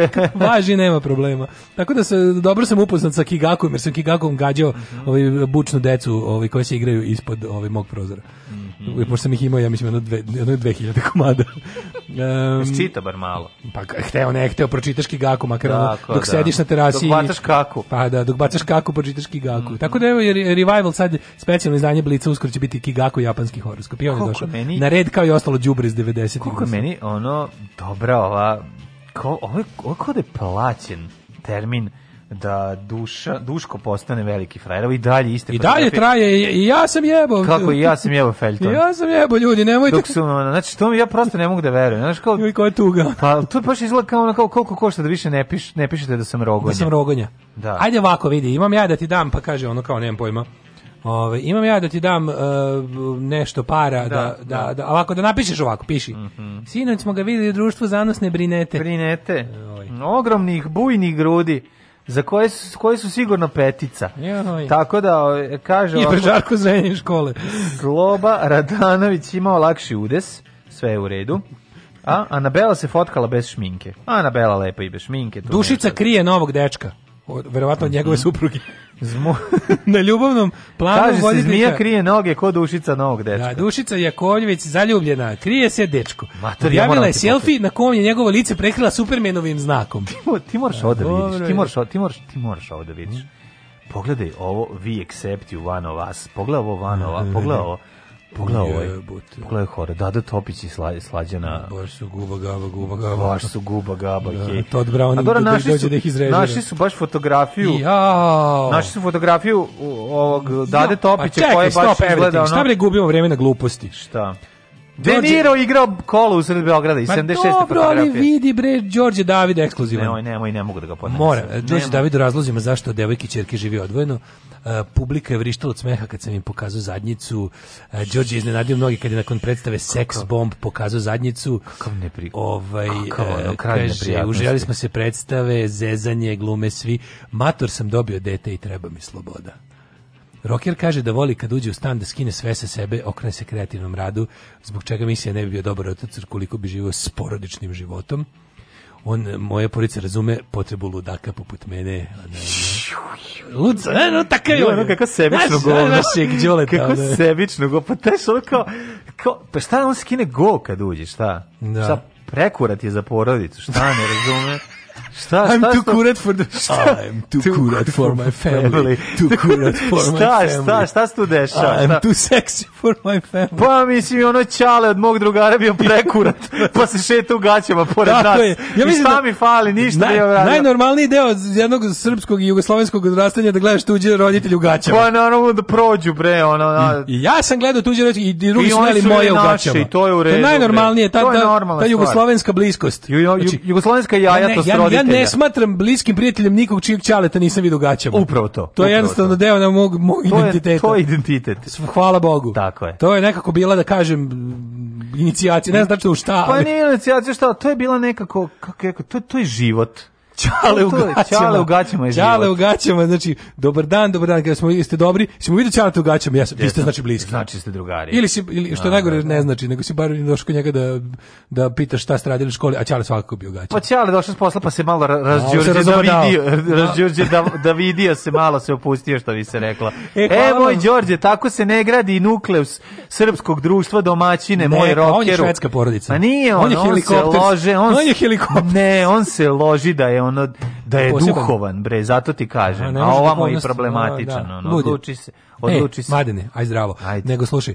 Važi, nema problema. Tako da se, dobro sam upoznat sa Kigakom, jer sam Kigakom gađao mm -hmm. ovaj, bučnu decu ovaj, koji se igraju ispod ovaj, mog prozora. Mm. Mm -hmm. Pošto sam ih imao, ja mislim, jedno, dve, jedno 2000 komada. Um, Čita bar malo. Pa hteo ne, hteo, pročitaš kigaku, makar da, ono, dok da. sediš na terasi. Dok bacaš kaku. Pa da, dok bacaš kaku, pročitaš kigaku. Mm -hmm. Tako da evo, jer Revival sad, specijalno izdanje Blica, uskoro će biti kigaku japanski horoskop. I on je došao meni, na red kao i ostalo džubre iz 90. Koliko meni, ono, dobra ova, ko, ovo, ovo da je plaćen termin da duša, Duško postane veliki frajer. Evo i dalje iste I dalje traje, i ja sam jebao. Kako i ja sam jebao Felton. ja sam jebao, ljudi, nemojte. Dok su, znači, to mi ja prosto ne mogu da verujem. Znaš, kao, Joj, koja tuga. Pa to baš izgleda kao, kao koliko košta da više ne, piš, ne pišete da sam rogonja. Da sam rogonja. Da. Ajde ovako, vidi, imam ja da ti dam, pa kaže ono kao, nemam pojma. Ove, imam ja da ti dam uh, nešto para da, da, da, da, ovako da, da napišeš ovako, piši. Mm -hmm. Sinoć smo ga videli u društvu zanosne brinete. Brinete. Oj. Ogromnih bujnih grudi za koje su, koje su sigurno petica. Joj. Tako da, kaže... I Žarko Zenjin škole. Sloba Radanović imao lakši udes, sve je u redu. A Anabela se fotkala bez šminke. Anabela lepa i bez šminke. Dušica nešto. krije novog dečka od, verovatno od njegove supruge. Zmo... na ljubavnom planu Kaže se, zmija krije noge kod dušica novog da, dečka. Da, dušica Jakovljević zaljubljena, krije se dečko. Mater, Objavila ja je selfie na kom je njegovo lice prekrila supermenovim znakom. Ti, ti moraš ovo da vidiš, ti moraš, ti moraš, ti moraš ovo da vidiš. Mm. Pogledaj ovo, vi accept you, one of us. Pogledaj ovo, one of us. Da, da, Pogledaj ovo. Pogledaj ovaj, pogledaj hore, Dada Topić i sla, Slađana. Baš su guba gaba, guba gaba. Baš su guba gaba. Da, hej. Todd Brown dobro, naši su, da ih izrežira. Našli su baš fotografiju, Jao. Našli su fotografiju ovog Dade Topića pa koja je baš izgleda Šta bre gubimo vreme na gluposti? Šta? De Niro igrao kolo u sred Beograda i 76. fotografije. Dobro, ali vidi bre, Đorđe David ekskluzivan. Nemoj, nemoj, ne mogu da ga podnesem. Mora, Đorđe David u razlozima zašto devojki i čerke živi odvojeno. Uh, publika je vrištala od smeha kad sam im pokazao zadnjicu. Uh, Đorđe iznenadio mnogi kad je nakon predstave Sex Bomb pokazao zadnjicu. Kakav ne pri... Ovaj, Kakav, uh, kaže, uželjali smo se predstave, zezanje, glume, svi. Mator sam dobio dete i treba mi sloboda. Rocker kaže da voli kad uđe u stan da skine sve sa sebe, okrene se kreativnom radu, zbog čega misija ne bi bio dobar otac koliko bi živio s porodičnim životom. On, moja porica razume potrebu ludaka poput mene. Lud, ne, no, tako je ono. Kako sebično go. Naš je gđoleta. Kako da. sebično go. Pa teš ono kao, kao, pa šta da on skine go kad uđe, šta? Da. Šta prekurat je za porodicu, šta ne razume? Šta, šta, I'm too kurat for the... Šta? I'm too, too kurat for my family. too kurat for my family. Šta, šta, šta se tu dešava? I'm too sexy for my family. Pa mislim, ono čale od mog drugara bio prekurat, pa se šeta u gaćama pored Tako nas. Je. Ja I da šta da, mi fali, ništa naj, bio radio. Najnormalniji deo jednog srpskog i jugoslovenskog odrastanja da gledaš tuđe roditelje u gaćama. Pa naravno da prođu, bre, ono... A... I ja sam gledao tuđe roditelje i drugi su gledali moje u gaćama. I to je u redu. To je najnormalnije, ta, ta, ta jugoslovenska bliskost. Ju, ju, znači, jugoslovenska jaja to s ne smatram bliskim prijateljem nikog čijeg ćaleta nisam vidio gaćama. Upravo to. To je jednostavno to. deo na mog, mog to identiteta. Je, to je identitet. Hvala Bogu. Tako je. To je nekako bila, da kažem, inicijacija, ne znam da šta. Pa nije inicijacija šta, to je bila nekako, kako je, to, to je život. Ćale u gaćama. Ćale u gaćama je Ćale u gaćama, znači, dobar dan, dobar dan, kada smo, jeste dobri, si mu vidio Ćale u gaćama, ja sam, vi ste znači bliski. Znači ste drugari. Ili, si, ili što da, najgore da, da. ne znači, nego si bar došao kod njega da, da pitaš šta ste radili u školi, a Ćale svakako bio gaćama. Pa Ćale došao s posla pa se malo razđurđe da vidio, razđurđe da, da vidio se malo se opustio što bi se rekla. E, e moj Đorđe, tako se ne gradi nukleus srpskog društva domaćine, ne, moj rokeru. On je švedska porodica. Pa nije on, on, je on se lože, on, on je helikopter. Ne, on se loži da je ono da je duhovan bre, zato ti kažem. A, a ovamo da je problematičan, da, da. ono, odluči se, Odluči e, se. Mladene, aj zdravo. Ajde. Nego slušaj,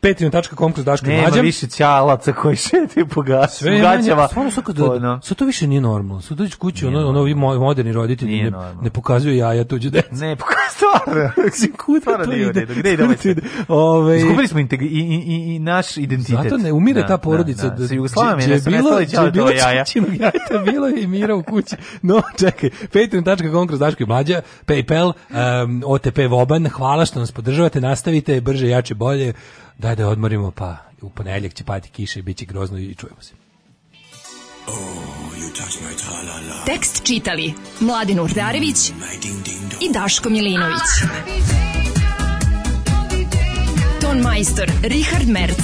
patreon.com kroz Daško Nema mlađam. više ćalaca koji šeti po gasu, Sve gaćava. Stvarno sad kad, ono. sad to više nije normalno. Sad dođeš kući, ono, ono, ovi moderni roditelji ne, ne pokazuju jaja tuđe dece. Ne, pokazuju stvarno. Kuda stvarno to ide? Gde ide ovaj sve? Ove... Ovaj- Izgubili smo i, i, i, i naš identitet. Zato ne, umire da, ta da, porodica. Da, da. Sa Jugoslavama je bilo, je bilo jaja. Činog jajta bilo i mira u kući. No, čekaj, patreon.com kroz Daško i mlađa, Paypal, OTP Voban, hvala što nas podržavate, nastavite, brže, jače, bolje, daj da odmorimo, pa u ponedjeljak će pati kiše i bit će grozno i čujemo se. Oh, Tekst čitali Mladin Urdarević i Daško Milinović. Ton majstor Richard Merc.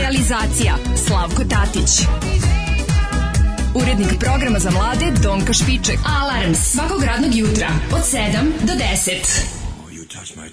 Realizacija Slavko Tatić. Urednik programa za mlade Donka Špiček. Alarms svakog radnog jutra od 7 do 10. Oh,